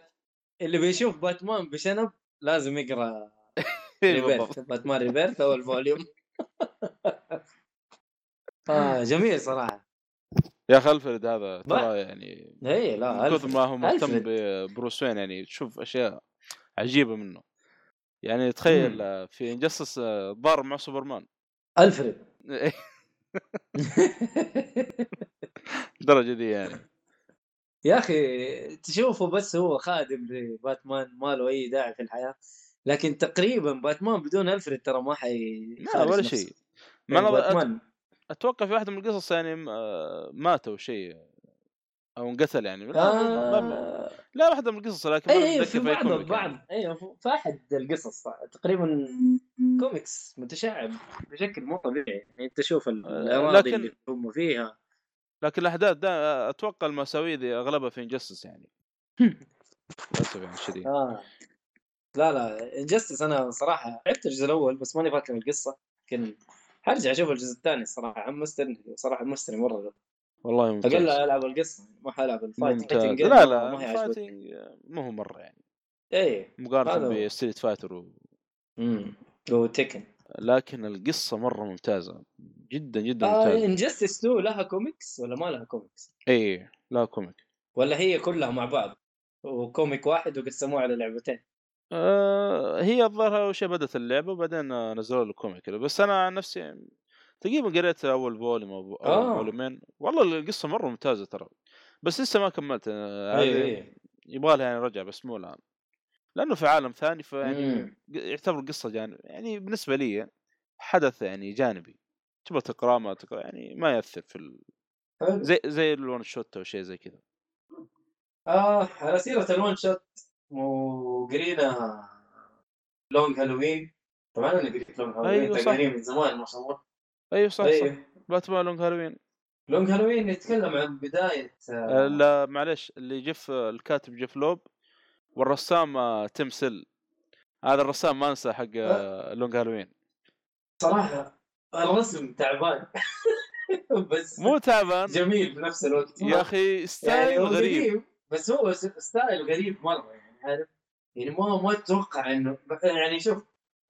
اللي بيشوف باتمان بشنب لازم يقرأ إيه Rebirth بالضبط. Batman Rebirth أو ال volume آه جميل صراحة يا أخي ألفريد هذا ترى يعني اي لا كثر. ما هو مهتم. ب Bruce Wayne يعني تشوف أشياء عجيبة منه يعني تخيل آه، في Injustice ضار مع سوبرمان. ألفريد. الدرجة دي يعني. يا أخي تشوفه بس هو خادم لباتمان ما له أي داعي في الحياة. لكن تقريبا باتمان بدون ألفريد ترى ما حي لا ولا شيء. ما أت- باتمان. أتوقع في واحدة من القصص يعني آه، مات أو شيء. أو انقتل يعني. آه... لا واحدة من القصص لكن اي اي أتذكر في بعض بعض في أحد القصص تقريبا كوميكس متشعب بشكل مو طبيعي. يعني أنت شوف آه، الأراضي لكن- اللي هم فيها. لكن الأحداث ده أتوقع المساوي ذي أغلبها في Injustice يعني. للأسف يعني الشديد آه. لا لا Injustice أنا صراحة لعبت الجزء الأول بس ماني فاكر القصة لكن حرجع أشوف الجزء الثاني الصراحه حمستني صراحة حمستني مرة. والله ممتاز. أقل ألعب القصة ما حلعب ال fight ممتاز. fighting لا لا ما. ال fighting ما هو مرة يعني. إيه مقارنة. ب Street Fighter و... امم هو Tekken لكن القصة مرة ممتازة. جدا جدا آه ممتازة. Injustice 2 لها كوميكس ولا ما لها كوميكس؟ اي لا comic ولا هي كلها مع بعض؟ و comic واحد وقسموه على لعبتين. آه هي الظاهر أول شيء بدأت اللعبة وبعدين نزلوا له comic بس أنا عن نفسي تقريبا قريت أول volume أو آه. فوليومين. والله القصة مرة ممتازة ترى. بس لسه ما كملت آه، اي هذه اي يبغى لها يعني رجع بس مو الآن. لأنه في عالم ثاني فيعني. يعتبر قصة جانب يعني بالنسبة لي حدث يعني جانبي. تبغى تقرأ ما تقرأ يعني ما يأثر في ال... زي زي ال one shot أو شيء زي كذا. آه على سيرة ال one shot وقرينا Long Halloween. طبعا أنا قريت Long Halloween أيوة،. تقريبا من زمان ما شاء الله. أيوه صح صح. أيوه Batman Long Halloween. Long Halloween يتكلم عن بداية آه، آه لا معلش اللي جيف الكاتب Jeph Loeb والرسام آه، Tim Sale. هذا الرسام ما أنسى حق آه، Long Halloween. صراحة الرسم تعبان. بس مو تعبان. جميل بنفس الوقت. يا أخي style يعني غريب. قديم بس هو style غريب مرة يعني عارف؟ يعني ما ما أتوقع إنه يعني شوف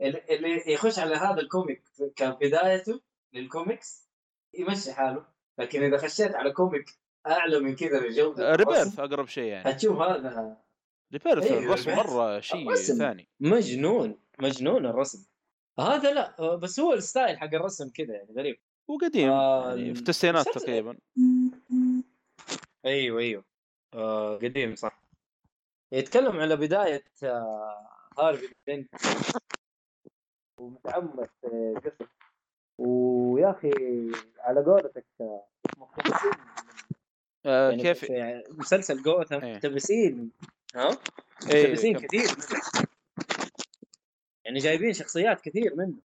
ال- اللي يخش على هذا ال comic كبدايته للكوميكس يمشي حاله. لكن إذا خشيت على comic أعلى من كذا بجوده Rebirth الرسم، أقرب شيء يعني. هتشوف هذا. Rebirth أيوة، الرسم Rebirth. مرة شيء. ثاني. مجنون مجنون الرسم. هذا لا بس هو ال style حق الرسم كذا يعني غريب. وقديم آه، يعني في التسعينات تقريبا. أيوه أيوه. آه قديم صح. يتكلم على بداية آه هارفي دينت ومتعمق آه، قصة ويا أخي على قولتك آه، مقتبسين آه يعني كيف؟ في مسلسل جوثام إيه. مقتبسين. ها؟ إيه، مقتبسين كم- كثير منه. يعني جايبين شخصيات كثير منه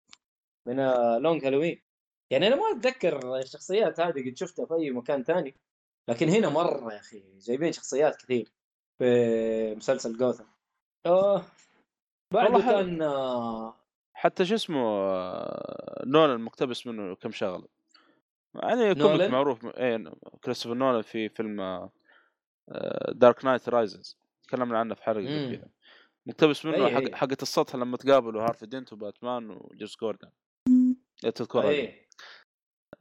من آه، لونج هالوين يعني أنا ما أتذكر الشخصيات هذه قد شفتها في أي مكان ثاني لكن هنا مرة يا أخي جايبين شخصيات كثير في مسلسل جوثام آه بعده والله حلو. كان آه، حتى شو اسمه نولان مقتبس منه كم شغلة. يعني comic؟ معروف إيه كريستوفر نولان في فيلم Dark Knight Rises تكلمنا عنه في حلقة كذا مقتبس منه أي حق أي. حقة السطح لما تقابلوا هارفي دينت وباتمان وجيمس جوردن إيه، تذكرها دي. إيه.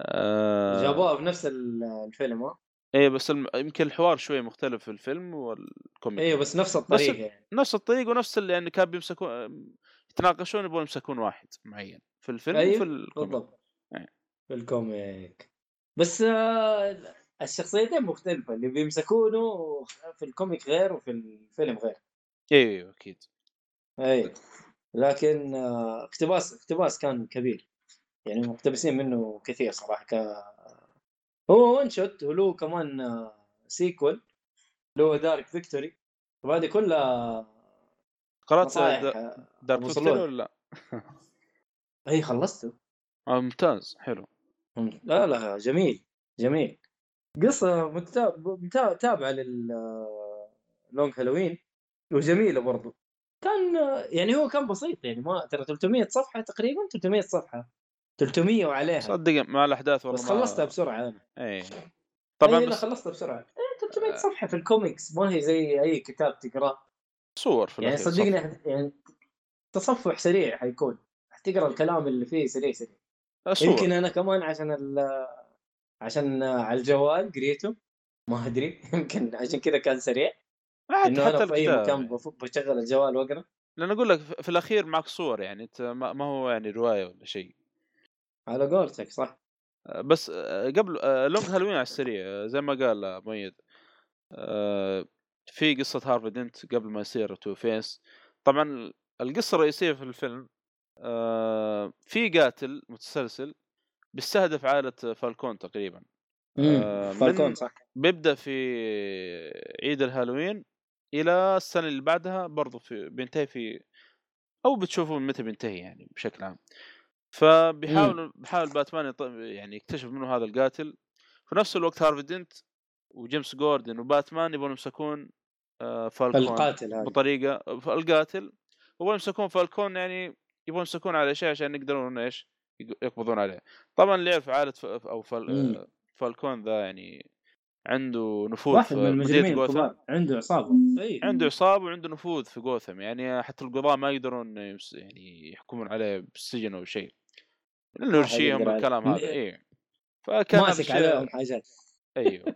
آه. جابوها بنفس ال- الفيلم ها؟ إيه بس الم... يمكن الحوار شوي مختلف في الفيلم وال comic. أيوه بس نفس الطريقة يعني. نفس الطريق ونفس اللي يعني كان بيمسكون يتناقشون يبغون يمسكون واحد معين. في الفيلم أيوه، وفي ال comic. بالضبط. إيه. في ال comic. بس آه، الشخصيتين مختلفة. اللي بيمسكونه في ال comic غير وفي الفيلم غير. أيوه أيوه أكيد. اي لكن آه، اقتباس اقتباس كان كبير. يعني مقتبسين منه كثير صراحة. ك هو one shot وله كمان آه، sequel اللي هو Dark Victory وهذه كلها قرأت آه، Dark. ولا لا؟ إي خلصته. آه ممتاز حلو. لا لا جميل جميل. قصة متا- متا- تابعة لل آه، Long Halloween وجميلة برضو. كان آه، يعني هو كان بسيط يعني ما ترى 300 صفحة تقريبا 300 صفحة. 300 وعليها. صدق مع الاحداث والله بس ما- خلصتها بسرعة أنا. إيه طبعا لا بس خلصتها بسرعة. إيه 300 صفحة في الكوميكس ما هي زي أي كتاب تقرأه. صور في يعني الأخير، صدقني صف. يعني تصفح سريع حيكون حتقرا الكلام اللي فيه سريع سريع. صور. يمكن أنا كمان عشان ال عشان على الجوال قريته ما أدري يمكن عشان كذا كان سريع. إنه حتى أنا في أي مكان بشغل الجوال وأقرأ. لأن أقول لك في الأخير معك صور يعني أنت ما هو يعني رواية ولا شيء. على قولتك صح. آه، بس آه، قبل آه، Long Halloween على السريع زي ما قال مؤيد في قصة هارفي دنت قبل ما يصير Two-Face. طبعا القصة الرئيسية في الفيلم آه، في قاتل متسلسل بيستهدف عائلة فالكون تقريبا. آه، فالكون صح. بيبدأ في عيد الهالوين إلى السنة اللي بعدها برضو في بينتهي في أو بتشوفون متى بينتهي يعني بشكل عام. فبيحاول بيحاول باتمان يعني يكتشف منه هذا القاتل. في نفس الوقت هارفي دينت وجيمس جوردن وباتمان يبغون يمسكون فالكون القاتل هذا. بطريقة القاتل يبغون يمسكون فالكون يعني يبغون يمسكون على شيء عشان يقدرون إيش يق- يقبضون عليه. طبعا اللي يعرف عائله ف... أو فال... فالكون ذا يعني عنده نفوذ واحد من المجرمين الكبار عنده عصابة. عنده عصابة وعنده نفوذ في جوثم. يعني حتى القضاة ما يقدرون يمس- يعني يحكمون عليه بالسجن أو شيء. لأنه يرشيهم. الكلام هذا. اي فكان ماسك عليهم حاجات. أيوه.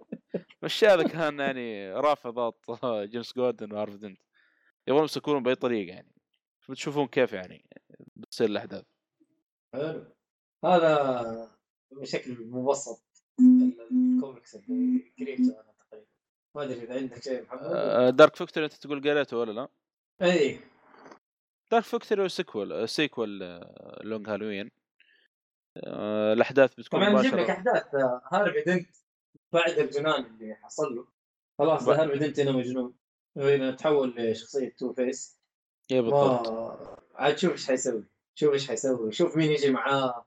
هذا كان يعني رافع ضغط جيمس جوردن وهارف دنت يبغون يمسكونهم بأي طريقة يعني. بتشوفون كيف يعني بتصير الأحداث. حلو. هذا بشكل مبسط الكوميكس اللي قريته أنا تقريبا. ما أدري إذا عندك شيء محمد؟ آه، Dark Victory أنت تقول قريته ولا لا؟ إي. Dark Victory sequel sequel Long Halloween آه، الأحداث بتكون طبعا نجيب لك أحداث آه، هارفي دنت بعد الجنان اللي حصل له. خلاص ب- هارفي دنت هنا مجنون. هنا تحول لشخصية Two-Face اي بالضبط. ما عاد شوف إيش حيسوي. شوف إيش حيسوي. شوف مين يجي معاه.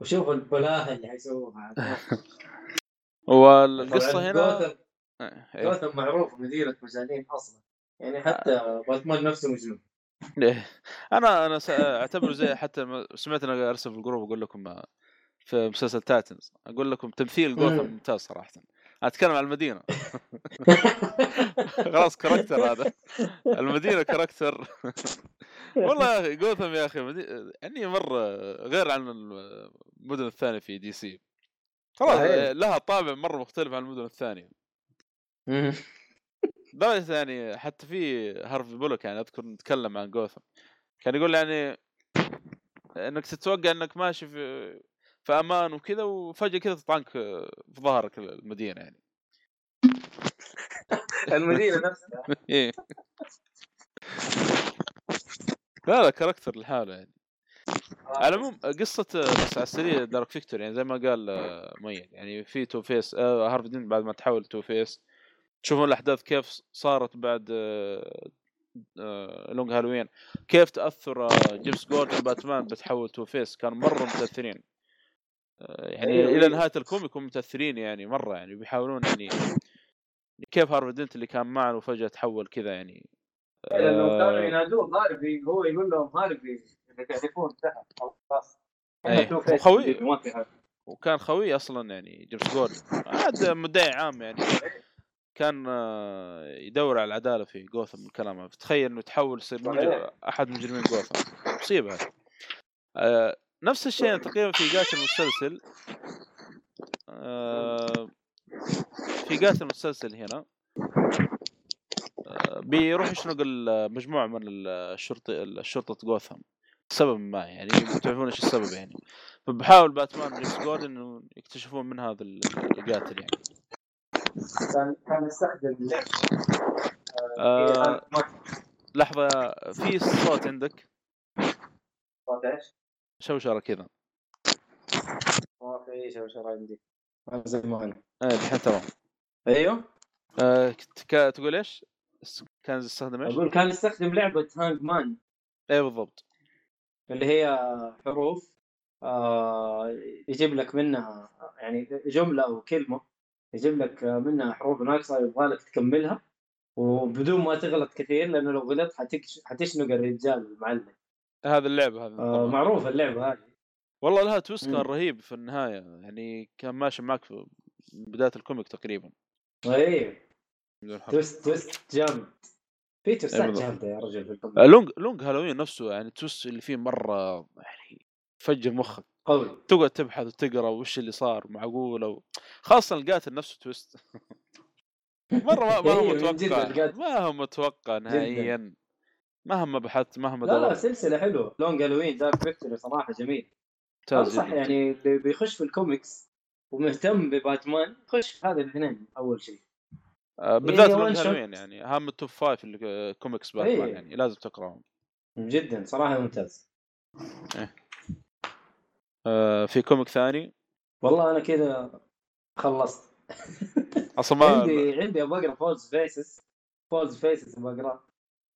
وشوف البلاوي اللي حيسووها. والقصة هنا جوثم آه، إيه. جوثم معروف مدينة مجانين أصلا. يعني حتى باتمان نفسه مجنون. إيه. أنا أنا أعتبره زي حتى ما- سمعت أنا أرسل في الجروب أقول لكم آه، في مسلسل Titans أقول لكم تمثيل جوثم مم. ممتاز صراحة. أتكلم عن المدينة. خلاص character هذا. المدينة character. والله يا أخي جوثم يا أخي مدي... يعني مره غير عن المدن الثانية في DC. خلاص. لها طابع مرة مختلف عن المدن الثانية. لدرجه يعني حتى في هارفي بولوك يعني أذكر نتكلم عن جوثم. كان يقول يعني إنك تتوقع إنك ماشي في في أمان وكذا وفجأة كذا تطعنك في ظهرك المدينة يعني. المدينة نفسها. إيه. لا لا character لحاله يعني. على العموم قصة بس على السريع Dark Victory يعني زي ما قال آه، ميت يعني في Two-Face آه هارفي دين بعد ما تحول Two-Face تشوفون الأحداث كيف صارت بعد آه آه Long Halloween كيف تأثر آه جيمس جوردن باتمان بتحول Two-Face كانوا مرة متأثرين. آه يعني أيوة، إلى أيوة. نهاية ال comic يكونوا متأثرين يعني مرة يعني بيحاولون يعني كيف هارفي دينت اللي كان معنا وفجأة تحول كذا يعني. لأنه آه، كانوا ينادوه هارفي هو يقول لهم هارفي اللي يكون تحت خلاص. في حاجة وكان خوي أصلا يعني جيمس جوردن عاد مدعي عام يعني. كان آه، يدور على العدالة في جوثم الكلام هذا. تخيل إنه تحول يصير مجرم. أحد مجرمين جوثم. مصيبة. هذه آه، نفس الشيء تقريبا في قاتل المسلسل آه، في قاتل المسلسل هنا آه، بيروح يشنق مجموعه من الشرطة الشرطة جوثم. لسبب ما يعني تعرفون إيش السبب يعني. فبحاول باتمان جيمس جوردن إنه يكتشفون من هذا القاتل يعني. كان كان يستخدم آه لحظة في صوت عندك؟ صوت إيش؟ شوشرة كذا ما في شيء شو عندي زي ما أنا إيه الحين تمام. أيوه. آه كا- تقول إيش؟ كان يستخدم إيش؟ أقول كان يستخدم لعبة هانج مان إيه بالضبط. اللي هي حروف آه يجيب لك منها يعني جملة أو كلمة يجيب لك منها حروف ناقصة يبغى لك تكملها وبدون ما تغلط كثير لأنه لو غلطت حتكش... حتشنق الرجال المعلم. هذه اللعبه هذه آه اللعبة هذه والله لها twist كان. رهيب في النهاية يعني كان ماشي معك في بداية ال comic تقريبا اي بدون حرف. twist twist جامد في twist ات. جامدة يا رجل في ال comic. آه، Long Long Halloween نفسه يعني ال twist اللي فيه مرة يعني فجر مخك قوي تقعد تبحث وتقرأ وش اللي صار معقول أو خاصة القاتل نفسه twist مرة ما, ما هو إيه، متوقع. ما هو متوقع نهائيا مهما بحثت مهما لا لا سلسلة حلوة. Long Halloween Dark Victory صراحة جميل. ممتاز أنصح. يعني اللي بيخش في الكوميكس ومهتم بباتمان خش في هذا الاثنين أول شيء. آه، بالذات هي Long. Halloween يعني اهم ال top five اللي آه، كوميكس باتمان إيه. يعني لازم تقراهم. جدا صراحة ممتاز. آه، في comic ثاني؟ والله أنا كذا خلصت. أصلا ما عندي عندي أبغى أقرأ False Faces False Faces أبغى اقراه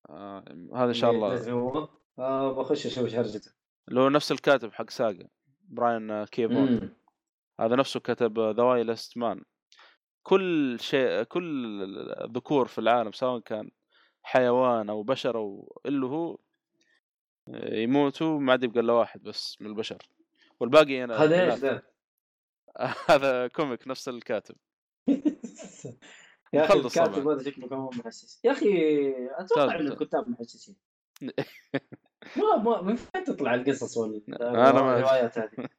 آه، هذا إن شاء الله. الله آه بخش أشوف إيش هرجته. اللي هو نفس الكاتب حق Saga Brian آه، K. Vaughan. هذا نفسه كتب The Y Last Man كل شيء كل الذكور في العالم سواء كان حيوان أو بشر أو اللي هو يموتوا ما عاد يبقى إلا واحد بس من البشر. والباقي أنا هذا إيش؟ هذا comic نفس الكاتب. يا أخي الكاتب. هذا شكله كمان محسس. يا أخي أتوقع ان. الكتاب محسسين. ما ما من فين تطلع القصص وال أنا ما- الروايات هذه.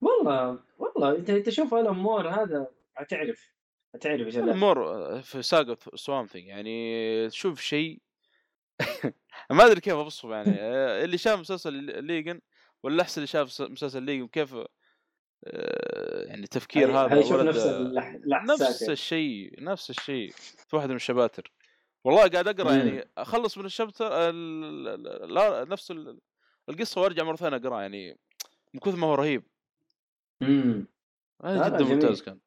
والله والله أنت أنت شوف الأمور هذا حتعرف حتعرف إيش. امور في Saga Swamp Thing يعني تشوف شيء. ما أدري كيف اوصفه يعني. آه، اللي شاف مسلسل Legion ولا أحسن اللي شاف مسلسل Legion كيف آه، يعني تفكير هذا ولد- نفس اللح- الاحساس نفس. الشيء نفس الشيء في واحدة من الشباتر. والله قاعد أقرأ مم. يعني أخلص من ال chapter ال- ال- لا نفس ال- القصة وأرجع مرة ثانية اقرا يعني من كثر ما هو رهيب. امم هذا جدا جميل. ممتاز كان.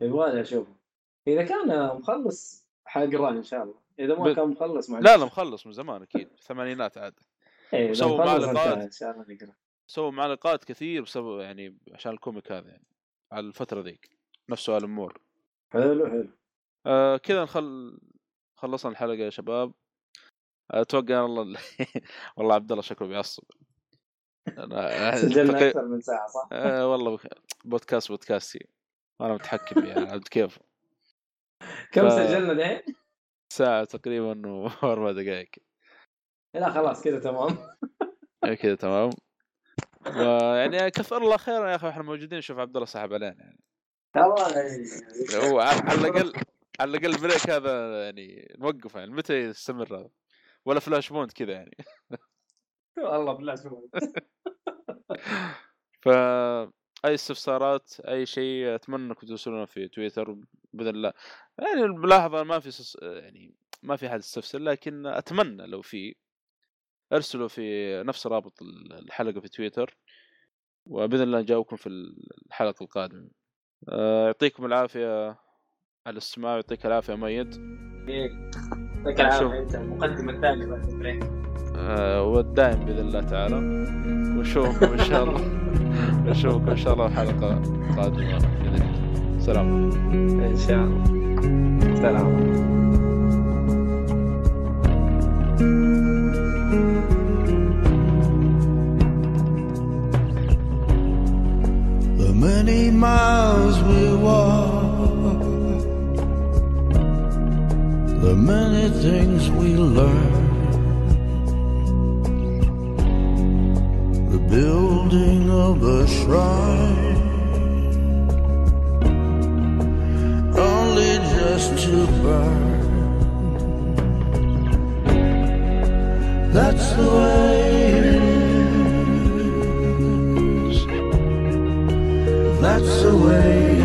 يبغالي اشوفه إذا كان مخلص حقرأه إن شاء الله. إذا ما ب- كان مخلص ما لا لا مخلص من زمان أكيد الثمانينات عاد. إيه، إذا وسووا سووا معلقات كثير بسبب يعني عشان الكوميك هذا يعني على الفترة ذيك نفس سؤال أمور. حلو حلو. آه كذا نخل خلصنا الحلقة يا شباب. أتوقع والله والله عبد الله شكله بيعصب. أنا... سجلنا تقي- أكثر من ساعة صح؟ آه والله بخ- بودكاست بودكاستي أنا متحكم يعني عبد كيف؟ كم ف- سجلنا دحين؟ ساعة تقريبا وأربع دقائق. لا خلاص كذا تمام. كذا تمام. ويعني كثر الله خيرا يا أخي إحنا موجودين. شوف عبد الله سحب علينا يعني. والله هو على الأقل على الأقل ال break هذا يعني نوقفه يعني. متى يستمر هذا؟ ولا Flashpoint كذا يعني. والله بالله شوف ف أي استفسارات أي شيء أتمنى أنكم ترسلونا في تويتر بإذن الله. يعني الملاحظه ما في سس... يعني ما في حد يستفسر لكن أتمنى لو في ارسلوا في نفس رابط الحلقة في تويتر وبإذن الله نجاوبكم في الحلقة القادمة. آه، يعطيكم العافية على الاستماع يعطيك العافية ميت. يعطيك العافية أنت المقدمة الثانية آه، والدائم بإذن الله تعالى. ونشوفكم إن شاء الله. نشوفكم إن شاء الله الحلقة القادمه بإذن الله. سلام. إن شاء الله. سلام. The many miles we walk, the many things we learn, the building of a shrine, only just to burn. That's the way That's the way